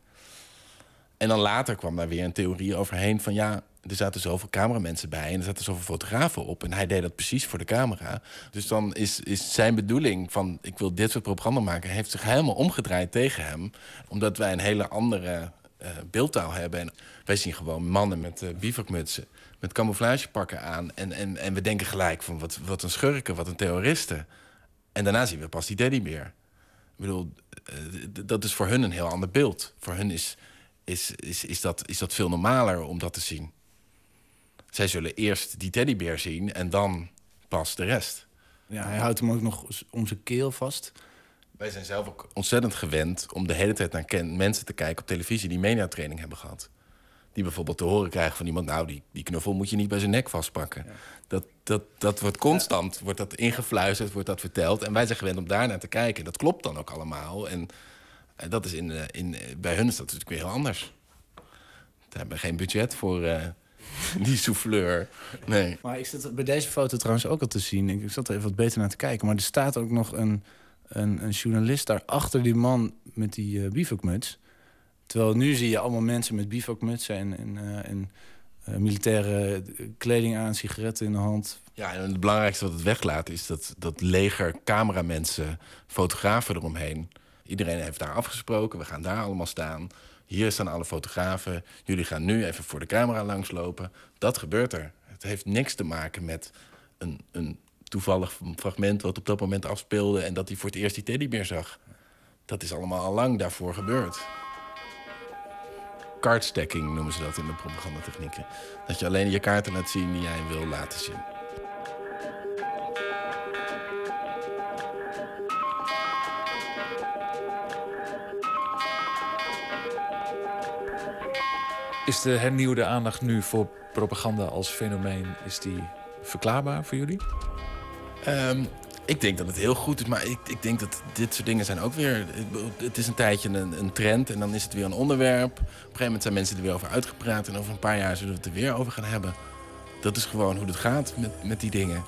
En dan later kwam daar weer een theorie overheen van ja, er zaten zoveel cameramensen bij en er zaten zoveel fotografen op. En hij deed dat precies voor de camera. Dus dan is, is zijn bedoeling van ik wil dit soort propaganda maken, heeft zich helemaal omgedraaid tegen hem. Omdat wij een hele andere eh, beeldtaal hebben. En wij zien gewoon mannen met eh bivakmutsen, met camouflagepakken aan. En, en, en we denken gelijk van wat, wat een schurken, wat een terroristen. En daarna zien we pas die teddybeer. Ik bedoel, eh, dat is voor hun een heel ander beeld. Voor hun is, is, is, is, dat, is dat veel normaler om dat te zien. Zij zullen eerst die teddybeer zien en dan pas de rest. Ja, hij houdt hem ook nog om zijn keel vast. Wij zijn zelf ook ontzettend gewend om de hele tijd naar mensen te kijken op televisie die mediatraining hebben gehad. Die bijvoorbeeld te horen krijgen van iemand, nou, die, die knuffel moet je niet bij zijn nek vastpakken. Dat, dat, dat wordt constant, wordt dat ingefluisterd, wordt dat verteld. En wij zijn gewend om daarnaar te kijken. Dat klopt dan ook allemaal. En dat is in, eh, in, eh, bij hun is dat natuurlijk weer heel anders. Ze hebben geen budget voor, eh, [LAUGHS] die souffleur. Nee. Maar ik zit bij deze foto trouwens ook al te zien. Ik zat er even wat beter naar te kijken. Maar er staat ook nog een, een, een journalist daar achter die man met die uh, bivakmuts. Terwijl nu zie je allemaal mensen met bivakmutsen en, en, uh, en uh, militaire kleding aan, sigaretten in de hand. Ja, en het belangrijkste wat het weglaat is dat, dat leger cameramensen, fotografen eromheen. Iedereen heeft daar afgesproken, we gaan daar allemaal staan. Hier staan alle fotografen. Jullie gaan nu even voor de camera langslopen. Dat gebeurt er. Het heeft niks te maken met een, een toevallig fragment wat op dat moment afspeelde en dat hij voor het eerst die teddybeer zag. Dat is allemaal al lang daarvoor gebeurd. Cardstacking noemen ze dat in de propagandatechnieken. Dat je alleen je kaarten laat zien die jij wil laten zien. Is de hernieuwde aandacht nu voor propaganda als fenomeen... is die verklaarbaar voor jullie? Um, ik denk dat het heel goed is, maar ik, ik denk dat dit soort dingen zijn ook weer... Het is een tijdje een, een, trend en dan is het weer een onderwerp. Op een gegeven moment zijn mensen er weer over uitgepraat... en over een paar jaar zullen we het er weer over gaan hebben. Dat is gewoon hoe het gaat met, met die dingen.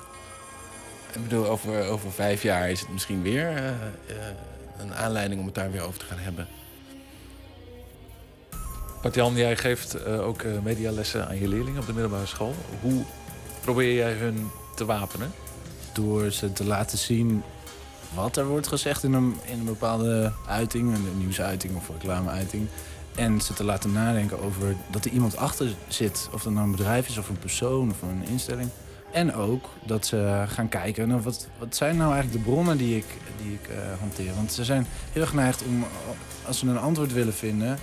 Ik bedoel, over, over vijf jaar is het misschien weer uh, uh, een aanleiding om het daar weer over te gaan hebben. Bart-Jan, jij geeft uh, ook medialessen aan je leerlingen op de middelbare school. Hoe probeer jij hun te wapenen? Door ze te laten zien wat er wordt gezegd in een, in een bepaalde uiting, een nieuwsuiting of reclameuiting. En ze te laten nadenken over dat er iemand achter zit. Of dat nou een bedrijf is, of een persoon, of een instelling. En ook dat ze gaan kijken naar wat, wat zijn nou eigenlijk de bronnen die ik, die ik uh, hanteer. Want ze zijn heel geneigd om, als ze een antwoord willen vinden,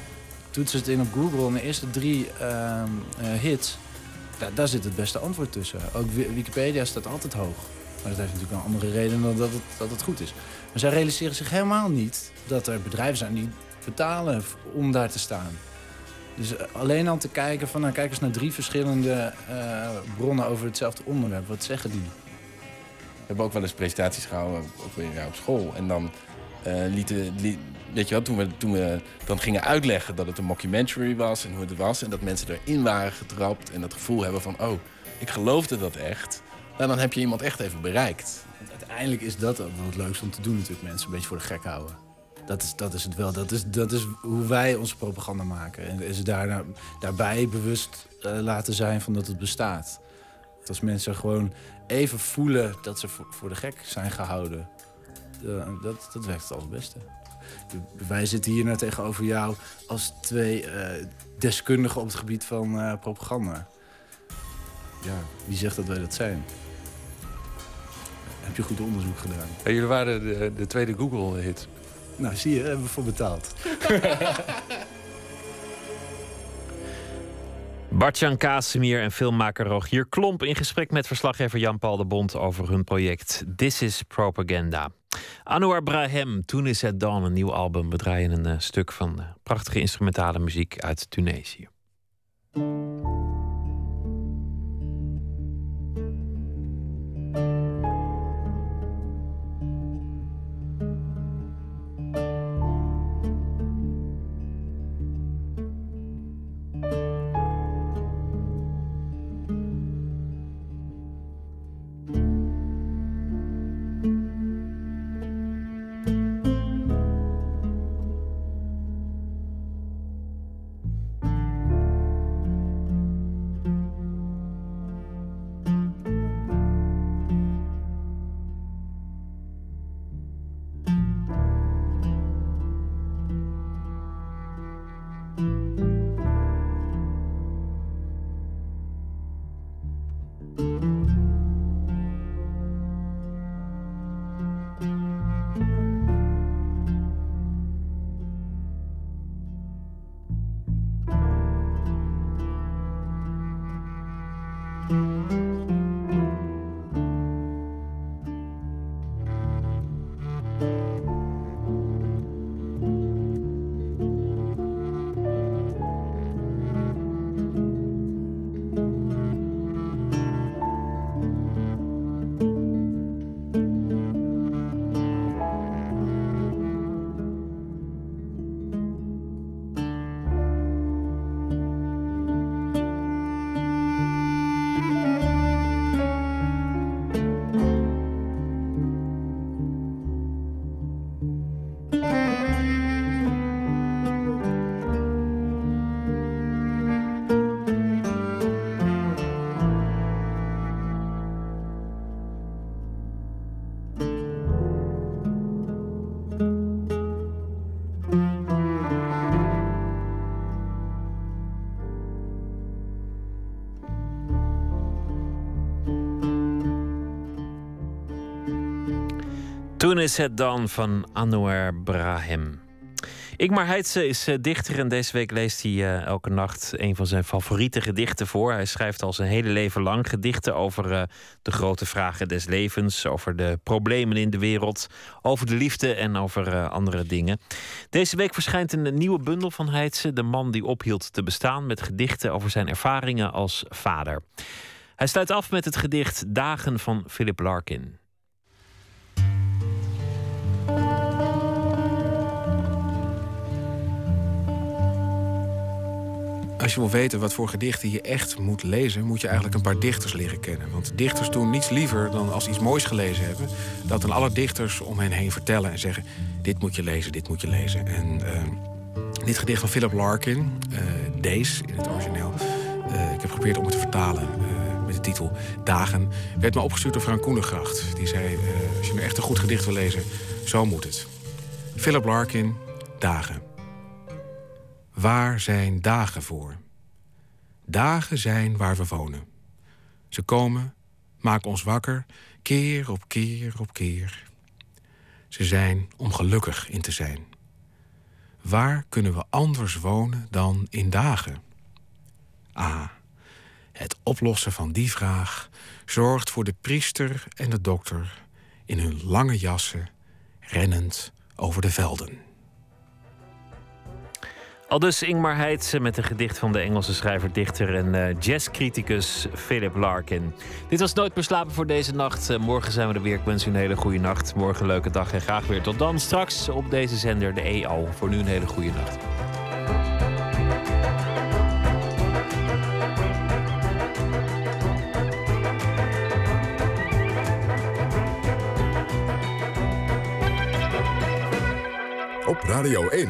toetsen het in op Google en de eerste drie uh, uh, hits, daar, zit het beste antwoord tussen. Ook Wikipedia staat altijd hoog. Maar dat heeft natuurlijk een andere reden dan dat het, dat het goed is. Maar zij realiseren zich helemaal niet dat er bedrijven zijn die betalen om daar te staan. Dus alleen al te kijken van, nou kijk eens naar drie verschillende uh, bronnen over hetzelfde onderwerp. Wat zeggen die? We hebben ook wel eens presentaties gehouden, op school. En dan uh, lieten, li weet je wel, toen we, toen we dan gingen uitleggen dat het een mockumentary was en hoe het was. En dat mensen erin waren getrapt en dat gevoel hebben van, oh, ik geloofde dat echt. Dan heb je iemand echt even bereikt. Uiteindelijk is dat ook het leukste om te doen natuurlijk, mensen een beetje voor de gek houden. Dat is, dat is het wel. Dat is, dat is hoe wij onze propaganda maken. En is daar, daarbij bewust uh, laten zijn van dat het bestaat. Als mensen gewoon even voelen dat ze voor, de gek zijn gehouden. Uh, dat, dat werkt het allerbeste. Wij zitten hier nou tegenover jou als twee uh, deskundigen op het gebied van propaganda. Ja, wie zegt dat wij dat zijn? Heb je goed onderzoek gedaan? Ja, jullie waren de, de tweede Google-hit. Nou, zie je, hebben we voor betaald. [LAUGHS] Bartjan Casimir en filmmaker Rogier Klomp in gesprek met verslaggever Jan-Paul de Bond over hun project This is Propaganda. Anouar Brahem, Toen is het dan een nieuw album. We draaien een uh, stuk van uh, prachtige instrumentale muziek uit Tunesië. Toen is het dan van Anouar Brahim. Ingmar Heitse is eh, dichter en deze week leest hij eh, elke nacht een van zijn favoriete gedichten voor. Hij schrijft al zijn hele leven lang gedichten over eh, de grote vragen des levens, over de problemen in de wereld, over de liefde en over andere dingen. Deze week verschijnt een nieuwe bundel van Heitse, De man die ophield te bestaan, met gedichten over zijn ervaringen als vader. Hij sluit af met het gedicht Dagen van Philip Larkin. Als je wil weten wat voor gedichten je echt moet lezen, moet je eigenlijk een paar dichters leren kennen. Want dichters doen niets liever dan als ze iets moois gelezen hebben, dat dan alle dichters om hen heen vertellen en zeggen: Dit moet je lezen, dit moet je lezen. En eh, dit gedicht van Philip Larkin, eh Days in het origineel, eh, ik heb geprobeerd om het te vertalen met de titel Dagen, werd me opgestuurd door Frank Koenengracht. Die zei: Als je nu echt een goed gedicht wil lezen, zo moet het. Philip Larkin, Dagen. Waar zijn dagen voor? Dagen zijn waar we wonen. Ze komen, maken ons wakker, keer op keer op keer. Ze zijn om gelukkig in te zijn. Waar kunnen we anders wonen dan in dagen? Ah, het oplossen van die vraag zorgt voor de priester en de dokter in hun lange jassen, rennend over de velden. Al dus Ingmar Heitse met een gedicht van de Engelse schrijver, dichter en eh, jazzcriticus Philip Larkin. Dit was Nooit meer slapen voor deze nacht. Eh, morgen zijn we er weer. Ik wens u een hele goede nacht. Morgen een leuke dag en graag weer tot dan. Straks op deze zender, de EO. Voor nu een hele goede nacht. Op Radio 1,